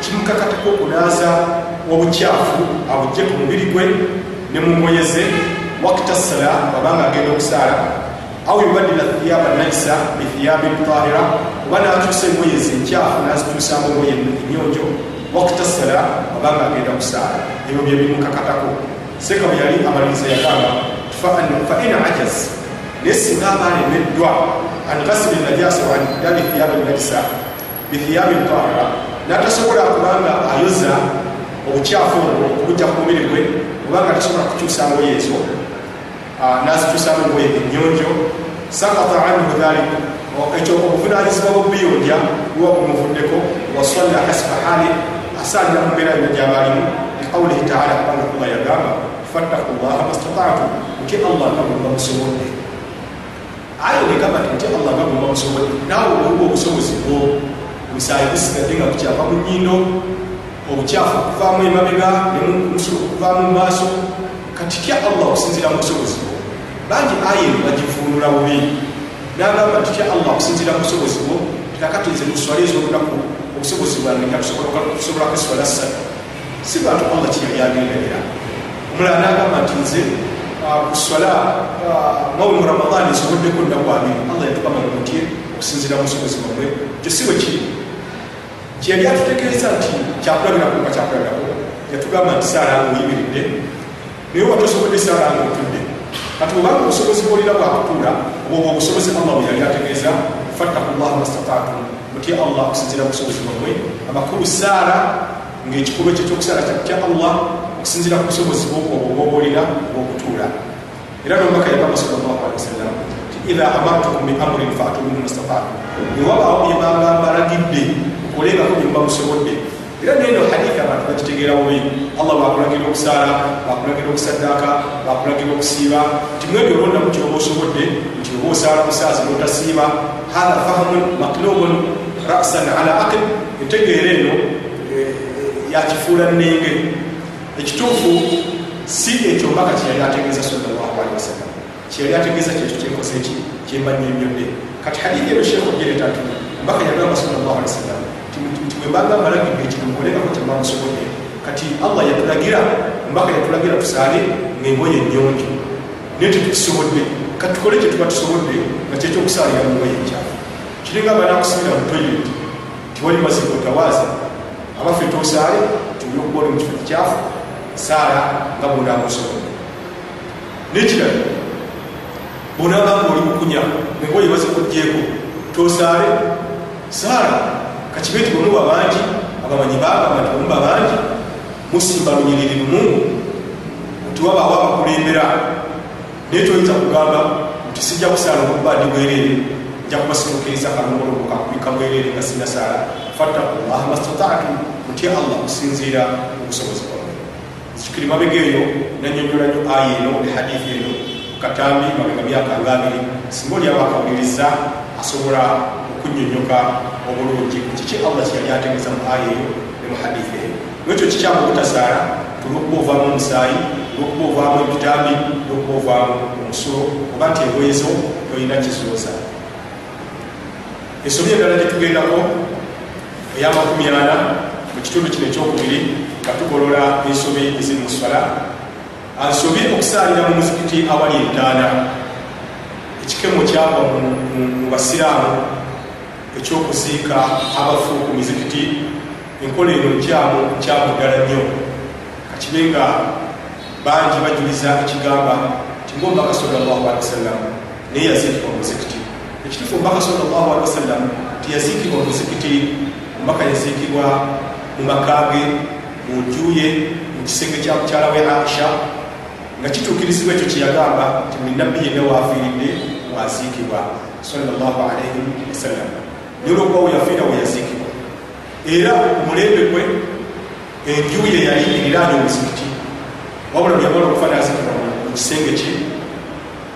kimukakatako okunaaza obukyafu abujje ku mubiri gwe ne mungoyeze wakita sala wabanga agenda okusaala aw yubadila thiyaba naisa bithiyabin tahira oba nakyusa engoye ezenkyafu nazikyusamu engoye enyonjo wakita sala wabanga agenda okusaala ebyo bye bimukakatako seka bwe yali amaliriza yagamba fain ajaz. Naye singa aba alemeddwa an gasili najasa wa anbidali thiyabi najisa bithiyabi tahira. Natasobola kubanga ayoza obukyafu obwo okubujja ku mubiri gwe kubanga tasobola kukyusa ngoye ezo nazikyusamu engoye enyonjo sakata anhu dhalik ekyo obuvunanyizibwa bwobiyonja buba bumuvuddeko wasalla hasiba hali asalira mu mbeera yonna gyabalimu liqaulihi taala kubanga allah yagamba fattaku llaha mastatatu nti allah nga bwemba musobodde ayo negamba nti nti allah nga bwemba musobodde naawe obuba obusobozi bwo omusaayi gusigadde nga bukyava mu nyindo obukyafu okuvaamu emabega nemusulo okuvaamu mu maaso kati tya allah okusinzira mu busobozi bwo bangi aya eno bagivuunula bubi nagamba nti tya allah okusinzira mu busobozi bwo tikakati nze kuswala ez'olunaku obusobozi bwange ntakusobola kweswala ssatu. Si bantu allah kiyali agenderera omulala nagamba nti nze kuswala mwawe mu ramadani nsoboddeko nnaku abiri allah yatukamanya mutye okusinzira mu busobozi bwamwe kyo si bwe kiri. Kyeyali atutegeeza nti kyakulabirako nga kyakulabirako yatugamba nti saala nga oyimiridde naye oba tosobodde saala nga otudde kati obanga obusobozi bwolina bwakutuula obwoba obusobozi allah bwe yali ategeeza fattaku llah mastataatum mutye allah okusinzira mu busobozi bwamwe amakulu saala ngaekikolwa ekyo ekyokusaala kyakutya allah okusinzira ku busobozi bwobwo bwolina bwokutuula era nomubaka yagamba sallallahu alehi wasallam ti idha amartukum min amrin faatu minhu mastataatum ewabaawo byebanga mbalagidde okolengako byemuba musobodde. Era neno hadithi abantu bagitegeera bubi. Allah bakulagira okusaala bakulagira okusaddaaka bakulagira okusiiba. Nti mwebyo olonda mu kyoba osobodde nti oba osaala musaazi notasiiba hatha fahamun matlubun rasan ala aqil entegeera eno yakifuula nnenge. Ekituufu si ekyo mbaka kyeyali ategeeza sallallahu alihi wasallam kyeyali ategeeza kyekyo kyenkoze eki kyembanyonyodde kati hadithi eno sheekh ogereta nti mbaka yagamba sallallahu alihi wasallam nti bwembanga malagidde ekintu mukolekako kyembamusobodde kati allah yatulagira mbaka yatulagira tusaale ngaengoye enyonjo naye tetukisobodde kati tukole kyetuba tusobodde nga kyekyokusaalira mungoye ekyafu kiringa banakusibira mu toilet tiwali maziko otawaaza abaffe tosaale tuli okubola mu kifo kikyafu saala nga bonamusobodde nekirala bonabanga oli mukunya engoye bazikugjeeko tosaale saala kakibe nti bwemuba bangi abamanyi bagamba nti bwemuba bangi musimba lunyiriri lumu nti wabaawo abakulembera naye toyinza kugamba nti sijja kusaala okuba ndi bwereere nja kubasirukiriza kalongologo kakubika bwereere nga sina saala fattakullah mastataatu mutya allah kusinziira obusobozi bwawe zikiri mabega eyo nanyonyola nyo aya eno ehadithi eno katambi mabega myaka nga abiri singa oli aba akawuliriza asobola okunyonyoka obulungi kiki allah kyeyali ategeeza mu aya eyo ne mu hadithi eyo nekyo kikyamu obutasaala tulwokuba ovaamu omusaayi olwokuba ovaamu ebitambi olwokuba ovaamu omusulo oba nti engoyezo tolina kizooza ensobi endala gyetugendako eyamakumi ana mu kitundu kino ekyokubiri nga tugolola ensobi eziri mu swala ansobi okusaalira mu muzikiti awali entaana ekikemo kyava mu basiraamu ekyokuziika abafu ku mizikiti enkola eno nkyamu nkyamu ddala nnyo kakibe nga bangi bajuliza ekigamba ti ngaomubaka salllahu alehi wasallam naye yaziikibwa mu muzikiti ekitufu omubaka salllahu alehi wasallam nti yaziikibwa omuzikiti omubaka yaziikibwa mu makage mu njuye mu kisenge kya mukyala we aisha nga kituukirizibwa ekyo kyeyagamba nti buli nabbi yenna waafiiridde waziikibwa salllah alaihi wasallam. Nolwokuba we yafiira we yaziikibwa era omulembe gwe enjuye yali eriraanye omuzikiti wabula byamala okufa naziikibwa mu kisenge kye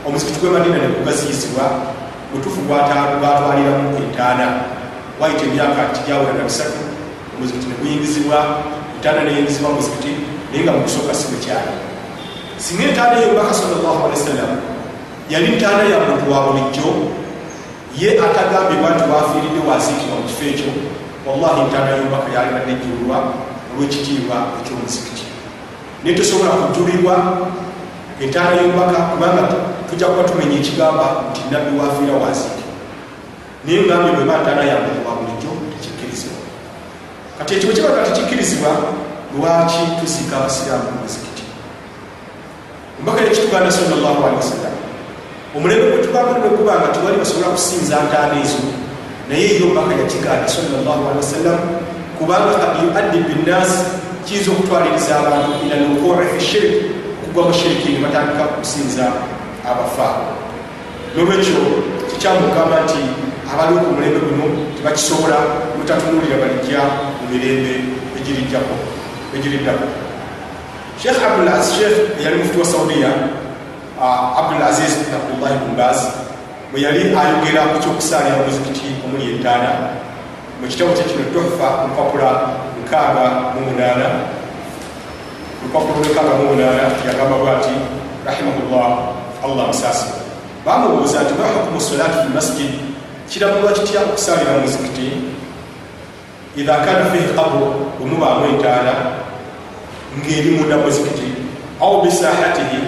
omuzikiti gwe madina ne mutuufu gwatwaliramu entaana wayita emyaka tigyawera na bisatu. Omuzikiti ne guyingizibwa entaana neyingizibwa muzikiti naye nga mugusooka si bwekyali singa entaana eyomubaka salllah alehi wasallam yali ntaana ya muntu wa bulijjo. Ye atagambibwa nti wafiiridde waziikibwa mu kifo ekyo. Wallahi ntaana yomubaka yalibadde ejjululwa olwekitiibwa ekyomuzikiti. Naye tosobola kujulirwa entaana yomubaka kubanga tujja kuba tumenya ekigamba nti nabbi wafiira waziike naye ngambye bweba ntaana ya muntu wa bulijjo tekikkirizibwa. Kati ekibo kibaga tekikkirizibwa lwaki tuziika abasiraamu mu muzikiti? Omubaka yekituganda salllah alihi wasallam. Omulembe gwetugamba nibwekuba nga tiwali basobola kusinza ntaana ezo naye yo omubaka yakiganda salllah alihi wasallam kubanga kad yuaddi binnaasi kiyinza okutwaliriza abantu ila lukui fi shirik okugwa mu shiriki ne batandika kusinza abafa. Nolwekyo kikyamugamba nti abaliwo ku mulembe guno tebakisobola mutatunulira balijja mu mirembe egirijjako egiriddako. Sheikh abdulaziz eyali mufuti wa saudiya abdulaziz abdullahi bumbaz bwe yali ayogera ku kyokusaalira omuzikiti omuli entaana mu kitabo kye kino tohfa lupapula mukaaga mu munaana lupapula lwekaaga mu munaana yagamba bwati rahimahullah allah musaasi bamubuuza nti ma hukumu solati fi masjid. Kirabulwa kitya okusaalira mu muzikiti idha kana fihi qabru bwemubaamu entaana ng'eri munda muzikiti au bisahatihi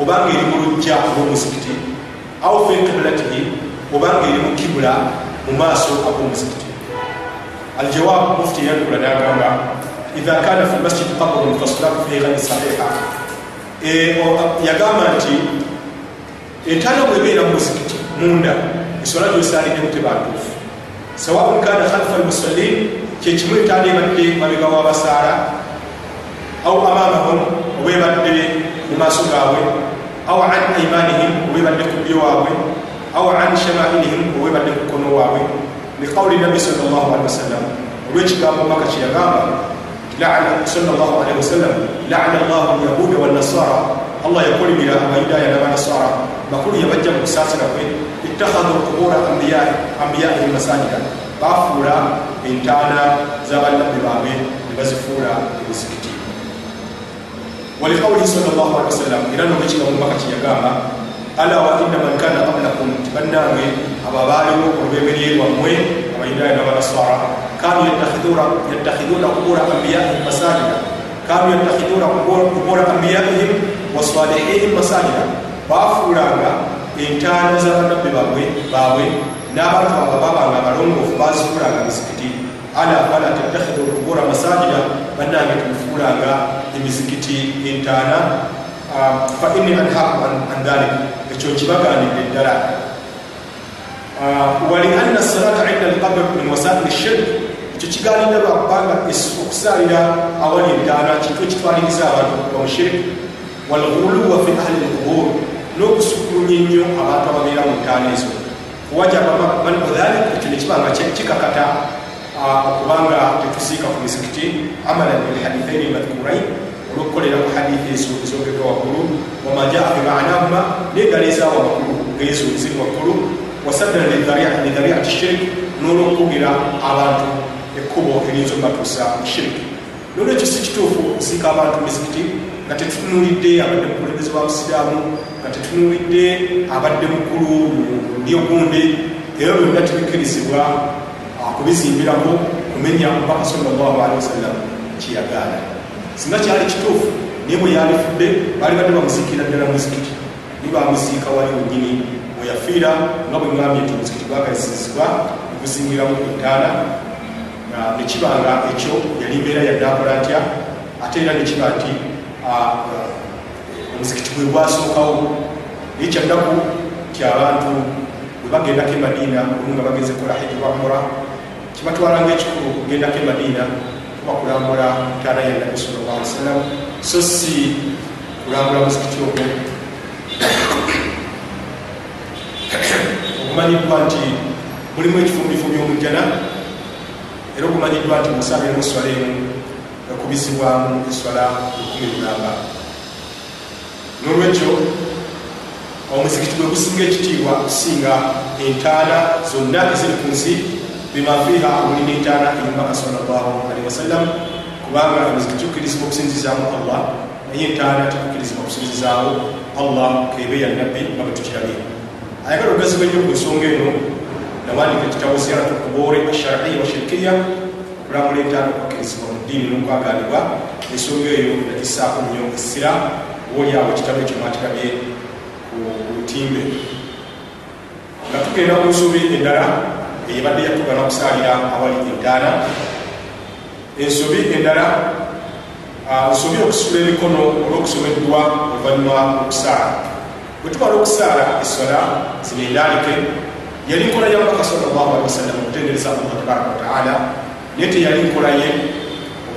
obanga eri mu lujja olw'omuzikiti au fi qiblatihi obanga eri mu kibula mu maaso ag'omuzikiti aljawab mufti yanukula nagamba idha kana fi masjid qabrun fasolatu fihi ghairi sahiha. Yagamba nti entaana bwebeera mu muzikiti munda. Esola gyosaalidemu tebantuufu. Sawaun kana khalfa almusallin kyekimu entaana ebadde mabega w'abasaala au amamahum oba ebadde mu maaso gaabwe au an aimanihim oba ebadde ku ddyo waabwe au an shamailihim oba ebadde ku kkono waabwe. Liqawuli nabi salllah alihi wasallam olwekigambo maka kyeyagamba salllah alihi wasallam laana llahu lyahuda wannasara allah yakolimira abayudaaya n'abanasara makulu yabajja mu kusaasira kwe ittakhadhu qubura ambiyaihim masajida bafuula entaana z'abannabbi baabwe ne bazifuula emizikiti ولقوله صلى الله عليه وسلم إلى أنه يجب أن مكة يقام ألا وإن من كان قبلكم تبنى أبا بالغ وبيبري وموي وإلى أن النصارى كانوا يتخذون يتخذون قبور أنبيائهم wasalihin masajida bafuulanga entaana za banabbe baabwe n'abantu abo babanga abalongoofu bazifuulanga mizikiti ala fala tattakhidhu lqubura masajida bannange tumufuulanga emizikiti entaana um, fa inni anhakum an dhalik ekyo kibaganidde ddala. Uh, Walianna salata inda alqabr min wasaili shirk ekyo kiganidde lwakubanga okusaalira awali entaana kintu ekitwaliriza abantu okuba mushiriki walghuluwa fi ahli lqubur n'okusukulunya ennyo abantu ababeera mu ntaana ezo wajaba man dhalik ekyo nekibanga kikakata okubanga tetusiika ku misikiti amalan bilhadithaini madhkurain olwokukolera ku hadithi ezo ezogerwa waggulu wama jaa fi manahuma n'eddala ezaawa waggulu ngezo ziri waggulu wasaddan lidhariati shirik n'olwokugira abantu ekkubo eriyinza okubatuusa mu shirik nolwekyo si kituufu okusiika abantu misikiti nga tetutunulidde abadde mukulembeze wa busiraamu nga tetunulidde abadde mukulu ndi ogundi ebyo byonna tebikkirizibwa kubizimbirako kumenya omubaka salllah alihi wasallam kyeyagaana singa kyali kituufu naye bwe yalifudde baali badde bamuziikira ddala muzikiti ni bamuziika wali wenyini weyafiira nga bwe ngambye nti omuzikiti gwagalisizibwa neguzingiramu entaana nekibanga ekyo yali mbeera yadde akola atya ate era nekiba nti omuzikiti gwe gwasookawo naye kyaddaku kyabantu bwe bagendako emadiina olu nga bagenze kola hijja wa umura kibatwalanga ekikulu okugendako e madiina kuba kulambula ntaana ya nabi salllah ali wasallam so si kulambula muzikiti ogwo ogumanyiddwa nti mulimu ekifumbifo by'omujjana era ogumanyiddwa nti musaabire muswala emu ekubizibwamu eswala lukumi lulamba n'olwekyo omuzikiti gwe gusinga ekitiibwa okusinga entaana zonna eziri ku nsi bimafiiha mulina entaana eyumbaka salllahalihi wasallam kubanga emizikiti kukkirizibwa okusinzizaamu allah naye entaana tekukkirizibwa okusinzizaawo allah kebe ya nabbi nga bwe tukirabye. Ayagala okugazibwa ennyo ku nsonga eno nawandika ekitabo ziyaratu kuboore ashariya washirikiya okulambula entaana okukkirizibwa mu ddiini n'okwaganibwa ensonga eyo nagisaako nnyo essira obaoliawo ekitabo ekyo mwakirabye lutimbe. Nga tugenda ku nsobi endala eyebadde yatugana okusaalira awali entaana. Ensobi endala nsobi okusula emikono olwokusomeddwa oluvanyuma okusaala bwe tumala okusaala eswala zino endaalike. Yali nkola ya mubaka salllah alihi wasallam okutendereza allah tabaraka wataala naye teyali nkola ye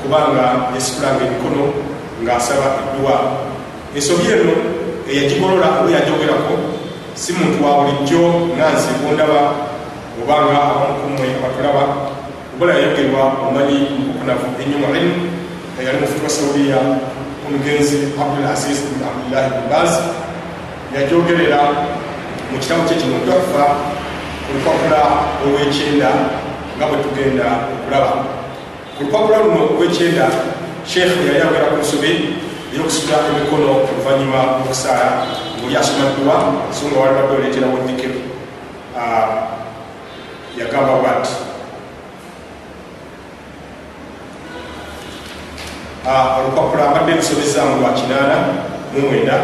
okubanga yasikulanga emikono ng'asaba edduwa. Ensobi eno eyagigolola oba yajogerako si muntu wa bulijjo nansi kundaba obanga abamukumwe abatulaba. Obola yayogerwa omanyi mukukunavu ennyo mu ilmu eyali mufuti wa saudiya omugenzi abdul aziz bn abdullahi bn baz. Yajogerera mu kitabo kye kino tofa ku lupapula olwekyenda nga bwe tugenda okulaba ku lupapula luno olwekyenda sheekh yali ayogera ku nsobi eyokusula emikono oluvanyuma okusaala ngaoli asomaddwa so nga wali badde oleeterawo dikiru yagamba bwati olupapula mbadde ebisobezaamu lwa kinaana mumwenda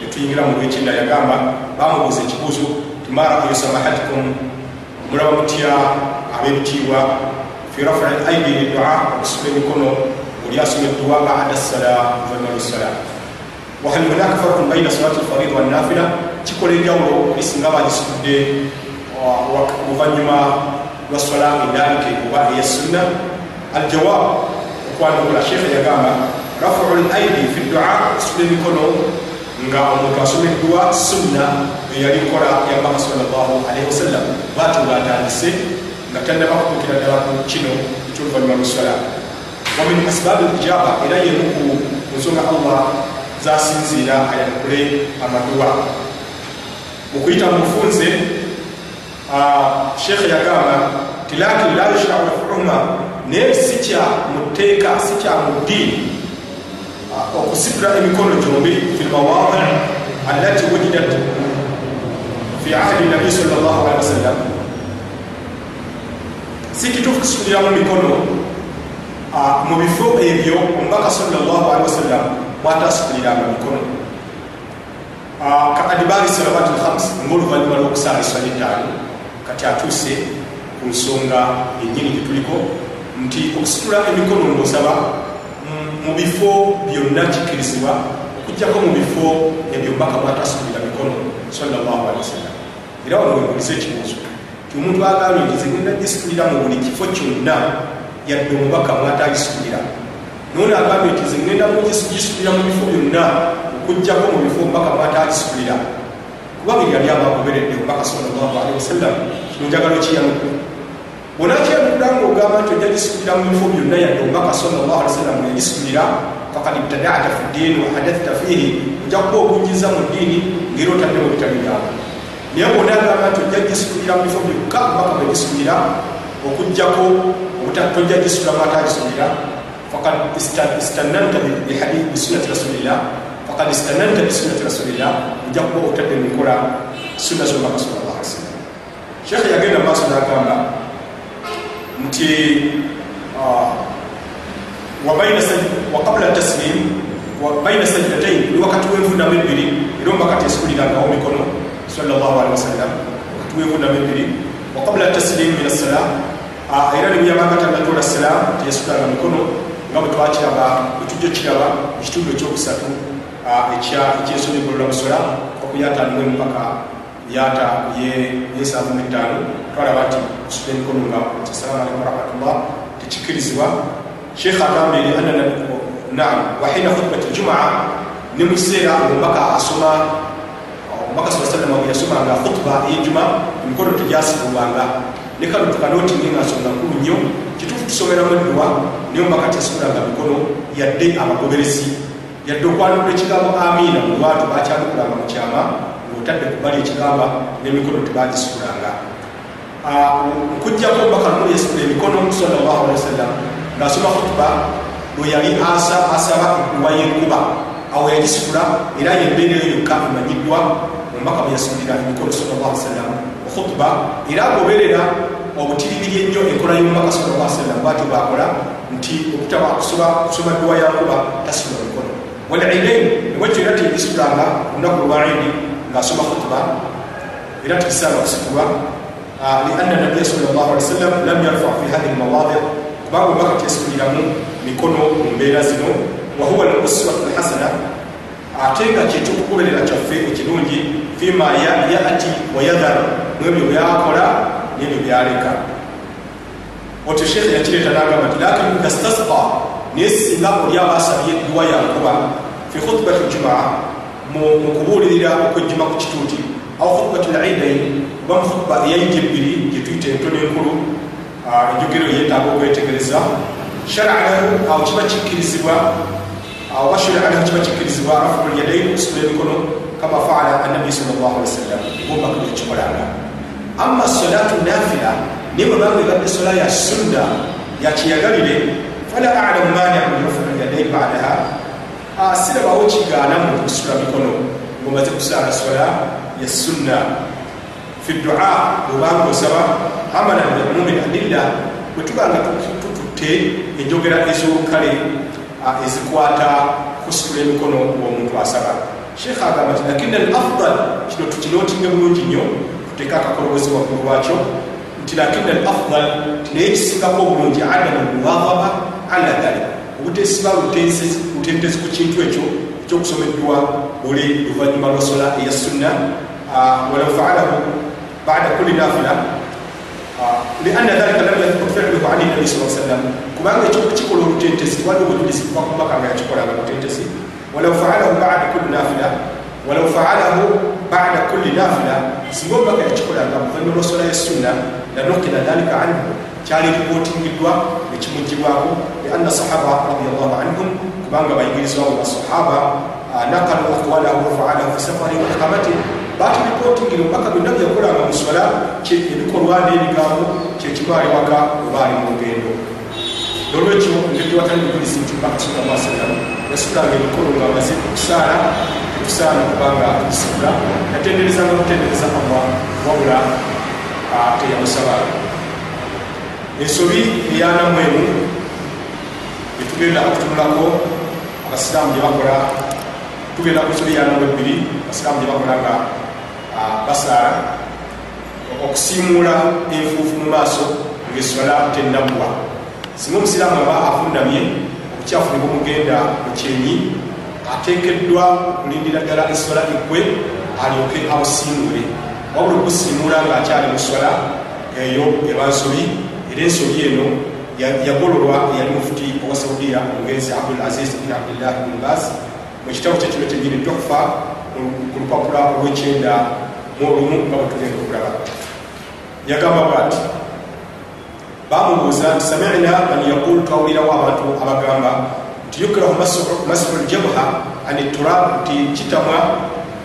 netuyingira mu lwekyenda. Yagamba bamubuuza ekibuuzo timara eyo samahatikum mulaba mutya ab'ebitiibwa fi rafa al aidi lidua okusula emikono oli asomeddwa bada sala oluvanyuma lwesala wahal hunaka farkun baina salati lfarida wannafila kikola enjawulo oli singa bagisudde oluvanyuma lwa swala endalike oba eya sunna aljawab okwanukula shekhe yagamba rafuu laidi fi dua okusula emikono nga omuntu asomeddwa sunna eyali nkola yambaka salllahu alaihi wasallam. Bwati ngaatandise nga tannaba kutukira ddala ku kino ekyoluvanyuma lweswala wamin asbabi lijaba era yemu ku nsonga allah zasinziira ayanukule amaduwa mukuyita mubufunze shekhe yagamba ti lakin la yushrau rafuhuma naye si kya muteeka si kya mu ddiini okusitula emikono gyombi fi lmawadi allati wujidat fi ahdi nabi sal llah alihi wasallam si kituufu kisitulira mu mikono. Mu bifo ebyo omubaka salllah alihi wasallam mwatasituliranga mikono. Ka adibari salawat lhams ngaoluvanyuma lwokusaala eswala etaano kati atuuse ku nsonga yennyini gyetuliko nti okusitula emikono ngaosaba mu bifo byonna kikkirizibwa okugjako mu bifo ebyo mbaka mwatasitulira mikono salllah alihi wasallam. Era wano webuliza ekibuuzo ti omuntu agambye nti zigenda gisitulira mu buli kifo kyonna yadde omubaka mwatagisitulira none agambye nti zigenda gisitulira mu bifo byonna okugjako mu bifo omubaka mwatagisitulira kuba biri yali abagoberedde omubaka salllah alihi wasallam kino njagalo kiyanuku bonakyanudda ngaogamba nti ojja gisitulira mu bifo byonna yadde omubaka salllah alihi wasallam yagisitulira fakad ibtadata fi ddiini wahadathta fiihi ojja kuba ogunjiza mu ddiini ngaera otaddemu bitali byamu naye bona agamba nti ojja gisitulira mu bifo byokka omubaka bwegisitulira okugjako tojja gisitula mwatagisitulira fakad istananta bisunnati rasulillah fakad istananta bisunnati rasulillah ojja kuba otadde mukola sunna alaihi wasallam shekhe yagenda maaso nagamba nti waqabla taslim baina sajdatain ni wakati wenvundamu ebiri era omubaka tesikulirangawo mikono sallallahu alaihi wasallam wakati wenvundamu ebiri waqabla taslim min assala era nebuyabanga tanatola salam teyasukulanga mikono nga bwe twakiraba ekijjo kiraba ekitundu ekyokusatu ekyensonyi golola musola okuyataniwe mupaka yata yesanvu metaano twalaba nti kusula emikono nga assalamu alaikum warahmatullah. Tekikirizibwa sheekh agambye li anna naam wahina khutbati ljumaa ne mu kiseera omubaka asoma omubaka saa sallama bwe yasomanga khutba eyejuma emikono tegyasibulwanga ne kano tukanootinge nga nsonga nkulu nnyo kituufu tusomeramu edduwa naye omubaka tyasibulanga mikono yadde abagoberezi yadde okwanukula ekigambo amiina mu lwatu bakyanukulanga mu kyama ngaotadde kubali ekigamba n'emikono tebagisibulanga nkujjako omubaka lumu yasibula emikono sallallahu alehi wasallam. Ng'asoma khutuba bwe yali asaba edduwa y'enkuba awo yagisibula era yembeera eyo yokka emanyiddwa omubaka bwe yasibulira emikono sallallahu alehi wasallam khutuba era agoberera obutiribiri ennyo enkola y'omubaka alehi wasallam bwatyo bwakola nti okutaba kusoma dduwa yankuba tasibula mikono. Walidain ewekyo era tegisibulanga olunaku lwaidi ng'asoma khutuba era tikisaana kusibulwa lianna nabiya sallallahu alehi wasallam lam yarfa fi hadihi lmawadi kubanga omubaka tyasibuliramu mikono mu mbeera zino wahuwa luswatu lhasana ate nga kyetukugoberera kyaffe ekirungi fima yati wayadhar mwebyo byakola nebyo byaleka otyo sheekhe yakireeta nagamba nti lakin idastasqa naye singa oli abasabye duwa yankuba fi khutbati ljumaa mu kubuulirira okwejjuma ku kituuti aw khutbati lidain oba mu khutba eyayija ebbiri gyetuyita entono enkulu enjogero yeetaaga okwetegereza sharaa lahu awo kiba kikkirizibwa oba sharaa lahu kiba kikkirizibwa rafu lyadain okusitula emikono kama faala annabi sal llah ali wasallam bombaka byekikolanga amma salatu nafila naye bwebanga ebadde sola ya sunna yakiyagalire fala alamu mania min rafu lyadain badaha. Sirabawo kigaana mu kusitula mikono ngomaze kusaala sola ya sunna fi dua bwebanga osaba amala biumumi adilla bwetubanga tututte enjogera ez'olukale ezikwata kusitula emikono omuntu asaba sheekh agamba ti lakini al afdal kino tukinootinge bulungi nnyo tuteeka akakolowezi waggulu lwakyo nti lakini al afdal tinaye ekisingako obulungi adamu muwadaba ala dhalik. Obutesiba lutentezi ku kintu ekyo ekyokusomeddwa buli luvanyuma lwasola eya sunna. Walau faalahu bada kulli nafila lianna dhalika lam yathbut filuhu ani nabi sa sallam kubanga ekyokukikola olutentezi waliwo bujulizi kuva kumaka nga yakikolanga lutentezi walau faalahu bada kulli nafila walau faalahu bada kulli nafila singa omubaka yakikolanga luvanyuma lwasola ya sunna lanukila dhalika anhu kyali ripootingiddwa nekimugibwako lianna sahaba radiallahu anhum kubanga bayigirizwamu basahaba nakalu aqwalahu wafaalahu fi safari wa iqamati batiripotingira omubaka byonna byakolanga mu swala ebikolwa n'ebigambo kyekimwali waka webaali mu lugendo. Nolwekyo bujulizi nti omubaka sallallahu alaihi wasallam yasitulanga emikono nga amaze okusaala tetusaana kubanga tugisibula yatenderezanga kutendereza allah wabula teyamusaba ensobi eyanamwemu etugenda okutunulako abasiraamu gye bakola tugenda ku nsobi yanamu ebbiri abasiraamu gye bakola nga basaala okusiimuula enfuufu mu maaso ngaeswala tennabbwa singa omusiraamu aba afundamye obukyafu ne bumugenda mu kyenyi ateekeddwa okulindira ddala eswala eggwe alyoke abusiimuule wabula okusiimuula ng'akyali mu swala eyo eba nsobi era ensobi eno yagololwa eyali mufuti owa saudiya omugenzi abdul aziz bin abdillah bin baz. Mu kitabu kyekino kyenyini tofa ku lupapula olwekyenda muolumu nga bwetugenda okulaba yagamba bwati bamubuuza nti samina man yaqul twawulirawo abantu abagamba nti yukrahu masihu ljabha ani turab nti kitamwa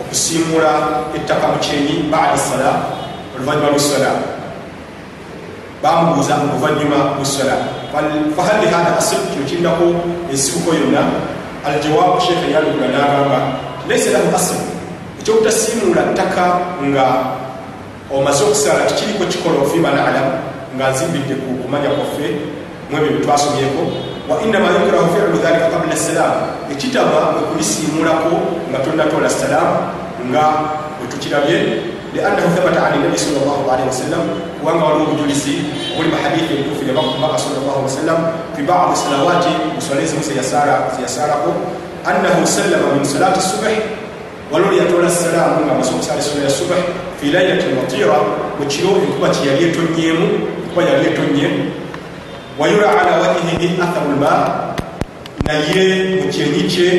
okusiimula ettaka mu kyenyi bada sala oluvanyuma lwesala bamubuuza oluvanyuma lwesala fahal lihada asib? Kino kirinako ensibuko yonna. Aljawabu sheekha yalugula n'agamba laisa lahu asl ekyobutasiimuula ttaka nga omaze okusaala tikiriko kikola ofima nalam nga nzimbidde ku kumanya kwaffe mwebyo byetwasomyeko wa innama yukrahu filu dhalika qabla salaamu ekitama ekulisiimulako nga tonnatola salaamu nga bwetukirabye liannahu thabata ani nabi sal llah alaihi wasallam kubanga waliwo obujulizi obuli mahadithi entuufu yabakumaka sal llah wasallam fi badi salawati muswala ezimu zeyasaalako annahu sallama min salati subahi waliwo yatola salaamu nga amaze okusala essola ya subah fi lailati matira mu kiro enkuba kyeyali etonyemu enkuba yali etonye wayura ala wajihihi atharu lma naye mu kyenyi kye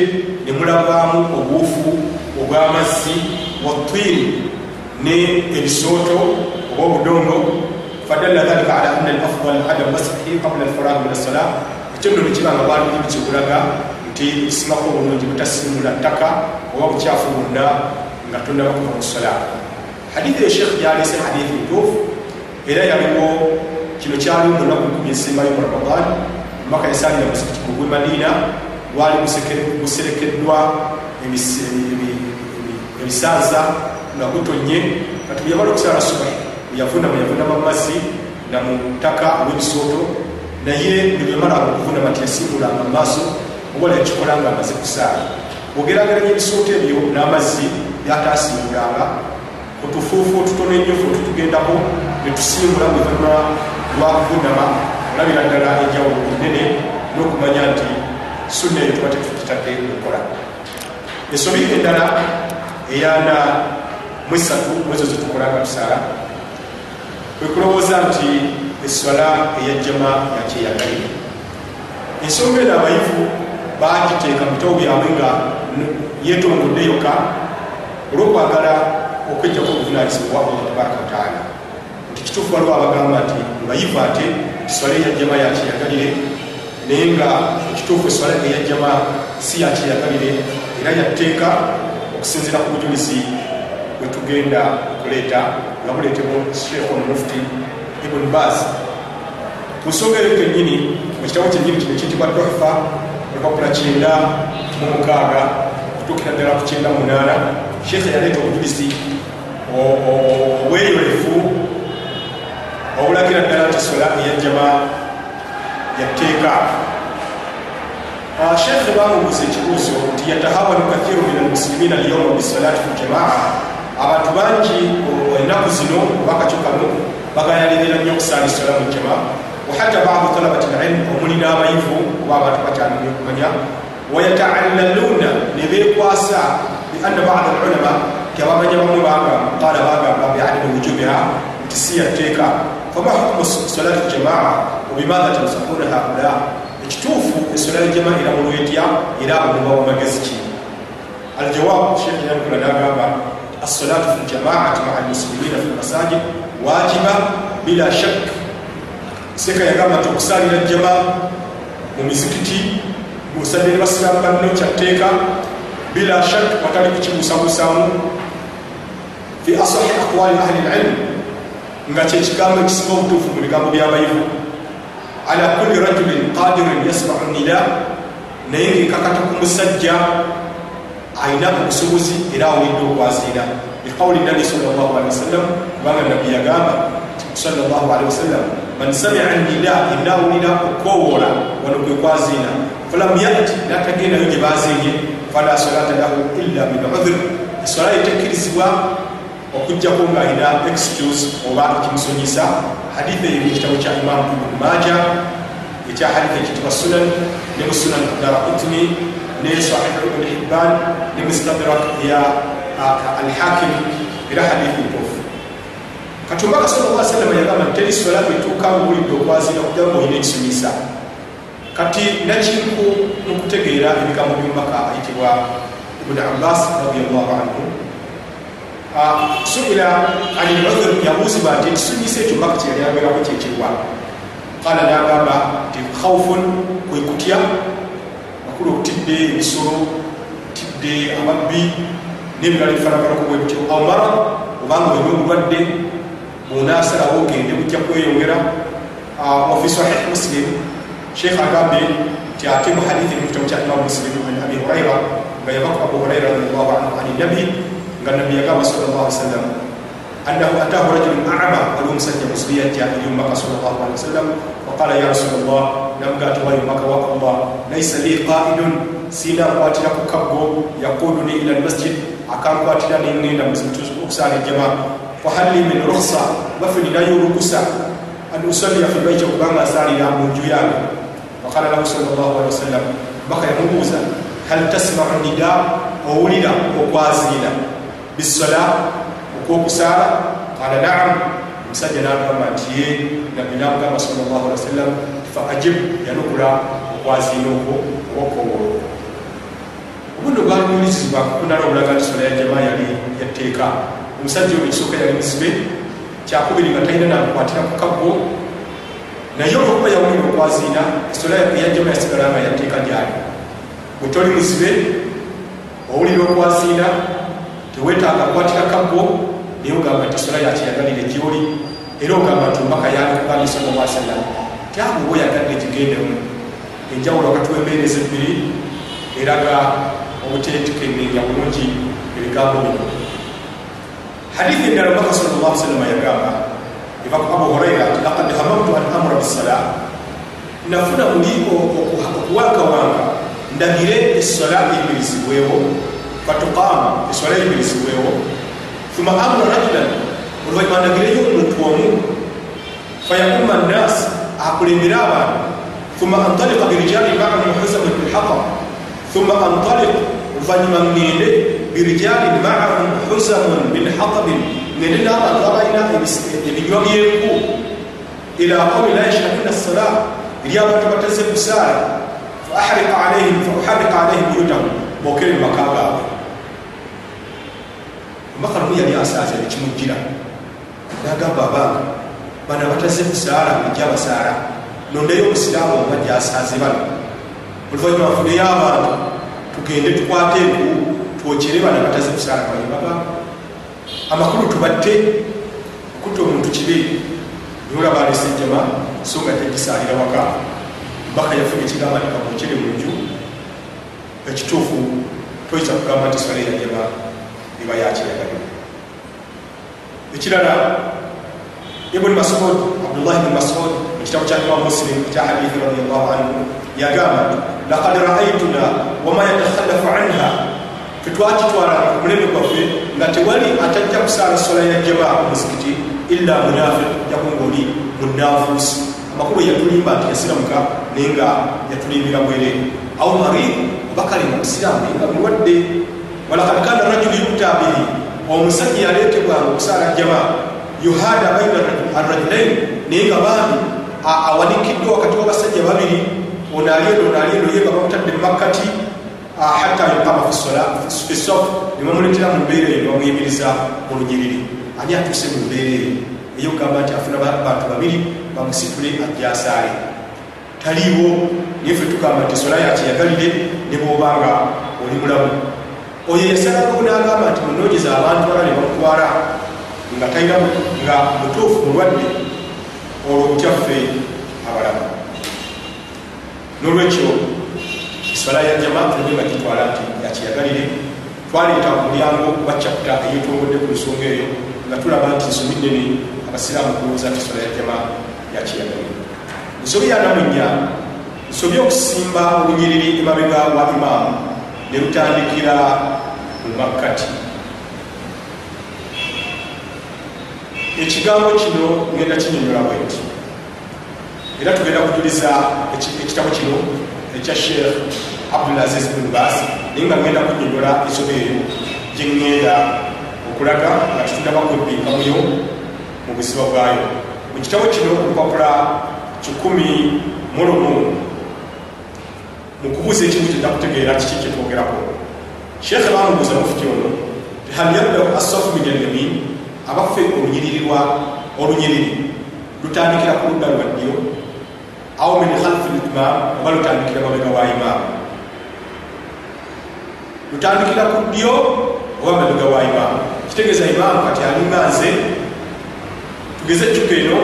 ne mulabwamu obuufu obw'amazzi watwini ne ebisooto oba obudongo fadalla dhalika ala anna alafdal adam masihi qabla alfaragh min assala ekyo nno nekibanga bwaliri bikikulaga nti ekisimako obulungi butasimula ttaka oba bukyafu bwonna nga tonaba kuva mu sola hadithi ya sheekh gyalese hadithi ntuufu era yaliwo kino kyaliwo mu nnaku nkumi ezisembayo mu ramadan mumaka yasalira musikiti gugwe madina gwali guserekeddwa ebisanza nga gutonye kati bweyamala okusala subahi bweyavunama yavunama mumazzi na mu ttaka olw'ebisooto naye nebweyamala okuvunama tiyasimbulanga mu maaso oba yakikola nga amaze kusaala bwogerageranya ebisooto ebyo n'amazzi byatasimbulanga kutufuufu otutono ennyo fe otutugendako netusimbula bwevanuma lwakuvunama olabira ddala enjawulo enene n'okumanya nti sunna eyo tuba tetukitadde okukola ensobi endala eyana mwesatu mwezo zetukolanga tusaala kwekulowooza nti eswala eyajjama yakyeyagalire ensonga eno abayivu bagiteeka bitabo byabwe nga yetongodde yokka olwokwagala okwejjako obuvunanyizibwa allah tabaraka wataala nti kituufu waliwo abagamba nti bayivu ate eswala eyajjama yakyeyagalire naye nga ekituufu eswala eyajjama si yakyeyagalire era yatteeka okusinzira ku bujulizi bwetugenda okuleeta nga buleetebwa sheekh omufti ibn baz. Ku nsonga eyo kennyini mu kitabo kyennyini kino ekiyitibwa tohfa olupapula kyenda mu mukaaga okutuukira ddala ku kyenda munaana sheekhe yaleeta obujulizi obweyolefu obulagira ddala nti sola eyajjama yatteeka sheekhe bamubuuza ekibuuzo nti yatahawanu kathiru min almuslimina alyawma bisalati fi jamaa abantu bangi ennaku zino obakaco kano bagayalirira nnyo okusaala esola mu jamaa wahata badu talabati lilm omuli n'abayivu oba abantu bakyalina okumanya wayataallaluuna ne beekwasa bianna bada alulama ti abamanya bamwe bagamba qala bagamba biadami wujubiha nti si yatteeka fama hukmu salati jamaa wabimadha tansahuuna haula ekituufu esola yajama eramulwa etya era omuba wamagezi ki aljawabu shekh yankula nagamba assalatu fi ljamaati maa almuslimina fi lmasajid wajiba bila shak seeka yagamba nti okusalira jama mu mizikiti busadde ne basiramu banno kyatteeka bila shak watali kukibuusabuusaamu fi asahi aqwali ahli lilm nga kyekigambo ekisinga obutuufu mu bigambo byabayivu ala kulli rajulin qadirin yasmau nida naye ngekakata ku musajja ayina obusobozi era awulidde okwaziira. Biqawuli nabi salllah alihi wasallam kubanga nabbi yagamba salllah alihi wasallam. Man samia nida ina awulira okukowoola wano kwe kwaziina falam yati natagendayo gye bazinye fala salata lahu illa min udhr. Esola yetekkirizibwa okugjako ngaalina excuse oba ekimusonyisa hadithi eyo mukitabo kya imamu ibn maja. Ekya hadithi ekitibwa sunan ne mu sunan darakutni ne sahihu ibn hibban ne mustadrak ya alhakim. Era hadithi ntuufu katumbaka sala salama yagamba teri sola etuuka ngaowulidde okwazira kujjaba ngaolina ekisomisa kati nakinku mukutegeera ebigambo byomubaka ayitibwa ibuni abbas radiallahu anhu suila ani ludhr yabuuzibwa nti ekisomisa ekyo mbaka kyeyali abeerako kyekirwa qala nagamba nti khaufun kwe kutya bakulu okutidde ebisolo tidde ababbi n'ebirala ebifanaganako bwe butyo aw mara obanga olina obulwadde bwonasalawo ogende bujja kweyongera wafi sahih muslim. Sheikh agambye nti ate mu hadithi mu kitabu kya imamu muslim an abi huraira nga yavaku abu huraira radiallahu anhu ani nabi nga nabi yagamba sallallahu alaihi wasallam annahu atahu rajulun a'ma waliwo omusajja musubi yajja eri omubaka sallallahu alaihi wasallam waqala ya rasulallah namugati wayi omubaka wa allah laisa li qaidun sina nkwatira ku kaggo yaquduni ila almasjid akankwatira nengenda okusala ejjama fahal li min rukhsa bafe ninayo olukusa an usallia fi baiti okubanga asalira mu nju yange waqala lahu sallallahu alaihi wasallam mbaka yamubuuza hal tasmau nida owulira okwaziina bisola okwokusaala qala naam omusajja nagamba nti ye nabbi namugamba salllah ali wasallam fa ajib yanukula okwaziina okwo obaokowolo obuno gwali muwulizibwa kunala obulaga nti sola ya jama yali yatteeka omusajja oyo ekisooka yali muzibe kyakubiri nga talina namukwatira ku kabbo naye olwokuba yawulira okwaziina esola yajama yasigala nga yatteeka gyali bwetoli muzibe owulira okwaziina tewetaaga kwatira kabbo naye ogamba nti esola yakyeyagalire gyoli era ogamba nti omubaka yakugambye sallallahu alaihi wasallam ti abo oba oyagadde gigendemu enjawulo wakati w'embeereza ebbiri eraga obuteetikennenya bulungi ebigambo bino hadithi endala omubaka sallallahu alaihi wasallam yagamba eva ku abu huraira ti lakad hamamtu an amura bisala nafuna muli okuwankawanga ndagire esola eyimirizibwewo fatuqama esola eyimirizibwewo thumma amura rajulan oluvanyuma ndagireyo omuntu omu fayakuma nnas akulembere abantu thumma antalika birijali maahum husaman bilhaqa thumma antalik oluvanyuma ngende birijali maahum husamun bilhatabin ngende n'abantu abalina ebinywa byenku ila qawmi la yashhaduna sala eri abantu bateze kusaala fauharika alaihim buyutahum bokere mumaka gaabwe omubaka lumu yali asaaza nekimujjira nagamba abanga bano abataze kusaala ejja basaala nondeyo omusiraamu oba gyasaaze bano oluvanyuma funeyo abantu tugende tukwate enku twokere bano abataze kusaala bayimbaga amakulu tubatte okutta omuntu kibi niolaba alesejjama so nga tegisaalira waka. Mbaka yafuna ekigamba nikamuokere mu nju ekituufu toyinza kugamba nti swala yajjama eba yakyeyagalira ekirala ibuni masud abdullahi bni masud ekitabo kya imam muslim kya hadithi radiallahu anhu yagamba lakad raaituna wama yatakhalafu anha fetwakitwala omuleme gwaffe nga tewali atajja kusaala sola ya jama omuzikiti illa munafiq jakungaoli munanfuusi amakulu yatulimba nti yasiramuka naye nga yatulimbira bwere au marid oba kale omusiraamu naye nga mulwadde walakad kana rajulu yukta bihi omusajja yaleetebwanga okusaala jama yuhada baina arrajulain naye nga bambi awanikiddwa wakati wabasajja babiri ono alieno ono alieno ye nga bamutadde mumakkati hatta yuqama fisof nebamuletera mu mbeera eyo nebamuyimiriza mu lunyiriri ani atuuse mu mbeera eyo eyokugamba nti afuna bantu babiri bamusitule ajja asaale taliiwo naye fe tugamba nti sola yakyeyagalire ne bwobanga oli mulamu oyo yasalako nagamba nti munojeza abantu bala ne bamutwala nga talina nga mutuufu mulwadde olwo butyaffe abalamu. Nolwekyo eswala ya jama tulebe nga gitwala nti yakyeyagalire twaleeta ku mulyango wa chapta eyetongedde ku nsonga eyo nga tulaba nti nsobi nene abasiraamu kulowooza nti eswala ya jama yakyeyagalire nsobi yanamunya nsobi okusimba olunyiriri emabega wa imaamu ne lutandikira mu makkati. Ekigambo kino ngenda kinyonyola bwenti era tugenda kujuliza ekitabo kino ekya sheekh abdulaziz bin bas naye nga ngenda kunyonyola ensobe eyo gyeŋŋenda okulaga nga tutunaba kwebbinkamuyo mu buziba bwayo. Mu kitabo kino olupapula kikumi mulumu mu kubuuza ekimu kyenda kutegeera kiki kyetwogerako sheekhe bamubuuza mufuti ono hal yabdau assafu min alyamin? Abaffe olunyiririrwa olunyiriri lutandikira ku ludda lwa ddyo aw min khalfi limam oba lutandikira mabega wa imaamu lutandikira ku ddyo oba mabega wa imaamu kitegeeza imaamu kati alinga nze tugeze ejjuka eno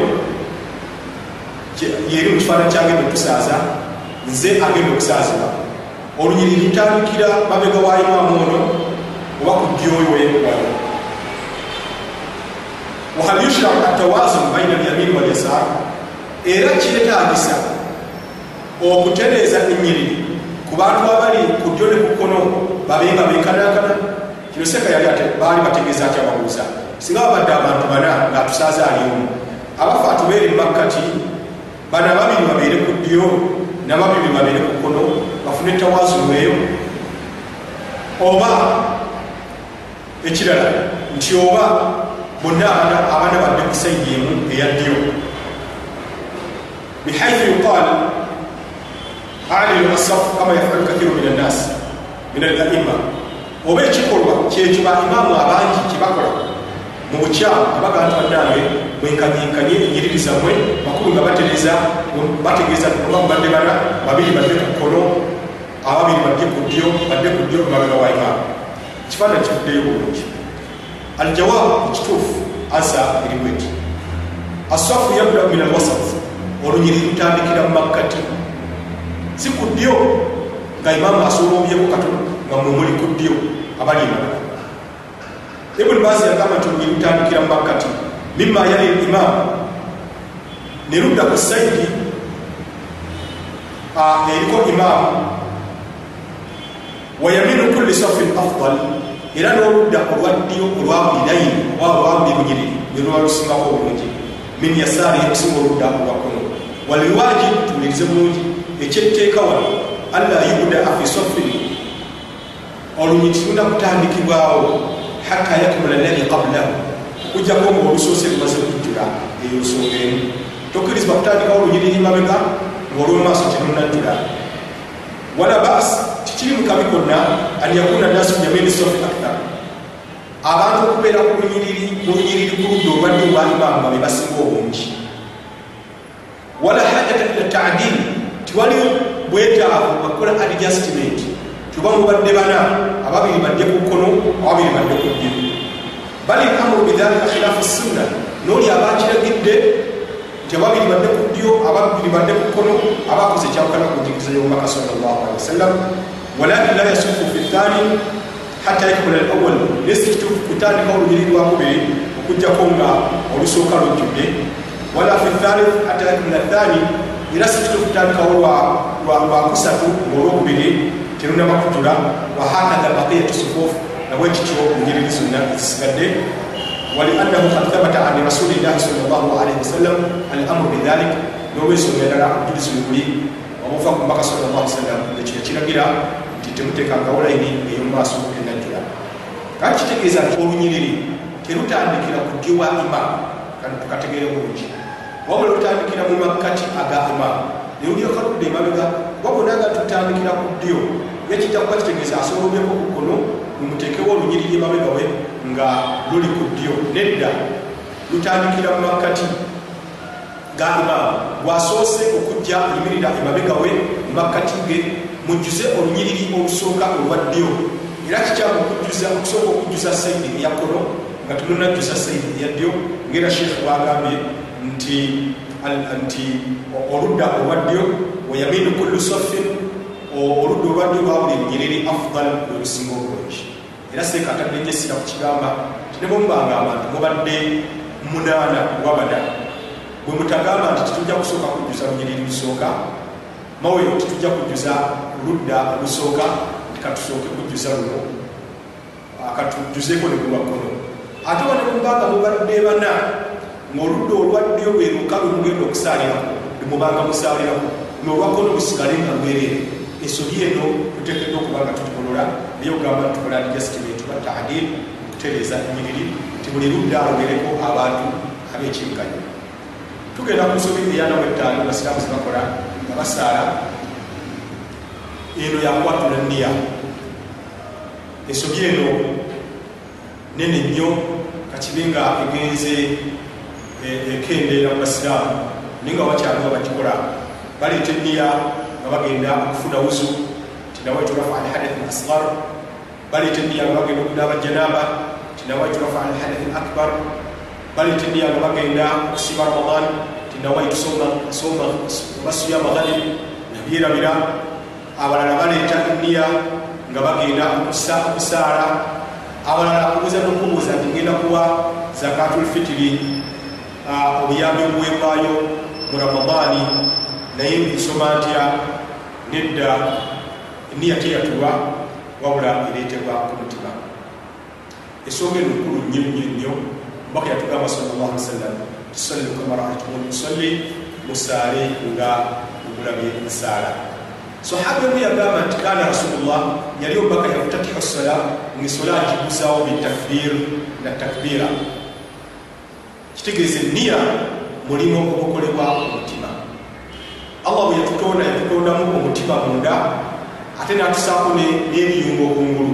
yeri mu kifaananyi kyagenda okusaaza nze agenda okusaazibwa olunyiriri lutandikira mabega wa imaamu ono oba ku ddyowe wano wahal yushraku atawazun baina alyamin walyasar era kyetagisa okutereeza enyiriri ku bantu abali ku ddyo ne ku kkono babenga benkanankana. Kino seka yali baali bategeeza ati ababuuza? Singa babadde abantu bana ngaatusaaza ali omu abafe atubeere mumakkati bano ababiri babeere ku ddyo nababiri babeere ku kkono bafune tawazunu eyo oba ekirala nti oba bonna abaana badde ku saidi emu eyaddyo bihaithu yuqal alilu asafu kama yafalu kathiru min annas min alaima oba ekikolwa kyekyo baimaamu abangi kyebakola mu bukyamu tebagaa nti bannange mwenkanyenkanye enyiriri zammwe bakulu nga batereza bategeeza oba mubadde bana babiri badde ku kkono ababiri badde ku ddyo badde ku ddyo mabega wa imaamu ekifaananyi kivuddeyo bulungi aljawaabu ekituufu asa eribweti asafu yabdau min alwasat olunyiriri lutandikira mu makkati si ku ddyo nga imaamu asoloobyeko katono nga mwemuli ku ddyo abali emabega ibuni baasi yagamba nti olunyiriri lutandikira mu makkati mima yali imaamu ne ludda ku saidi eriko imaamu wayaminu kulli safin afdal era n'oludda olwaddyo olwabulirayini oba olwabuli lunyiriri lwelwalusingako obulungi min yasaari okusinga oludda olwakono waliwaji tuwulirize bulungi ekyetteeka wano alla yubudaa fi safin. Olunyiriri tulina kutandikibwawo hatta yakmula alladi qablahu. Okujjako nga olusoose lumaze kujjula eyo nsonga emu. Tokkirizibwa kutandikawo olunyiriri mabega ngaolwomumaaso tenunajjula wala baas tikiri mukabi konna an yakuna nasu yamini sofi akthar. Abantu okubeera mu lunyiriri ku ludda olwadde olwa imaamu nga be basinga obungi wala hajata ila tadili tiwaliwo bwetaavu bakola adjustment. Tuba mubadde bana ababiri badde ku kkono ababiri badde ku ddyo bali amuru bidhalika khilaafu sunna nooli abakiragidde nti ababiri badde ku ddyo ababiri badde ku kkono abakoze ekyawukana ku njigiriza y'omubaka salllah alihi wasallam. Walakin la yasufu fi thani hatta yakmula al awal nesikitufu kutandika olunyiri lwakubiri okugjako nga olusooka lujjudde wala fi thalith hatta yakmula thani era sikitufu kutandikawo lwakusatu ngaolwokubiri terunaba kujula wahakadha baqiyatu sufufu nabwe kityo enyiriri zonna ezisigadde waliannahu kad thabata an rasulillahi salllah alaihi wasallam al amru bidhalik nolwensonga endala obujulizi bwebuli obuva ku mbaka salllah sallam ekyo ekiragira nti temuteekangawo layini ey'omumaaso enajjula kati kitegeeza nti olunyiriri terutandikira ku ddyo wa imaamu tukategeere bulungi wabula lutandikira mu makkati aga imaamu neyulyokaludde emabega wabonaga tutandikira ku ddyo. Yakitakuba kitegeeza asolomyeko ku kkono mumuteekewo olunyiriri emabega we nga luli ku ddyo. Nedda lutandikira mu makkati ga imaamu gwasoose okujja yimirira emabega we mu makkati ge mujjuze olunyiriri olusooka olwa ddyo. Era kikyamu okusooka okujjuza saidi eya kkono nga tulunajjuza saidi eya ddyo ngaera sheekh bwagambye nti nti oludda olwa ddyo wayaminu kullu safin oludda olwadde lwa buli lunyiriri afdal lwelusinga obulungi era seekatadde njesira ku kigamba tinebomubanga abantu mubadde munaana wabada. Bwe mutagamba nti titujja kusooka kujjuza lunyiriri lusooka mawe titujja kujjuza ludda olusooka katusooke kujjuza luno katujjuzeko ne kulwakkono ate wane mubanga mubadde bana ngaoludda olwaddyo lwe luka lwe mugenda okusaalirako lwemubanga musaalirako nolwakkono lusigale nga lwereere ensobi eno tuteekeddwa okuba nga tutukolola naye ogamba tukola adjustment ba taadil okutereeza enyiriri ti buli ludda alogereko abantu ab'ekyenkanyo tugenda ku nsobi eyanamu ettaano basiraamu zebakola nga basaala eno yakwatula niya ensobi eno nene nnyo kakibe nga egenze ekendeera mu basiraamu naye nga wakyaliwo bakikola baleeta eniya nga bagenda okufuna wuzu tinawaitu rafa al hadath asgar baleeta eniya nga bagenda okunaaba janaba tinawaitu rafa al hadath akbar baleeta eniya nga bagenda okusiba ramadan tinawaitu soma basuyama ghadim nabyerabira abalala baleeta eniya nga bagenda okusaala abalala kubuuza nokubuuza nti ngenda kuwa zakatul fitiri obuyambi obuweebwayo mu ramadaani naye nsoma ntya nedda eniya teyatulwa wabula ereetebwa ku mutima. Esonga eno nkulu nnyo nnyo nnyo. Mbaka yatugamba salllah ali wasallam tusalli kama raaitumuni musalli musaale nga mugulabye nsaala sahaba emu yagamba nti kana rasulullah yali obaka yafutatihu sola ngaesola agiguzawo bitakbir na takbira kitegeeza eniya mulimu ogukolebwa omutima allah bwe yatutonda yatutondamu omutima munda ate natusaako n'ebiyungo okungulu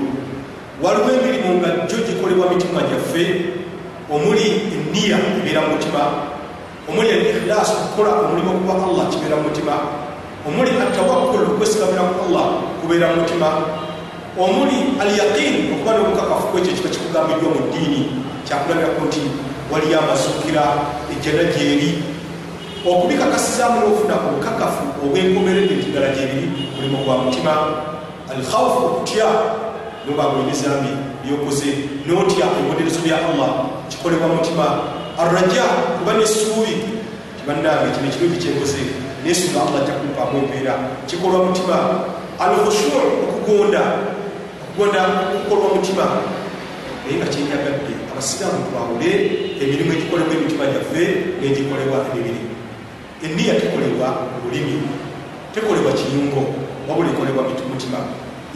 waliwo emirimu nga jjo gikolebwa mitima gyaffe omuli eniya ebeera mu mutima omuli elikhilaasi okukola omulimu okuba allah kibeera mu mutima omuli atawakul okwesigamira ku allah kubeera mu mutima omuli alyaqin okuba nobukakafu kwekyo kiba kikugambiddwa mu ddiini kyakulabirako nti waliyo amazuukira ejjana gyeri. Okubikakasizaamu n'okufuna obukakafu obwenkomeredde ekiddala gyebiri mulimu gwa mutima. Alkhawfu okutya nobagoyinezambi byokoze notya ebibonerezo bya allah kikolebwa mutima. Arraja kuba nessuubi tibannange kino ekirungi kyekoze nesunga allah ajja kumpaamu empeera. Kikolwa mutima. Alkhushur okugonda okugonda kukolwa mutima naye nga kyenyagadde abasiraamu twawule emirimu egikolebwa emitima gyaffe negikolebwa emibiri. Eniya tekolebwa lulimi tekolebwa kiyungo wabula ekolebwa mutima.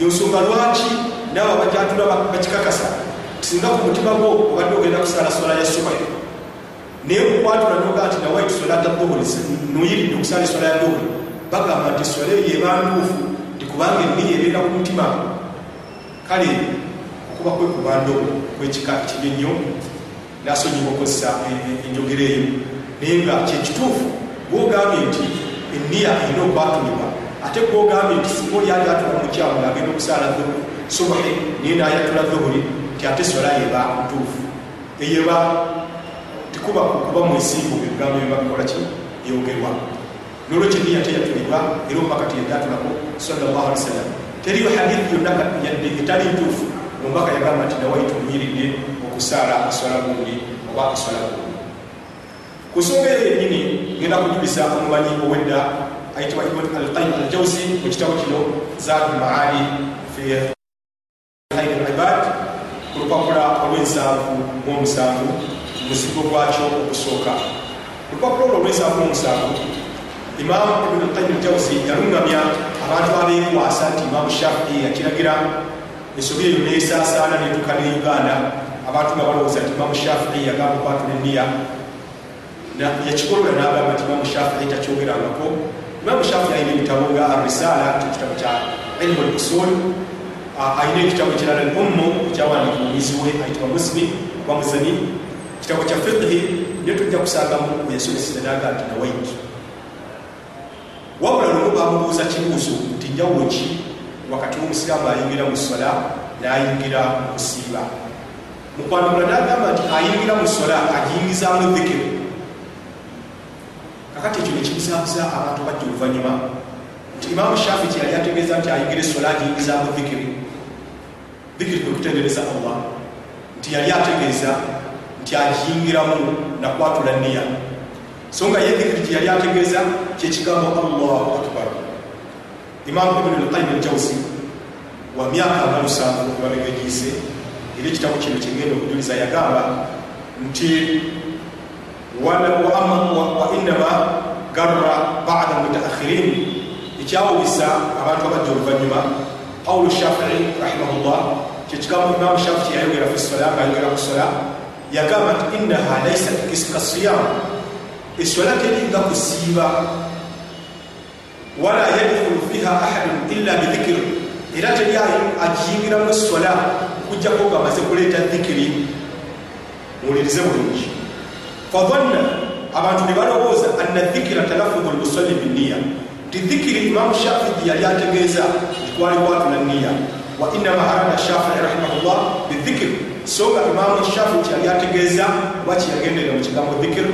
Yensonga lwaki nawe abajatula bakikakasa? Singa ku mutima gwo obadde ogenda kusala swala ya suba naye okukwatula noga nti nawe tusolata dhuhuri nuyiridde okusala eswala ya dhuhuri bagamba nti swala eyo eba ntuufu nti kubanga eniya ebeera ku mutima. Kale okuba kwekubandobo kwekika ekibi ennyo nasonyiwa okozesa enjogera eyo. Naye nga kyekituufu gwogambye nti eniya erina okwatunibwa ate gwogambye nti singa oli ali atula mukyamu ngaagenda okusaala subuhi naye nayatula dhuhuri nti ate swala yeba ntuufu. Eyeba tikuba kuba mwesimbu ebigambo byeba bikola ki? Yogerwa nolwekyo niya teyatulibwa era omubaka teyajatulako salllah ali wasallam teriyo hadithi yonna yadde etali ntuufu omubaka yagamba nti nawaitu muyiridde okusaala aswala gundi oba aswala gundi. Ku nsonga eyo yennyini ngenda kujulisa omumanyi owedda ayitibwa ibn alqayim aljawsi mu kitabo kino zaadu maali fi hayr ibad ku lupapula olwensanvu muomusanvu muzigo gwakyo ogusooka. Ku lupapula olwo olwensanvu muomusanvu imamu ibn alqayim aljawsi yalungamya abantu abeekwasa nti imamu shafii yakiragira ensobi eyo nesaasaana netuka ne uganda. Abantu nga balowooza nti imamu shafii yagamba okwatula eniya yakikolola nagamba nti imamu shafii takyogerangako. Imamu shafii alina ebitabo nga arisala ekitabo kya ilmu lusul alina ekitabo ekirala lummu ekyawandika omuyizi we ayitibwa muslim oba muzani ekitabo kya fiqhi naye tujja kusangamu yasomeseza naga nti nawaiti wabula lumu bamubuuza kibuuzo nti njawulo ki wakati womusiraamu ayingira mu sola nayingira mu kusiiba. Mukwanukula nagamba nti ayingira mu sola agiyingizaamu dhikiru kakati ekyo nekibuzaabuza abantu bajja oluvanyuma nti imamu shafi kyeyali ategeeza nti ayingira esola agiyingizaamu dhikiri dhikiri kwe kutendereza allah nti yali ategeeza nti agiyingiramu nakwatula niya so nga ye dhikiri kyeyali ategeeza kyekigambo allahu akbar imamu ibn alqayim aljawsi wa myaka nga lusanvu ebabegegiise era ekitabo kino kyengenda okujuliza yagamba nti wainama garra bada mutaakhirin ekyawubisa abantu abajja oluvanyuma qawulu shafii rahimahullah kyekigambo imamu shafii yayogera fi sola ngaayogera ku sola yagamba nti innaha laisat kasiyam esola teringa kusiiba wala yadkhulu fiha ahadun illa bidhikiri era teri agiyingiramu esola kujjako nga amaze kuleeta dhikiri muwulirize bulungi fadhanna abantu ne balowooza anna dhikira talafudu lmusalli biniya ti dhikiri imamu shafii yali ategeeza tikwali kwatula niya wa innama arada shafii rahimahullah bidhikir so nga imamu shafii kyali ategeeza oba kyeyagenderera mu kigambo dhikir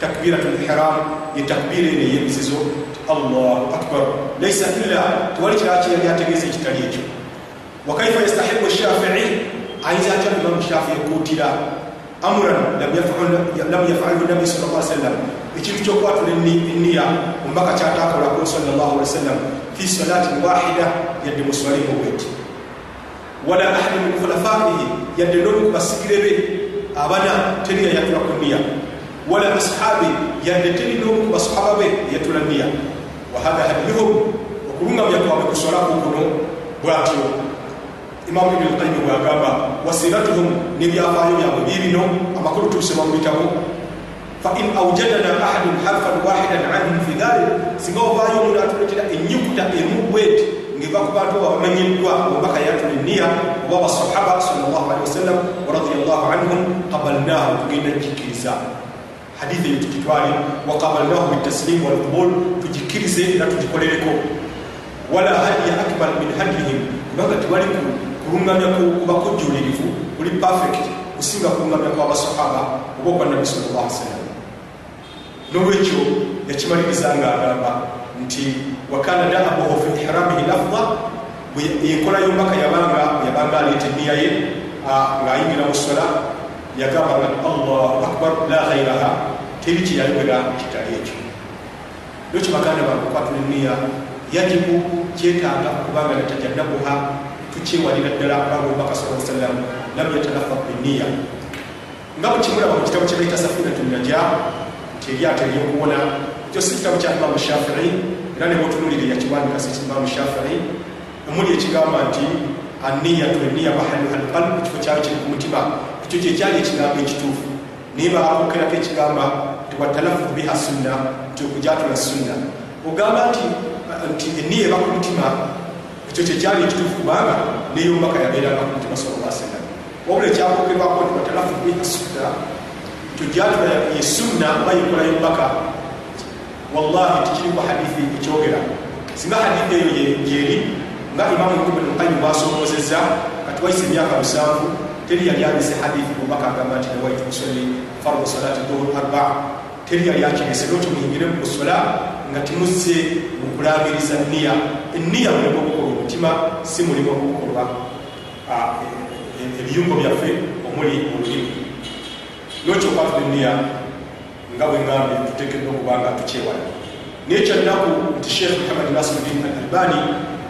takbiratu lihram ye takbira eno eyemizizo allahu akbar laisa illa tiwali kirala kyeyali ategeeza ekitali ekyo wakaifa yastahibu shafii ayinza atya imamu shafii ekuutira amuran lam yafalhu nabi sal sallam ekintu kyokwatula eniya omubaka kyatakolako wasallam fi salatin wahida yadde muswalimu bweti wala ahadi min khulafaihi yadde nomu kubasigire be abana teri yayatula ku niya wala ashabi yadde teri nomu kubasahaba be yatula niya wahadha hadihum okulungamya kwabwe kusolaku kuno bwatyo imamu ibn lqayimi bwagamba wasiratuhum nebyafaayo byabwe bibino amakulu tubisoma mu bitabo fain aujadana ahadun harfan wahidan anhum fi dhalik singa ovaayo omuntu atuletera enyukuta emu bweti ngeva ku bantu babamanyiddwa obubaka yatula eniya oba basahaba salllah alihi wasallam waradiallahu anhum qabalnahu tugenda gikkiriza hadithi eyo tugitwale waqabalnahu bitaslimu walqubul tugikkirize era tugikolereko wala hadiya akbar min hadihim kubanga tewali kulungamya kuba kujulirivu kuli perfect. Kusinga kulungamya kwabasahaba oba okwa nabi sallallahu alaihi wasallam. Nolwekyo yakimaliriza nga agamba nti wakana daabuhu fi ihramihi lafda enkola yombaka yabanga yabanga aleeta eniya ye ng'ayingira mu sola yagamba allahu akbar la ghairaha teri kyeyayogera kitali ekyo lwekyo baganda bange okwatula eniya yajibu kyetaaga okubanga natajannabuha tukyewalira ddala kubanga omubaka sa sallam lam yatalafa biniya nga bwekimulaba mu kitabu kyebaita safinatu naja nti eryato eryokuwona ekyo si kitabu kya imamu shafii era ne bwotunulire yakiwandika si imamu shafii omuli ekigamba nti aniyatu eniya mahaluha alqalb ekifo kyayo kiri ku mutima ekyo kyekyali ekigambo ekituufu naye baawokerako ekigamba nti watalafuzu biha sunna nti okujatula sunna. Ogamba nti nti eniya eba ku mutima ekyo kyekyali ekituufu kubanga neyomubaka yabeeranga ku mutima sala sallam wabula ekyakokerwako nti watalafuzu biha sunna tujatula ye sunna oba yekola yomubaka wallahi tikiriku hadithi ekyogera singa hadithi eyo yeri nga imamu ibn lqayim bwasomoozezza kati waise emyaka musanvu teri yali alise hadithi mubaka agamba nti nawaitu musolli fardu salati dhuhur arba. Teri yali akirese lwekyo muyingire mu kusola nga timuzze mu kulangiriza niya eniya mulimu okukola omutima si mulimu okukolwa ebiyungo byaffe omuli olulimi lwekyo okwatula eniya nga bwe ngambe tutekedde okuba nga tukyewala naye kyannaku nti sheekh muhammad nasiruddin al albani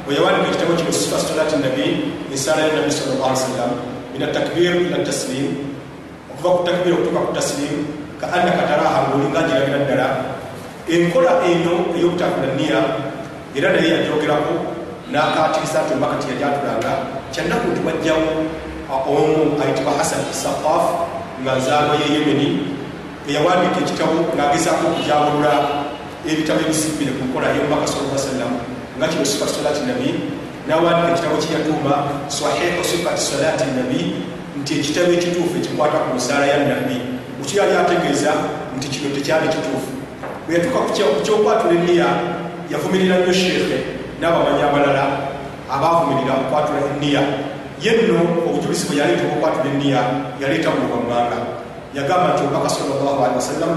bwe yawandika ekitabo kino sifa salati nabi ensala ya nabi sal llah sallam min atakbir ila taslim. Okuva ku takbir okutuka ku taslim ka annaka taraha ngaolinga girabira ddala enkola eno ey'okutakula niya era naye yajogerako n'akatiriza nti omaka tiyajatulanga kyannaku nti wajjawo omu ayitibwa hasan saqaf nga nzaalwa ye yemeni eyawandika ekitabo ng'agezaako okujabulula ebitabo ebisimbire ku nkola y'omubaka sala sallam. Nga kino sifati salati nabi nawandika ekitabo kyeyatuuma sahihu sifati salati nabi. Nti ekitabo ekituufu ekikwata ku nsaala ya nabi. Ukiyali ategeeza nti kino tekyali kituufu bwe yatuuka kukyokwatula eniya yavumirira nnyo sheekhe n'abamanyi abalala abaavumirira okwatula eniya ye nno obujulizi bwe yaleeta okwatula eniya yaleeta buli wammanga yagamba nti omubaka salllah alihi wasallam.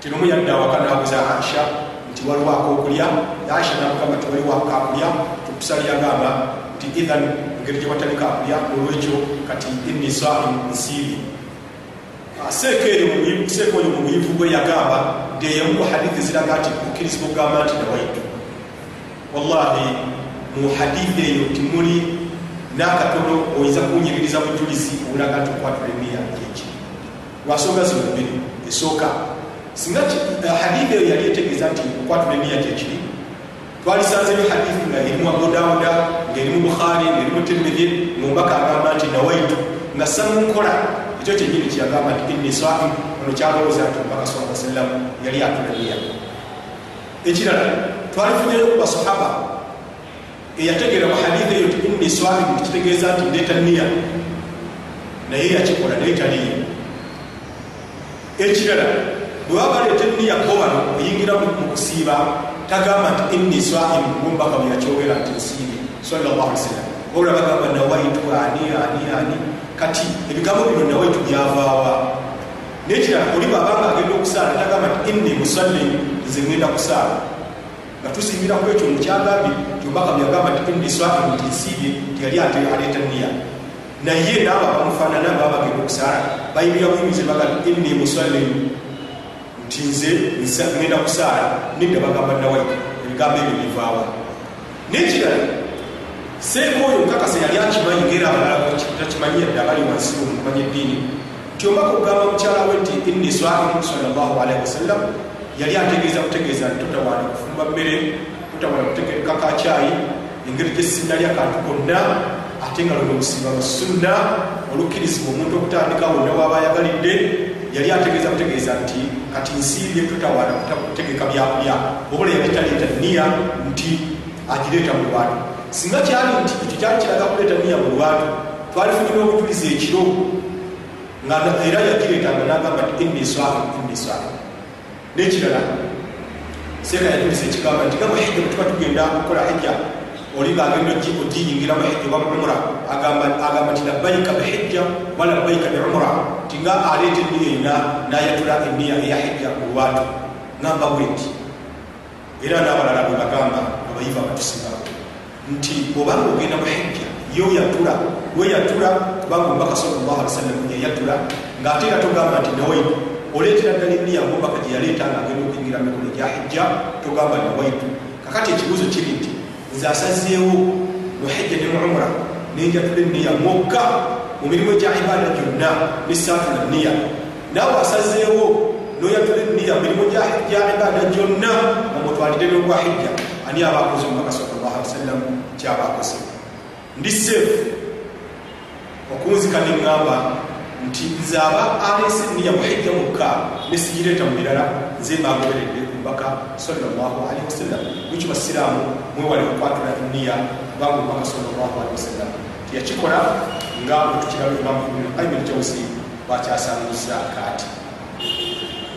Tinomu yadda awaka nabuza aisha nti waliwo akokulya aisha nagamba nti waliwo akakulya tukusali yagamba nti ithan engeri gyewatali kakulya olwekyo kati inni saim nsiibi seeka oyo mu buyivu bwe yagamba ndeyemuwa hadithi ziraga nti okkirizibwa okugamba nti nawaitu wallahi mu hadithi eyo timuli nakatono oyinza kunyiririza bujulizi obulaga nti okwatula emiya kyeki lwansonga zino bbiri esooka singa hadithi eyo yali etegeeza nti okwatula emiya kyekiri twalisanzeyo hadithi nga erimu abudawuda ngaerimu bukhari ngaerimu tirmidhi ngaombaka agamba nti nawaitu nga samunkola ekyo kyenyini kyeyagamba nti inni saim ono kyalowooza nti omubaka saa sallam yali atula emiya ekirala twalifunyeyo ku basahaba eyategeera mu hadithi eyo ti inni swalimu tikitegeeza nti ndeeta niya naye yakikola naye taliyo ekirala bwe baba baleeta eniya kowano oyingira mu kusiiba tagamba nti inni swalimu gombaka bwe yakyogera nti nsiibi sallallahu alaihi wasallam wabula bagamba nawaitu ani ani ani? Kati ebigambo bino nawaitu byavaawa. Nekirala oli babanga agenda okusaala tagamba nti inni musalli nze ngenda kusaala. Nga tusingira ku ekyo mukyagambye kyobaka byagamba nti indiswaki nti nsiibye tiyali ate aleeta niya naye naaba bamufaanana baba bagenda okusaala bayimira buyimize baga inni musallimu nti nze ngenda kusaala nedda bagamba nawaitu ebigambo ebyo bivaawa nekirala seeka oyo nkakasa yali akimanyi ngaera abalala takimanyi yadde abali wansi omumanyi eddiini. Nti omaka okugamba mukyala we nti inni swakimu salllahu alaihi wasallam yali ategeeza kutegeeza nti totawaana kufumba mmere totawaana kutegereka kakyayi engeri gyesinalya kantu konna ate nga obusiba lwa sunna olukkirizibwa omuntu okutandikawo wonna waaba ayagalidde yali ategeeza kutegeeza nti kati nsiibye totawaana kutegeka byakulya obola yali taleeta niya nti agireeta mu lwatu singa kyali nti ekyo kyali kiraga kuleeta niya mu lwatu twalifunira obujulizi ekiro era yagireetanga nagamba nti inniswaka inniswaka nekirala seeka yajuliza ekigamba nti gamba hijja bwetuba tugenda kukola hijja oli ngaagenda ogiyingira muhijja oba muumura agamba nti labbaika bihijja wa labbaika biumura ti nga aleeta eniya ena nayatula eniya eya hijja mu lwatu ngamba bweti era n'abalala bwe bagamba abayiva batusinga nti obanga ogenda muhijja yoyatula weyatula kubanga omubaka salllah ali wasallam yayatula ngaate era togamba nti nawaitu oleetera ddala eniya ngaomubaka gye yaleeta nga agenda okuyingira mikono gya hijja togamba nawaitu kakati ekibuuzo kiri nti nze asazeewo muhijja ne muumura nenjatula eniya mwokka mu mirimu gya ibaada gyonna nesaatula niya naawe asazeewo noyatula eniya mu mirimu gya ibaada gyonna omutwalire n'ogwa hijja. Ani aba akoze omubaka salllah ali wasallam kyaba akoze ndi seefu okunzika neŋŋamba nti nze aba alese niya muhijja mukka nesigireeta mu birala nze mbagoberedde omubaka salllahalihi wasallam. Nikyo basiraamu mwewale okwatula eniya kubanga omubaka salllahalihi wasallam. Tiyakikola nga wetukiraba imamu ibnulqayim eljawsi bakyasanguza kaati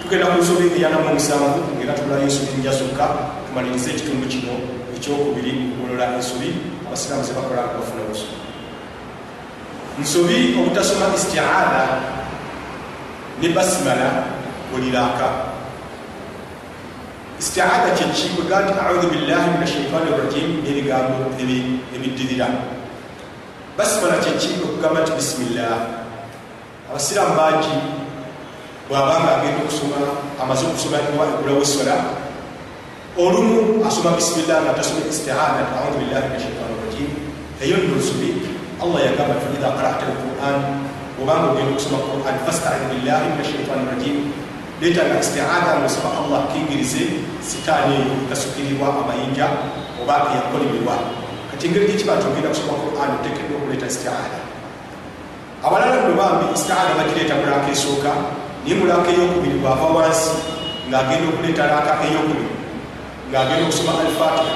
tugenda ku nsobi eyanamu omusanvu ngera tulayo ensobi nja zokka tumalirize ekitundu kino ekyokubiri okulola ensobi abasiraamu zebakola bafuna busobi nsobi obutasoma istiaada ne basimala oliraaka istiaada kyeki kwega nti audu billahi min ashaitani rajim n'ebigambo ebiddirira basimala kyeki okugamba nti bisimillah abasiraamu bangi bwabanga agenda okusoma amaze okusoma egulawo esola olumu asoma bisimillah nga tasoma istiaada audu billahi min ashaitani rajim eyo nno nsobi allah yagamba ti faidha qarata alquran obanga ogenda okusoma quran fastain billahi min ashaitani rajim leetanga istiaada ngosaba allah kingirize sitaani eyo ekasukirirwa amayinja oba eyakolemerwa kati engeri gyekiba nti ogenda kusoma quran otekedwa okuleeta istiaada abalala nno bambi istiaada bagireeta mulaaka esooka naye mulaaka eyokubiri bwava wansi ng'agenda okuleeta laaka eyokubiri ng'agenda okusoma alfatiha.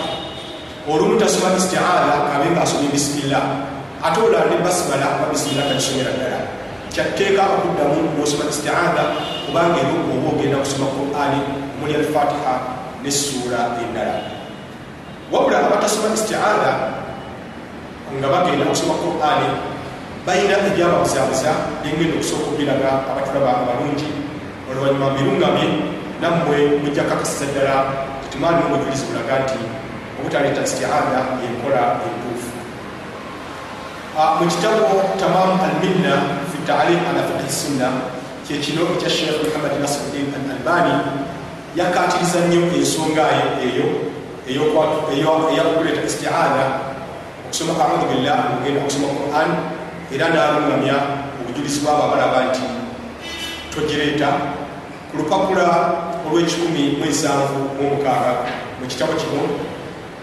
Olumu tasoma istiaada kabe ngaasomye bisimillah ate olala ne basimala babisimira kakisomera ddala. Kyatteeka okuddamu nosoma istiaada kubanga ero oba ogenda kusoma qurani omuli alfatiha nessuula endala. Wabula abatasoma istiaada nga bagenda kusoma qurani balina ebyababuzabuza nengenda okusooka okubiraga abatulaba abalungi. Oluvanyuma mbirungamye nammwe mujja kakasiza ddala tetumaani omujulizi bulaga nti obutaleeta istiaada yenkola entuufu. Mu kitabo tamam alminna fi taalim ala fiqhi sunna kyekino ekya sheekh muhammad nasiruddin al albani yakatiriza nnyo ensonga eyo eyakuleeta istiaada okusoma audu billah ogenda okusoma quran era nalungamya obujulizi bwabo abalaba nti togireeta. Ku lupapula olw'ekikumi mwensanvu mumukaaga mu kitabo kino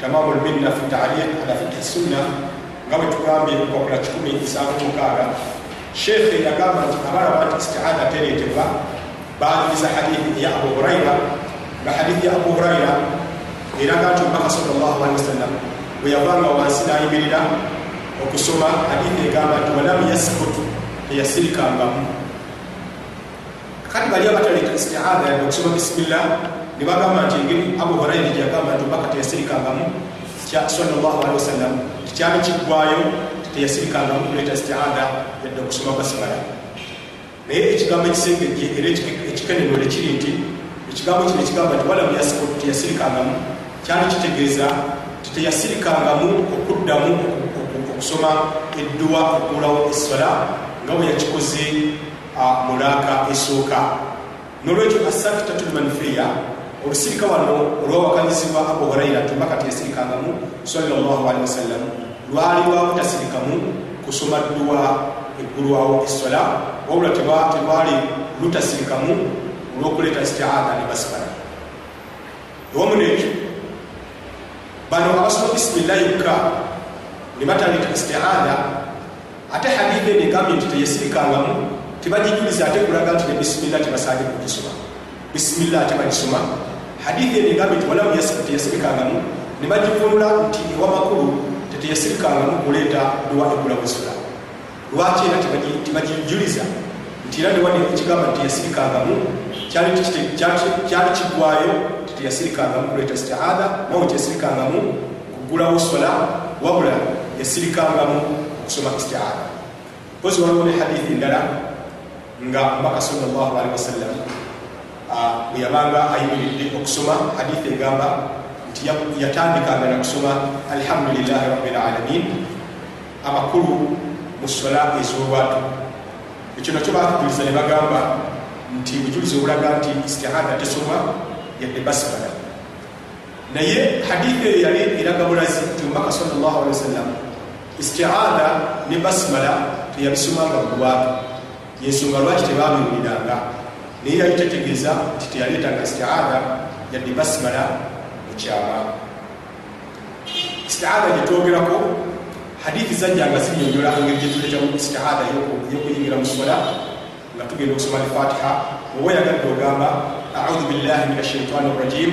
tamamu lminna fi taalim ala fiqhi sunna nga bwe tugambye lupapula kikumi nsanvu mukaaga sheekhe yagamba nti abalaba nti istiaada tereetebwa baaniriza hadithi eya abu huraira nga hadithi ya abu huraira eraga nti omubaka salllah alihi wasallam bwe yavanga wansi nayimirira okusoma hadithi egamba nti walam yaskut teyasirikangamu kati bali abataleeta istiaada yadde okusoma bisimillah ne bagamba nti engeri abu huraira gyeyagamba nti omubaka teyasirikangamu kya salllah alihi wasallam kikyali kiggwayo teyasirikangamu kuleeta istiaada yadde okusoma basimala naye ekigambo ekisengejje era ekikenenole kiri nti ekigambo kino ekigamba nti walamu teyasirikangamu kyali kitegeeza titeyasirikangamu okuddamu okusoma edduwa okuulawo essola nga bwe yakikoze mulaaka esooka nolwekyo asakitatu lmanfiya olusirika wano olwawakanyizibwa abu huraira tumaka teyasirikangamu salllahalihi wasallam lwali lwabutasirikamu kusoma dduwa eggulwawo essola wabula tebwali lutasirikamu olwokuleeta istiaada ne basibala ewamu nekyo bano abasoma bisimillah yokka ne batandika istiaada ate hadithi eno egambye nti teyesirikangamu tebagijuliza ate kulaga nti ne bisimillah tebasaanye kugisoma bisimillah tebagisoma hadithi eno egambye nti walamu teyesirikangamu ne bagivunula nti ewamakulu teteyesirikangamu kuleeta duwa egula busula lwaki era tebagijuliza nti era newane ekigamba nti teyesirikangamu kyali kigwayo titeyasirikangamu kuleeta istiaada nawe teyasirikangamu kugulawo sola wabula yasirikangamu okusoma istiaada pozi waliwo ne hadithi ndala nga mbaka salllahalihi wasallam bwe yabanga ayimiridde okusoma hadithi egamba yatandikanga nakusoma alhamdulilahi rabilalamin amakulu mu sola ez'olwatu ekyo nakyo batujuliza ne bagamba nti bujulizi obulaga nti istiaada tesoma yadde basimala naye hadithi eyo yali eraga bulazi nti omubaka salllah alihi wasallam istiaada ne basimala teyabisomanga mugwatu yensonga lwaki tebabiwuliranga naye yali tetegeeza nti teyaleetanga istiaada yadde basimala mukyama istiaada gyetwogerako hadithi zajjanga zinyonyola engeri gyetuletamu istiaada yokuyingira mu sola nga tugenda okusoma alfatiha. Oba oyagadde ogamba audhu billahi min ashaitani rajim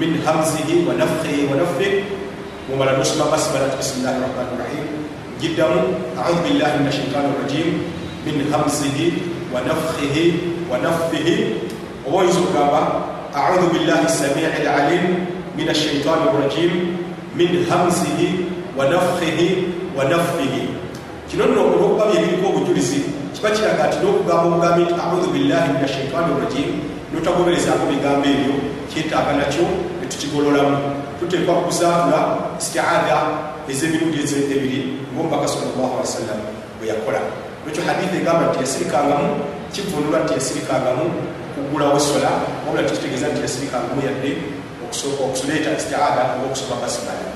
min hamzihi wa nafhihi wa nafih mumala nosoma basmalat bismillahi rahmani rahim. Jiddamu audhu billahi min ashaitani rajim min hamzihi wa nafhihi wa nafihi oba oyinza okugamba audhu billahi samii lalim min ashaitani rajim min hamzihi wa nafhihi wa nafihi kino nno olwokuba byebiriko obujulizi kiba kiraga nti n'okugamba obugambi nti audhu billahi min ashaitani rajim notagoberezaako bigambo ebyo kyetaaga nakyo netukigololamu tuteekwa kuzaatula istiaada ez'emirundi ebiri ngaomubaka salllah ali wasallam bwe yakola. Ekyo hadithi egamba nti yasirikangamu kivunula nti yasirikangamu kugulawo sola wabula tikitegeeza nti yasirikangamu yadde okuleeta istiaada oba okusoma basimala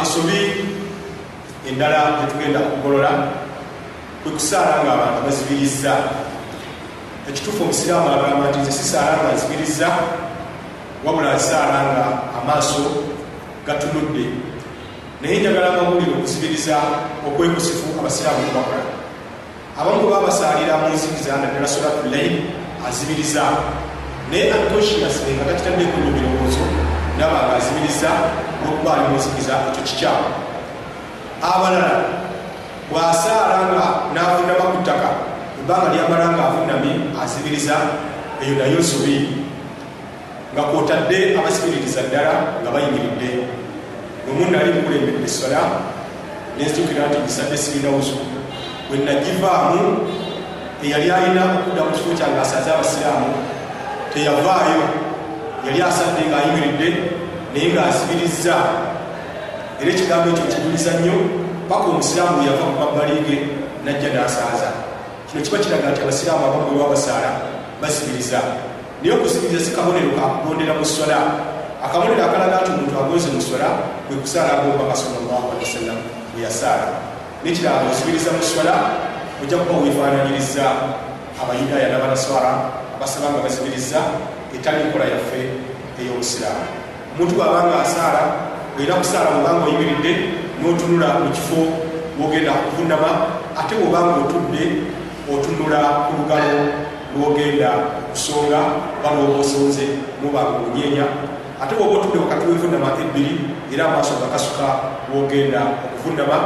ensobi endala gyetugenda okugolola kwe kusaala nga abantu bazibiriza ekituufu omusiraamu agamba nti nze sisaala nga nzibiriza wabula nsaala nga amaaso gatunudde. Naye njagala amawulire okuzibiriza okwekusifu abasiraamu kubakola abamu babasaalira mu nzikiriza naddala solatulaini azibiriza naye unconsciously nga takitaddeko nyo birowoozo naba nga azibiriza olwokuba ali mu nzikiriza ekyo kikyamu. Abalala bwasaala nga navunama ku ttaka ebbanga lyamala nga avunamye azibiriza eyo nayo nsobi. Nga kwotadde abasibiririza ddala nga bayimiridde. Omuntu ali mukulembedde esola nenzijukira nti gisadde sirinawuzo bwe nagivaamu eyali alina okudda mu kifo kyange asaze abasiraamu teyavaayo yali asadde ngaayimiridde naye ngaazibiriza era ekigambo ekyo kijuliza nnyo paka omusiraamu yava ku mabbali ge najja n'asaaza. Kino kiba kiraga nti abasiraamu abamu bwe babasaala basibiriza naye okuzibiriza si kabonero kakugondera mu sola akabonero akalaga nti omuntu agonze mu sola kwe kusaala alehi wasallam bwe yasaala. Nekiraba ozibiriza mu sola ojja kuba weefaananyiriza abayudaaya n'abanaswara abasaba nga bazibiriza etali nkola yaffe ey'obusiraamu. Omuntu bwabanga asaala olina kusaala bwobanga oyimiridde n'otunula mu kifo wogenda kuvunama ate bwobanga otudde otunula ku lugalo lwogenda okusonga balwoba osonze mubanga omunyenya ate bwoba otudde wakati wevunama ebbiri era amaaso gakasuka wogenda okuvunama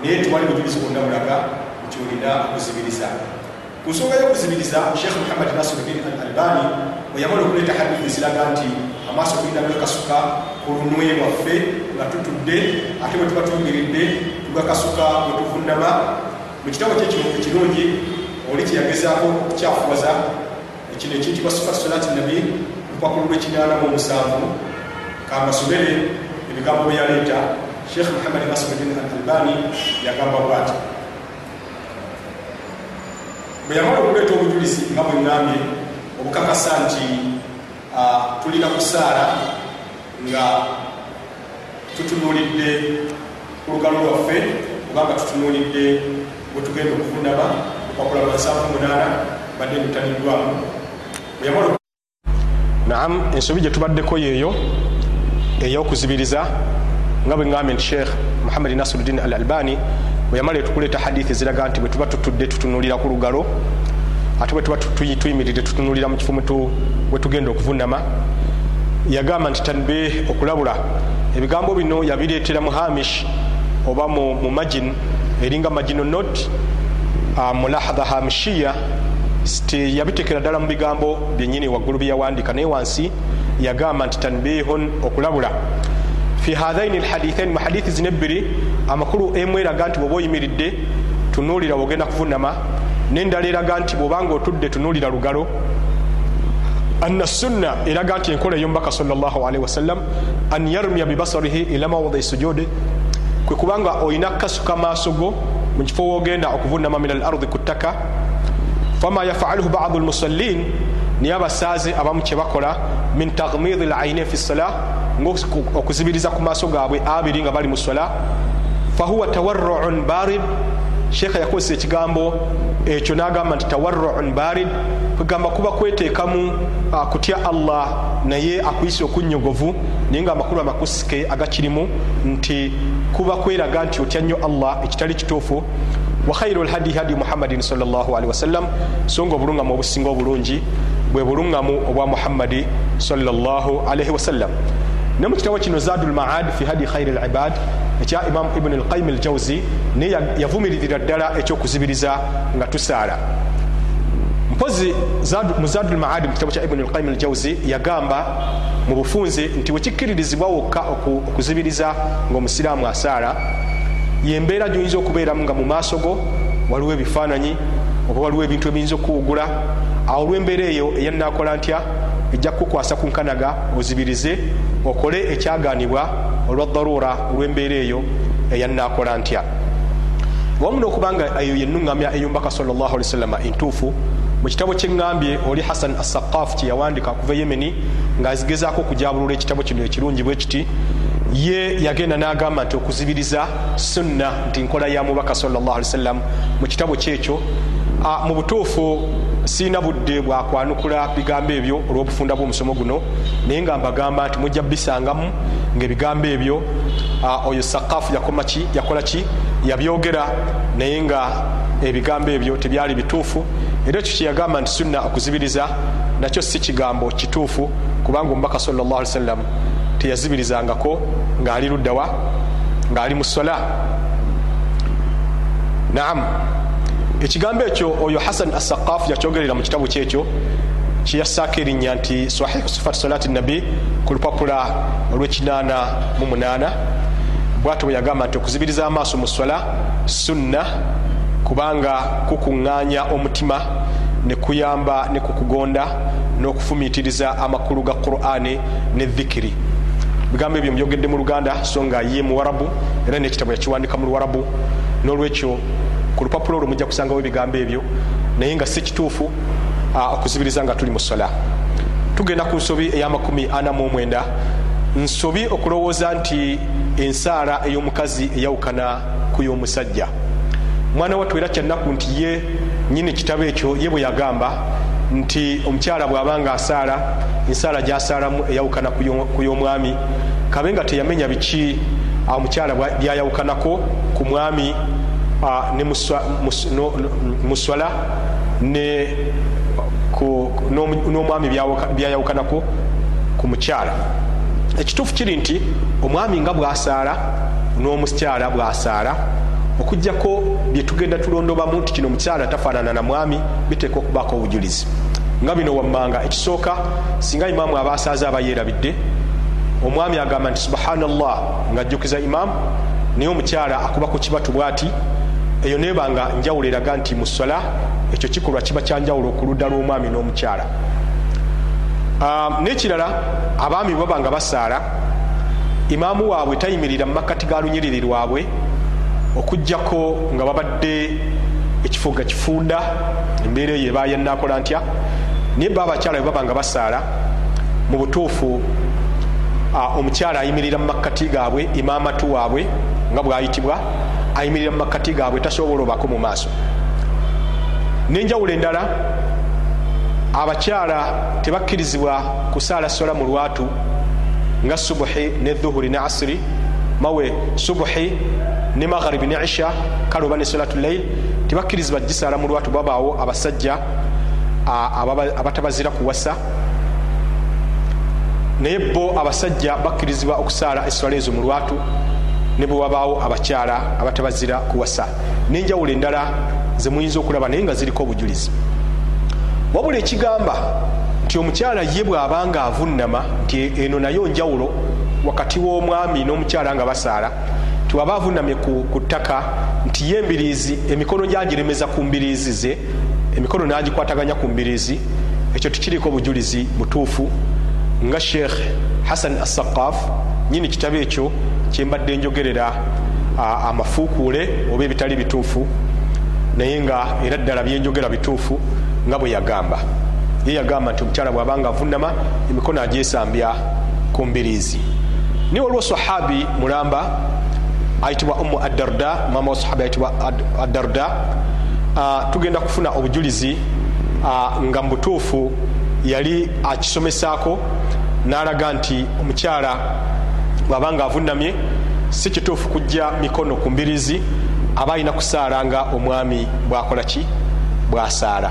naye tewali bujulizi bwonna bulaga nti olina okuzibiriza ku nsonga y'okuzibiriza sheekh muhammad nasiruddin al albani bwe yamala okuleeta hadithi ziraga nti amaaso tulina gakasuka ku lunwe lwaffe nga tutudde ate bwe tuba tuyimiridde tugakasuka bwe tuvunama mu kitabo kyekino ekirungi oli kyeyagezaako okukyafuwaza ekino ekiyitibwa sifat solati nabi lupapulu lw'ekinaana mu omusanvu. Kambasomere ebigambo bye yaleeta sheekh muhammad nasiruddin al albani yagamba bwati bwe yamala okuleeta obujulizi nga bwe ŋŋambye obukakasa nti tulina kusaala nga tutunuulidde ku lugalo lwaffe kubanga tutunuulidde bwe tugenda okuvunama lupapula lwa nsanvu munaana badde lutaniddwamu bwe yamala naam ensobi gyetubaddeko yeeyo eyokuzibiriza nga bwe ŋambye nti sheekh muhammadi nasiruddin al albani bwe yamala etukuleeta hadithi ziraga nti bwe tuba tutudde tutunulira ku lugalo ate bwe tuba tuyimiridde tutunulira mu kifo bwe tugenda okuvunama yagamba nti tanbih okulabula. Ebigambo bino yabireetera mu hamish oba mu majin eringa majino not mulahadha hamishiya yabitekera ddala mu bigambo byenyini waggulu byeyawandika naye wansi yagamba nti tanbihun okulabula fi hathaini lhadithain mu hadithi zino ebbiri amakulu emu eraga nti bwoba oyimiridde tunuulira wogenda kuvunama nendala eraga nti bwobanga otudde tunuulira lugalo. Anna sunna eraga nti enkola eyomubaka salllahalihi wasallam an yarmiya bibasarihi ila mawadai sujudi. Kwe kubanga olina kukasuka maaso go mu kifo wogenda okuvunama min al ardi ku ttaka fama yafaluhu badu lmusallin niye abasaazi abamu kyebakola min tagmidi lainin fi sala okuzibiriza ku maaso gaabwe abiri nga bali mu sola fahuwa tawarruun barid. Sheekha yakozesa ekigambo ekyo nagamba nti tawarruun barid kwegamba kuba kweteekamu kutya allah naye akuyisa okunyogovu naye nga amakulu amakusike agakirimu nti kuba kweraga nti otya nnyo allah ekitali kituufu. Wa khairu lhadi hadi muhammadin salllahalihi wasallam so nga obulungamu obusinga obulungi bwe bulungamu obwa muhammadi salllahalihi wasallam ne mu kitabo kino zadu lmaad fi hadi khairi libad ekya imamu ibuni lqayim aljawzi naye yavumiririra ddala ekyokuzibiriza nga tusaala. Mpozi mu zadu lmaadi mu kitabo kya ibuni lqayim aljawzi yagamba mu bufunze nti wekikkiririzibwa wokka okuzibiriza ngaomusiraamu asaala. Yembeera gyoyinza okubeeramu nga mu maaso go waliwo ebifaananyi oba waliwo ebintu ebiyinza okuwugula. Awo olwembeera eyo eyanakola ntya? Ejja kukukwasa ku nkanaga ozibirize okole ekyaganibwa olwa darura olwembeera eyo eyanakola ntya. Wamu nokubanga eyo yenuŋamya eyomubaka sallaalwasallama entuufu mu kitabo kyeŋŋambye oli hassan assaqafu kyeyawandika kuva yemeni ngaazigezaako okujabulula ekitabo kino ekirungi bwe kiti ye yagenda n'agamba nti okuzibiriza sunna nti nkola ya mubaka sawasalam mu kitabo kyekyo mu butuufu siina budde bwakwanukula bigambo ebyo olw'obufunda bw'omusomo guno naye nga mbagamba nti mujja bisangamu ngaebigambo ebyo oyo sakafu yakola ki? Yabyogera naye nga ebigambo ebyo tebyali bituufu. Era ekyo kyeyagamba nti sunna okuzibiriza nakyo si kigambo kituufu kubanga omubaka sawasalam teyazibirizangako ng'ali luddawa ng'ali mu sola naam ekigambo ekyo oyo hassan assaqafu yakyogerera mu kitabu kyekyo kiyassaako erinnya nti sahihu sifat salati nabi ku lupapula olw'ekinaana mu munaana. Bwatyo bwe yagamba nti okuzibiriza amaaso mu sola sunna kubanga kukuŋŋaanya omutima ne kuyamba ne kukugonda n'okufumiitiriza amakulu ga qur'ani ne dhikiri. Bigambo ebyo mubyogedde mu luganda so nga ye muwarabu era nekitabo yakiwandika mu luwarabu n'olwekyo ku lupapula olwo mujja kusangawo ebigambo ebyo naye nga si kituufu okuzibiriza nga tuli mu sola. Tugenda ku nsobi ey'amakumi ana mu omwenda. Nsobi okulowooza nti ensaala ey'omukazi eyawukana ku y'omusajja. Mwana wattu era kyannaku nti ye nyini kitabo ekyo ye bwe yagamba nti omukyala bw'abanga asaala ensaala gyasaalamu eyawukana ku y'omwami. Kabe nga teyamenya biki omukyala byayawukanako ku mwami muswala n'omwami byayawukanako ku mukyala. Ekituufu kiri nti omwami nga bwasaala n'omukyala bwasaala okugjako byetugenda tulondobamu nti kino mukyala tafaanana na mwami biteeka okubaako obujulizi. Nga bino wammanga ekisooka singa imaamu aba asaaza aba yeerabidde omwami agamba nti subhanallah ngaajjukiza imaamu naye omukyala akuba ku kibatu bwati eyo nebanga njawulo eraga nti mu sola ekyo kikolwa kiba kyanjawulo ku ludda lw'omwami n'omukyala. N'ekirala abaami baba nga basaala imaamu waabwe tayimirira mu makkati ga lunyiriri lwabwe okugjako nga babadde ekifo ga kifunda embeera eyo eba yenakola ntya. Naye ba abakyala bwe baba nga basaala mu butuufu omukyala ayimirira mu makkati gaabwe imaamatu waabwe nga bwayitibwa ayimirira mu makkati gaabwe tasobola obako mu maaso. N'enjawulo endala abakyala tebakkirizibwa kusaala sola mu lwatu nga subuhi ne dhuhuri ne asiri mawe subuhi ne magharibi ne isha kale oba ne solatu lail tebakkirizibwa gisaala mu lwatu babaawo abasajja abatabazira kuwasa naye bo abasajja bakkirizibwa okusaala eswala ezo mu lwatu ne bwe wabaawo abakyala abatabazira kuwasa nenjawulo endala zemuyinza okulaba naye nga ziriko obujulizi. Wabula ekigamba nti omukyala ye bw'abanga avunama nti eno nayo njawulo wakati w'omwami n'omukyala nga basaala tiwaba avunamye ku ttaka nti ye embiriizi emikono gyagiremeza ku mbiriizi ze emikono nagikwataganya ku mbiriizi ekyo tikiriiko obujulizi butuufu. Nga sheekh hassan assaqaf nyini kitabo ekyo kyembadde njogerera amafuukuule oba ebitali bituufu. Naye nga era ddala byenjogera bituufu nga bwe yagamba. Ye yagamba nti omukyala bw'abanga avunama emikono agyesambya ku mbiriizi. Ni waliwo sahabi mulamba ayitibwa umu adarda mama wa sahabi ayitibwa adarda tugenda kufuna obujulizi nga mu butuufu yali akisomesaako n'alaga nti omukyala bw'abanga avunamye si kituufu kujja mikono ku mbirizi aba alina kusaala nga omwami bwakola ki? Bwasaala.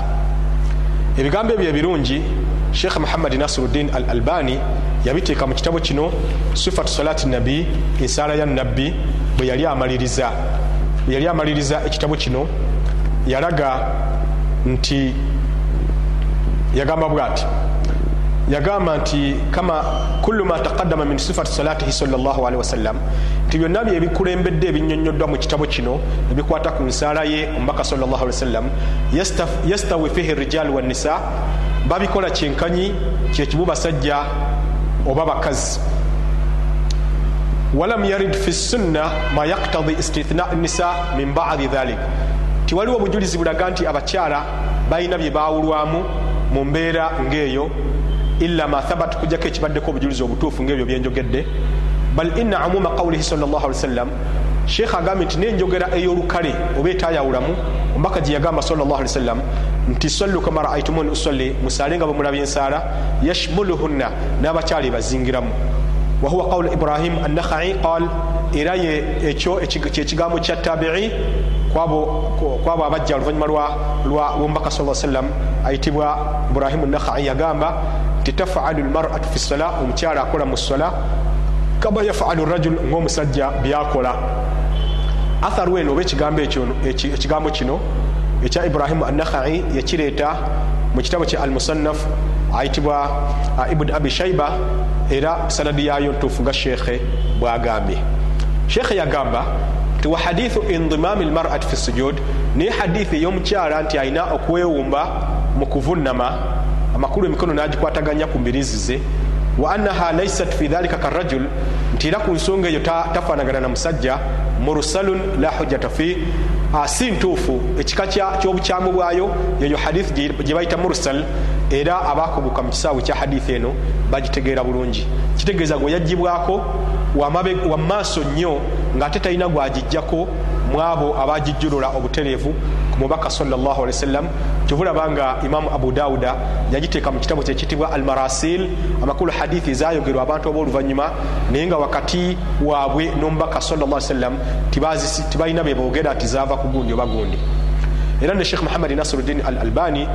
Ebigambo ebyo ebirungi sheekh muhammadi nasiruddin al albani yabiteeka mu kitabo kino sifatu salati nabi ensaala ya nabbi bwe yali amaliriza. Bwe yali amaliriza ekitabo kino yalaga nti yagamba bwati yagamba nti kama kullu ma taqaddama min sifati salatihi salllahalihi wasallam nti byonna bye ebikulembedde ebinyonyoddwa mu kitabo kino ebikwata ku nsaala ye omubaka salllahali wasallam yastawi fihi rijal wannisa babikola kyenkanyi kyekimu basajja oba bakazi. Walam yarid fi sunna ma yaktadi istithna nisa min badi dhalik. Tiwaliwo obujulizi bulaga nti abakyala balina bye bawulwamu mu mbeera ng'eyo illa ma thabat kujjako ekibaddeko obujulizi obutuufu ngaebyo byenjogedde bal inna amuma qawlihi salllah wasallam sheekh agambye nti nenjogera ey'olukale oba etayawulamu omubaka gye yagamba salllah ali wasallam nti sallu kama raaitumuni usalli musaale nga bwemulabye ensaala yashmuluhunna n'abakyala ebazingiramu wahuwa qawlu ibrahim annakhai qal era ye ekyo kyekigambo kya tabii kwabo abajja oluvanyuma lwomubaka sa sallam ayitibwa ibrahimu nakhai yagamba nti tafalu lmaratu fi sala omukyala akola mu sola kama yafalu rajul ngaomusajja byakola. Atharu eno oba ekigambo ekigambo kino ekya ibrahimu anakhai yakireeta mu kitabo kya almusannaf ayitibwa ibuni abi shaiba era sanadi yayo ntuufu nga sheekhe bwagambye. Sheekhe yagamba nti wa hadithu indimami lmarati fi sujud naye hadithi ey'omukyala nti alina okwewumba mu kuvunama amakulu emikono nagikwataganya ku mbirizi ze wa annaha laisat fi dhalika karajul nti era ku nsonga eyo tafaanagana na musajja mursalun la hujjata fi si ntuufu. Ekika ky'obukyamu bwayo yeyo hadithi gye bayita mursal era abakuguka mu kisaawe kya hadithi eno bagitegeera bulungi. Kitegeeza gwe yagibwako wamaaso nnyo ng'ate talina gwagijjako mu abo abagijjulula obutereevu ku mubaka salllah ali wasallam kyovulaba nga imamu abu dawuda yagiteeka mu kitabo kyekitibwa al marasil amakulu hadithi zayogerwa abantu ab'oluvanyuma naye nga wakati waabwe n'omubaka salllah sallam tibalina be boogera nti zaava ku gundi oba gundi. Era ne sheekh muhammadi nasiruddin al albani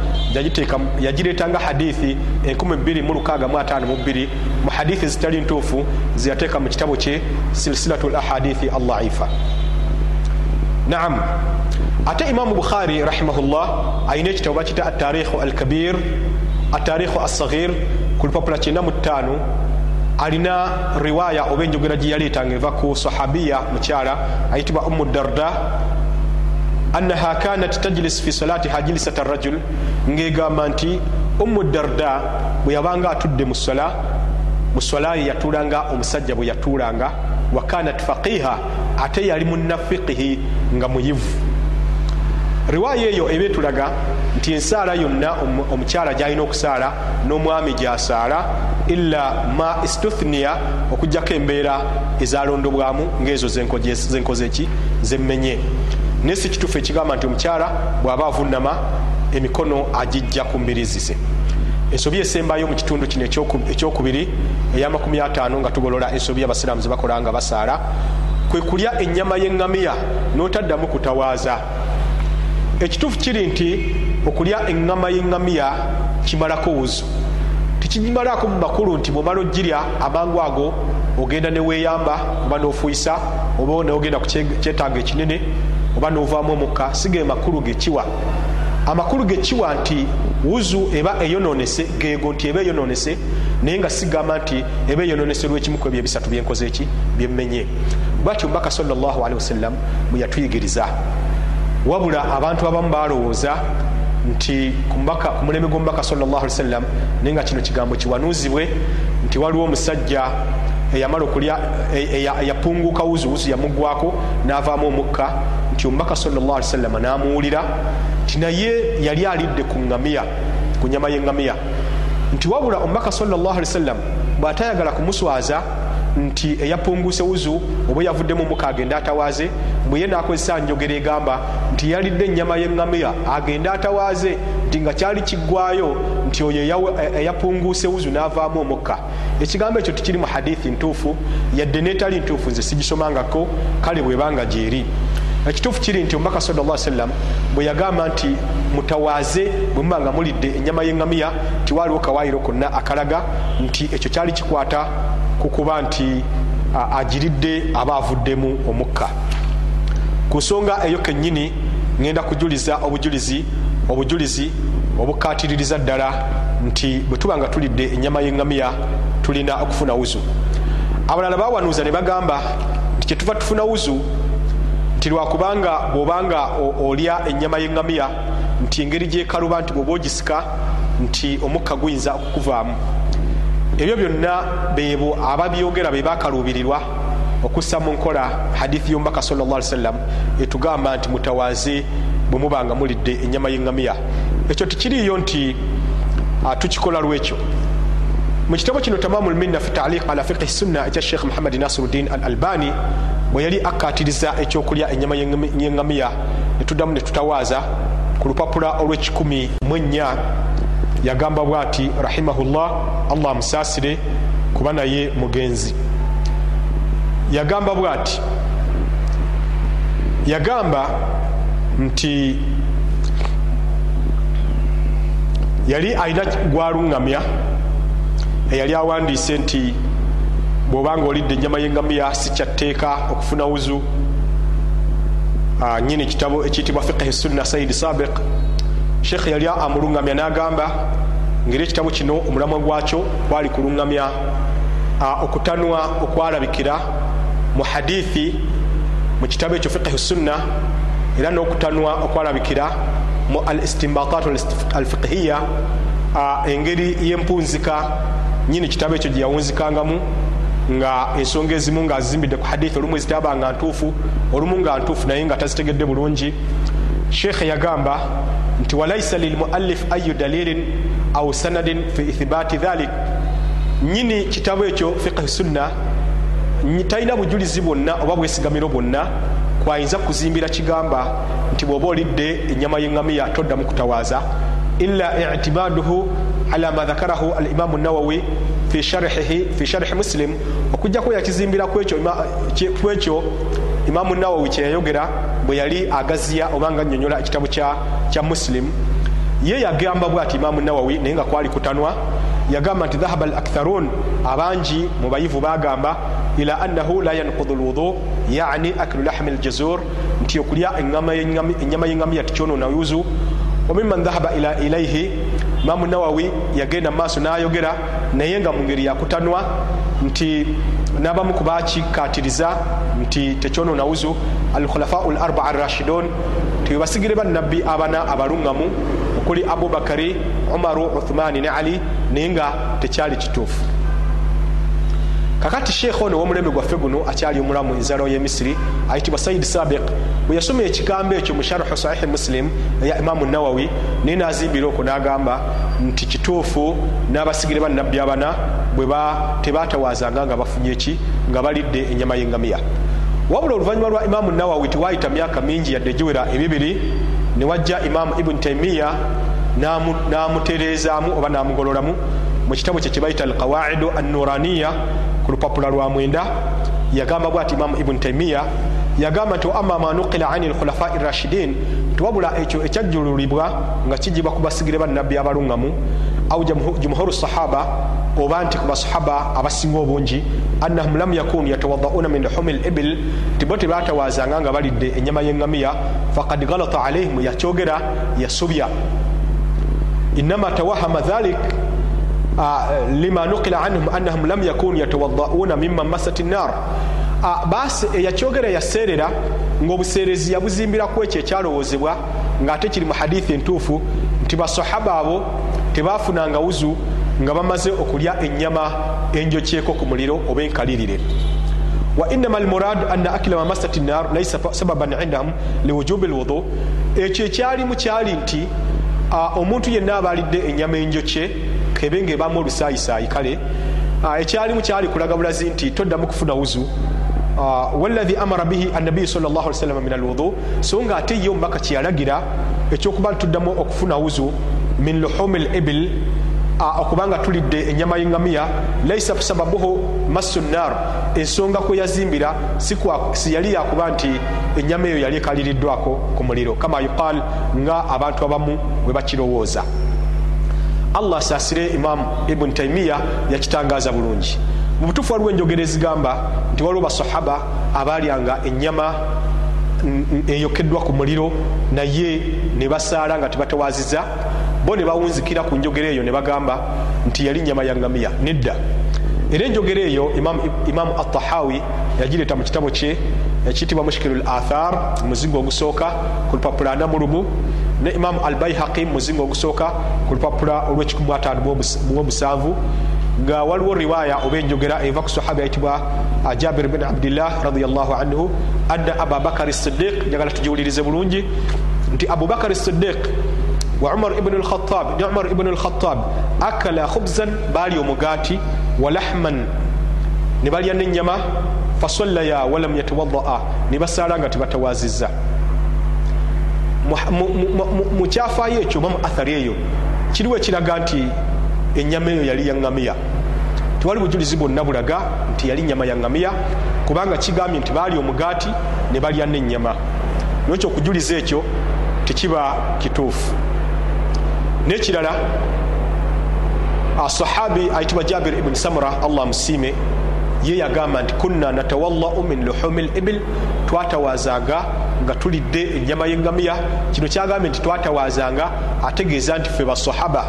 yagireetanga hadithi 2652 mu hadithi zitali ntuufu ziyateeka mu kitabo kye silsilatu l ahadithi allaifa naam. Ate imamu bukhari rahimahullah ayina ekitabo bakita atarikhu alkabir atarikhu assaghir ku lupapula 95 alina riwaya oba enjogera gye yaleetanga eva ku sahabiya mukyala ayitibwa ummu darda annaha kanat tajlis fi salatiha jilisata rajul ngegamba nti ummu darda bwe yabanga atudde mu sola mu sola ye yatuulanga omusajja bwe yatuulanga wa kanat faqiha ate yali munafiqihi nga muyivu. Riwaaya eyo eba etulaga nti ensaala yonna omukyala gyalina okusaala n'omwami gyasaala illa ma istuthniya okugjako embeera ezalondobwamu ngaezo zenkoze eki zemmenye naye si kituufu ekigamba nti omukyala bw'aba avunama emikono agijja ku mbirizi ze ensobi esembayo mu kitundu kino ekyokubiri eyamakumi ataano nga tugolola ensobi abasiraamu zebakola nga basaala kwe kulya ennyama y'eŋŋamiya n'otaddamu kutawaaza. Ekituufu kiri nti okulya eŋŋama y'eŋŋamiya kimalako wuzu tekimalako mu makulu nti bwomala ogirya amangu ago ogenda neweeyamba oba n'ofuuyisa oba nogenda ku kyetaago ekinene oba n'ovaamu omukka sige makulu gekiwa amakulu gekiwa nti wuzu eba eyononese geego nti eba eyononese naye nga sigamba nti eba eyononese lwekimu ku ebyo ebisatu byenkoze eki byemmenye bwatyo mbaka salllahalihi wasallam bwe yatuyigiriza wabula abantu abamu balowooza nti ku mulembe gw'omubaka salllahali wasallam naye nga kino kigambo kiwanuuzibwe nti waliwo omusajja eyamala okulya eyapunguuka wuzu wuzu yamugwako n'avaamu omukka nti omubaka salllahali wasallama n'amuwulira nti naye yali alidde ku ŋŋamiya ku nyama y'eŋŋamiya nti wabula omubaka salllahali wasallam bw'atayagala kumuswaza nti eyapunguse wuzu oba yavuddemu omukka agende atawaaze bwe ye n'akozesa njogera egamba nti yalidde ennyama y'eŋŋamiya agende atawaaze nti nga kyali kiggwayo nti oyo eyapunguse wuzu n'avaamu omukka. Ekigambo ekyo tikiri mu hadithi ntuufu yadde neetali ntuufu nze sigisomangako kale bwebanga gyeri ekituufu kiri nti omubaka salla sallam bwe yagamba nti mutawaaze bwe muba nga mulidde ennyama y'eŋŋamiya tiwaaliwo kawaayiro konna akalaga nti ekyo kyali kikwata kukuba nti agiridde aba avuddemu omukka. Ku nsonga eyo kennyini ŋŋenda kujuliza obujulizi obujulizi obukatiririza ddala nti bwe tuba nga tulidde ennyama y'eŋŋamiya tulina okufuna wuzu. Abalala bawanuuza ne bagamba nti kyetuva tufuna wuzu nti lwakubanga bw'obanga olya ennyama y'eŋŋamiya nti engeri gyekaluba nti bw'oba ogisika nti omukka guyinza okukuvaamu. Ebyo byonna beebo ababyogera be bakaluubirirwa okussa mu nkola hadithi y'omubaka sal llah ali sallam etugamba nti mutawaaze bwe muba nga mulidde ennyama y'eŋŋamiya ekyo tikiriiyo nti tukikola lwekyo. Mu kitabo kino tamamu lminna fi taliq ala fiqhi sunna ekya sheikh muhammadi nasiruddin al albani bwe yali akkatiriza ekyokulya ennyama y'eŋŋamiya netuddamu ne tutawaaza ku lupapula olw'ekikumi mu ennya yagamba bwati rahimahullah allah amusaasire kuba naye mugenzi. Yagamba bwati yagamba nti yali alina gwaluŋŋamya eyali awandiise nti bw'obanga olidde ennyama y'eŋŋamiya si kyatteeka okufuna wuzu nyini kitabo ekiyitibwa fiqhi sunna saidi sabiq. Sheekh yali amuluŋŋamya n'agamba ngeri ekitabo kino omulamwa gwakyo kwali kuluŋŋamya okutanwa okwalabikira mu hadithi mu kitabo ekyo fiqhi sunna era n'okutanwa okwalabikira mu al istimbatat al fiqhiya engeri y'empunzika nyini kitabo ekyo gye yawunzikangamu nga ensonga ezimu nga azizimbidde ku hadithi olumu ezitaba nga ntuufu olumu nga ntuufu naye nga tazitegedde bulungi. Sheekhe yagamba nti walaisa lilmuallif ayu dalilin au sanadin fi ithibati dhalik. Nyini kitabo ekyo fiqhi sunna talina bujulizi bwonna oba bwesigamiro bwonna kwayinza kuzimbira kigamba nti bw'oba olidde ennyama y'eŋŋamiya toddamu kutawaaza. Illa itimaduhu ala ma dhakarahu alimamu nawawi fi sharhi muslim okujjako yakizimbira kwekyo imamu nawawi kyeyayogera bwe yali agaziya oba nga annyonnyola ekitabu kya muslim ye yagamba bwati imamu nawawi naye nga kwali kutanwa yagamba nti dhahaba al aktharun abangi mu bayivu bagamba ila annahu la yankudu lwudu yani akilu lahmi ljazur nti okulya ennyama y'eŋŋamiya tikyonona yuzu wamiman dhahaba ilaihi imamu nawawi yagenda mumaaso n'ayogera naye nga mu ngeri yakutanwa nti n'abamu ku bakikatiriza nti tekyonona wuzu alkhulafau larbaa arrashidun tiwebasigire bannabbi abana abaluŋŋamu okuli abubakari umaru uthmani ne ali naye nga tekyali kituufu kakati sheekh ono w'omulembe gwaffe guno akyali omulamu enzalo y'emisiri ayitibwa saidi sabiq bwe yasoma ekigambo ekyo mu sharhu sahihi muslim eya imamu nawawi naye n'azimbira okwo n'agamba nti kituufu n'abasigire bannabbi abana bwe tebatawazanga nga bafunye eki nga balidde ennyama y'eŋŋamiya wabula oluvannyuma lwa imamu nawawi tiwaayita myaka mingi yadde giwera ebibiri ne wajja imamu ibuni taimiya namutereezaamu oba namugololamu mu kitabo kye kyebayita alqawaidu annuraniya ku lupapula lwa mwenda yagamba bw ati imamu ibuni taimiya yagamba nti ama ma nukila ani lkhulafai rashidin tiwabula ekyo ekyajjululibwa nga kijibwa ku basigire bannabbi abaluŋŋamu au jumhuru sahaba oba nti ku basahaba abasinga obungi annahum lam yakunu yatawadauna min luhumi libil ti bo tebatawazanga nga balidde enyama yeŋŋamiya fakad galata alaihim yakyogera yasubya. Inama tawahama dhalik lima nukila anhum annahum lam yakunu yatawadauna mimman masat nnar basi eyakyogera yaseerera ngaobuseerezi yabuzimbiraku ekyo ekyalowoozebwa ngaate kiri mu hadithi entuufu nti basahaba abo tebafunanga wuzu nga bamaze okulya enyama enjokyeko ku muliro oba enkalirire. Wa inama almuradu anna akila mamasati nar laisa sababan indahum liwujubi lwudu ekyo ekyalimu kyali nti omuntu yenna abalidde enyama enjokye kebe nga ebamu olusaayisayi kale. Ekyalimu kyali kulaga bulazi nti toddamu kufuna wuzu. Waladhi amara bihi annabiyu sallam min alwudu. So nga ate ye omubaka kyeyalagira ekyokuba tuddamu okufuna wuzu min luhumi libil okubanga tulidde enyama yeŋŋamiya laisa sababuhu massu nnar ensonga kwe yazimbira yali yakuba nti enyama eyo yali ekaliriddwako ku muliro. Kama yuqal nga abantu abamu bwe bakirowooza allah asaasire imamu ibuni taimiya yakitangaza bulungi. Mu butuufu waliwo enjogera ezigamba nti waliwo basahaba abalyanga enyama eyokeddwa ku muliro naye ne basaala nga tebatawaziza bo ne bawunzikira ku njogera eyo ne bagamba nti yali nyama ya ŋŋamiya nedda. Era enjogera eyo imamu atahawi yagireeta mu kitabo kye ekiyitibwa mushkilu l athar muzingo ogusooka ku lupapula anamulumu ne imamu al baihaqi muzingo ogusooka ku lupapula olw'ekikumi bwomusanvu nga waliwo riwaya oba enjogera eva ku sahaba yayitibwa jabir bin abdillah radiallahu anhu anna ababakari sidiq njagala tugiwulirize bulungi nti abubakari sidiq wa umar ibn lkhatab ne umar ibn lkhatab akala khubzan baali omugaati wa lahman. Ne balya nenyama fasallaya walam yatawadaa ne basaala nga tebatawaziza mu kyafaayo ekyo oba mu athari eyo kiriwo ekiraga nti enyama eyo yali yaŋŋamiya tewali bujulizi bwonna bulaga nti yali nyama ya ŋŋamiya kubanga kigambye nti baali omugaati ne balya nenyama nokyo okujuliza ekyo tekiba kituufu. Nekirala sahabi ayitibwa jabir ibuni samura allah musiime ye yagamba nti kunna natawallau min luhumi libil twatawazanga nga tulidde enyama yeŋŋamiya kino kyagambye nti twatawazanga ategeeza nti fe basahaba.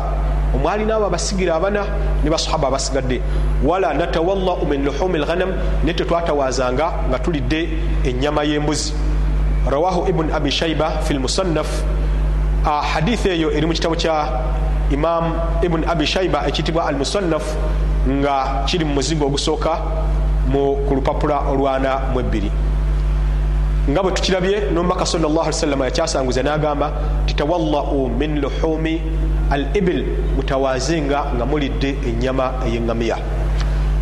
Omwali naabo abasigira abana ne basahaba abasigadde. Wala natawallau min luhumi lghanam naye tetwatawazanga nga tulidde enyama y'embuzi. Rawahu ibuni abi shaiba fi lmusannaf hadithi eyo eri mu kitabo kya imam ibuni abi shaiba ekiyitibwa al musannaf nga kiri mu muzingo ogusooka ku lupapula olwana mu ebbiri. Nga bwe tukirabye nomubaka salllahalisalama yakyasanguza n'agamba titawallau min luhumi al ibil mutawazenga nga mulidde enyama ey'eŋŋamiya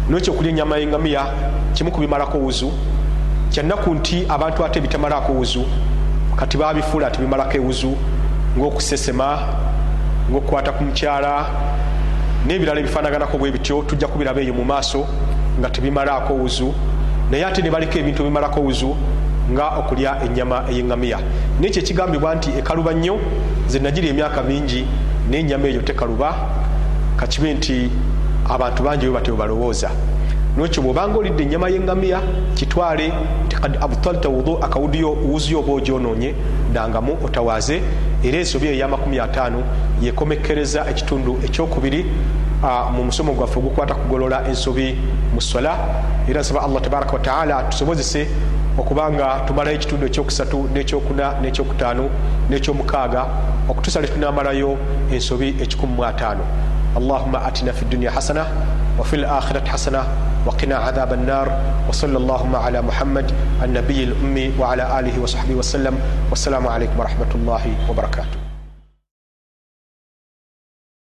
nokyo okulya enyama y'eŋŋamiya kimu kubimalako wuzu. Kyannaku nti abantu ate bitamalako wuzu kati babifuula ati bimalako ewuzu ngaokusesema ngaokukwata ku mukyala n'ebirala ebifaanaganako bwe bityo tujja kubiraba eyo mu maaso nga tebimalaako wuzu. Naye ate ne baliko ebintu ebimalako wuzu nga okulya enyama ey'eŋŋamiya nekyo ekigambibwa nti ekaluba nnyo ze nagiri emyaka mingi n'enyama eyo tekaluba kakibe nti abantu bangi bwe batyo balowooza. Nokyo bwobanga olidde enyama y'eŋŋamiya kitwale nti kad abtalta akawudiyo wuzuyo oba ogyonoonye dangamu otawaaze era ensobi eyo eyamakumi ataano yekomekkereza ekitundu ekyokubiri mu musomo gwaffe ogukwata kugolola ensobi mu sola. Era nsaba allah tabaraka wataala atusobozese okubanga tumalayo ekitundu ekyokusatu nekyokuna nekyokutaano nekyomukaaga okutusale tunamalayo ensobi ekikumi mu ataano. Allahuma atina fi dunia hasana وفي الآخرة حسنة وقنا عذاب النار وصلى اللهم على محمد النبي الأمي وعلى آله وصحبه وسلم والسلام عليكم ورحمة الله وبركاته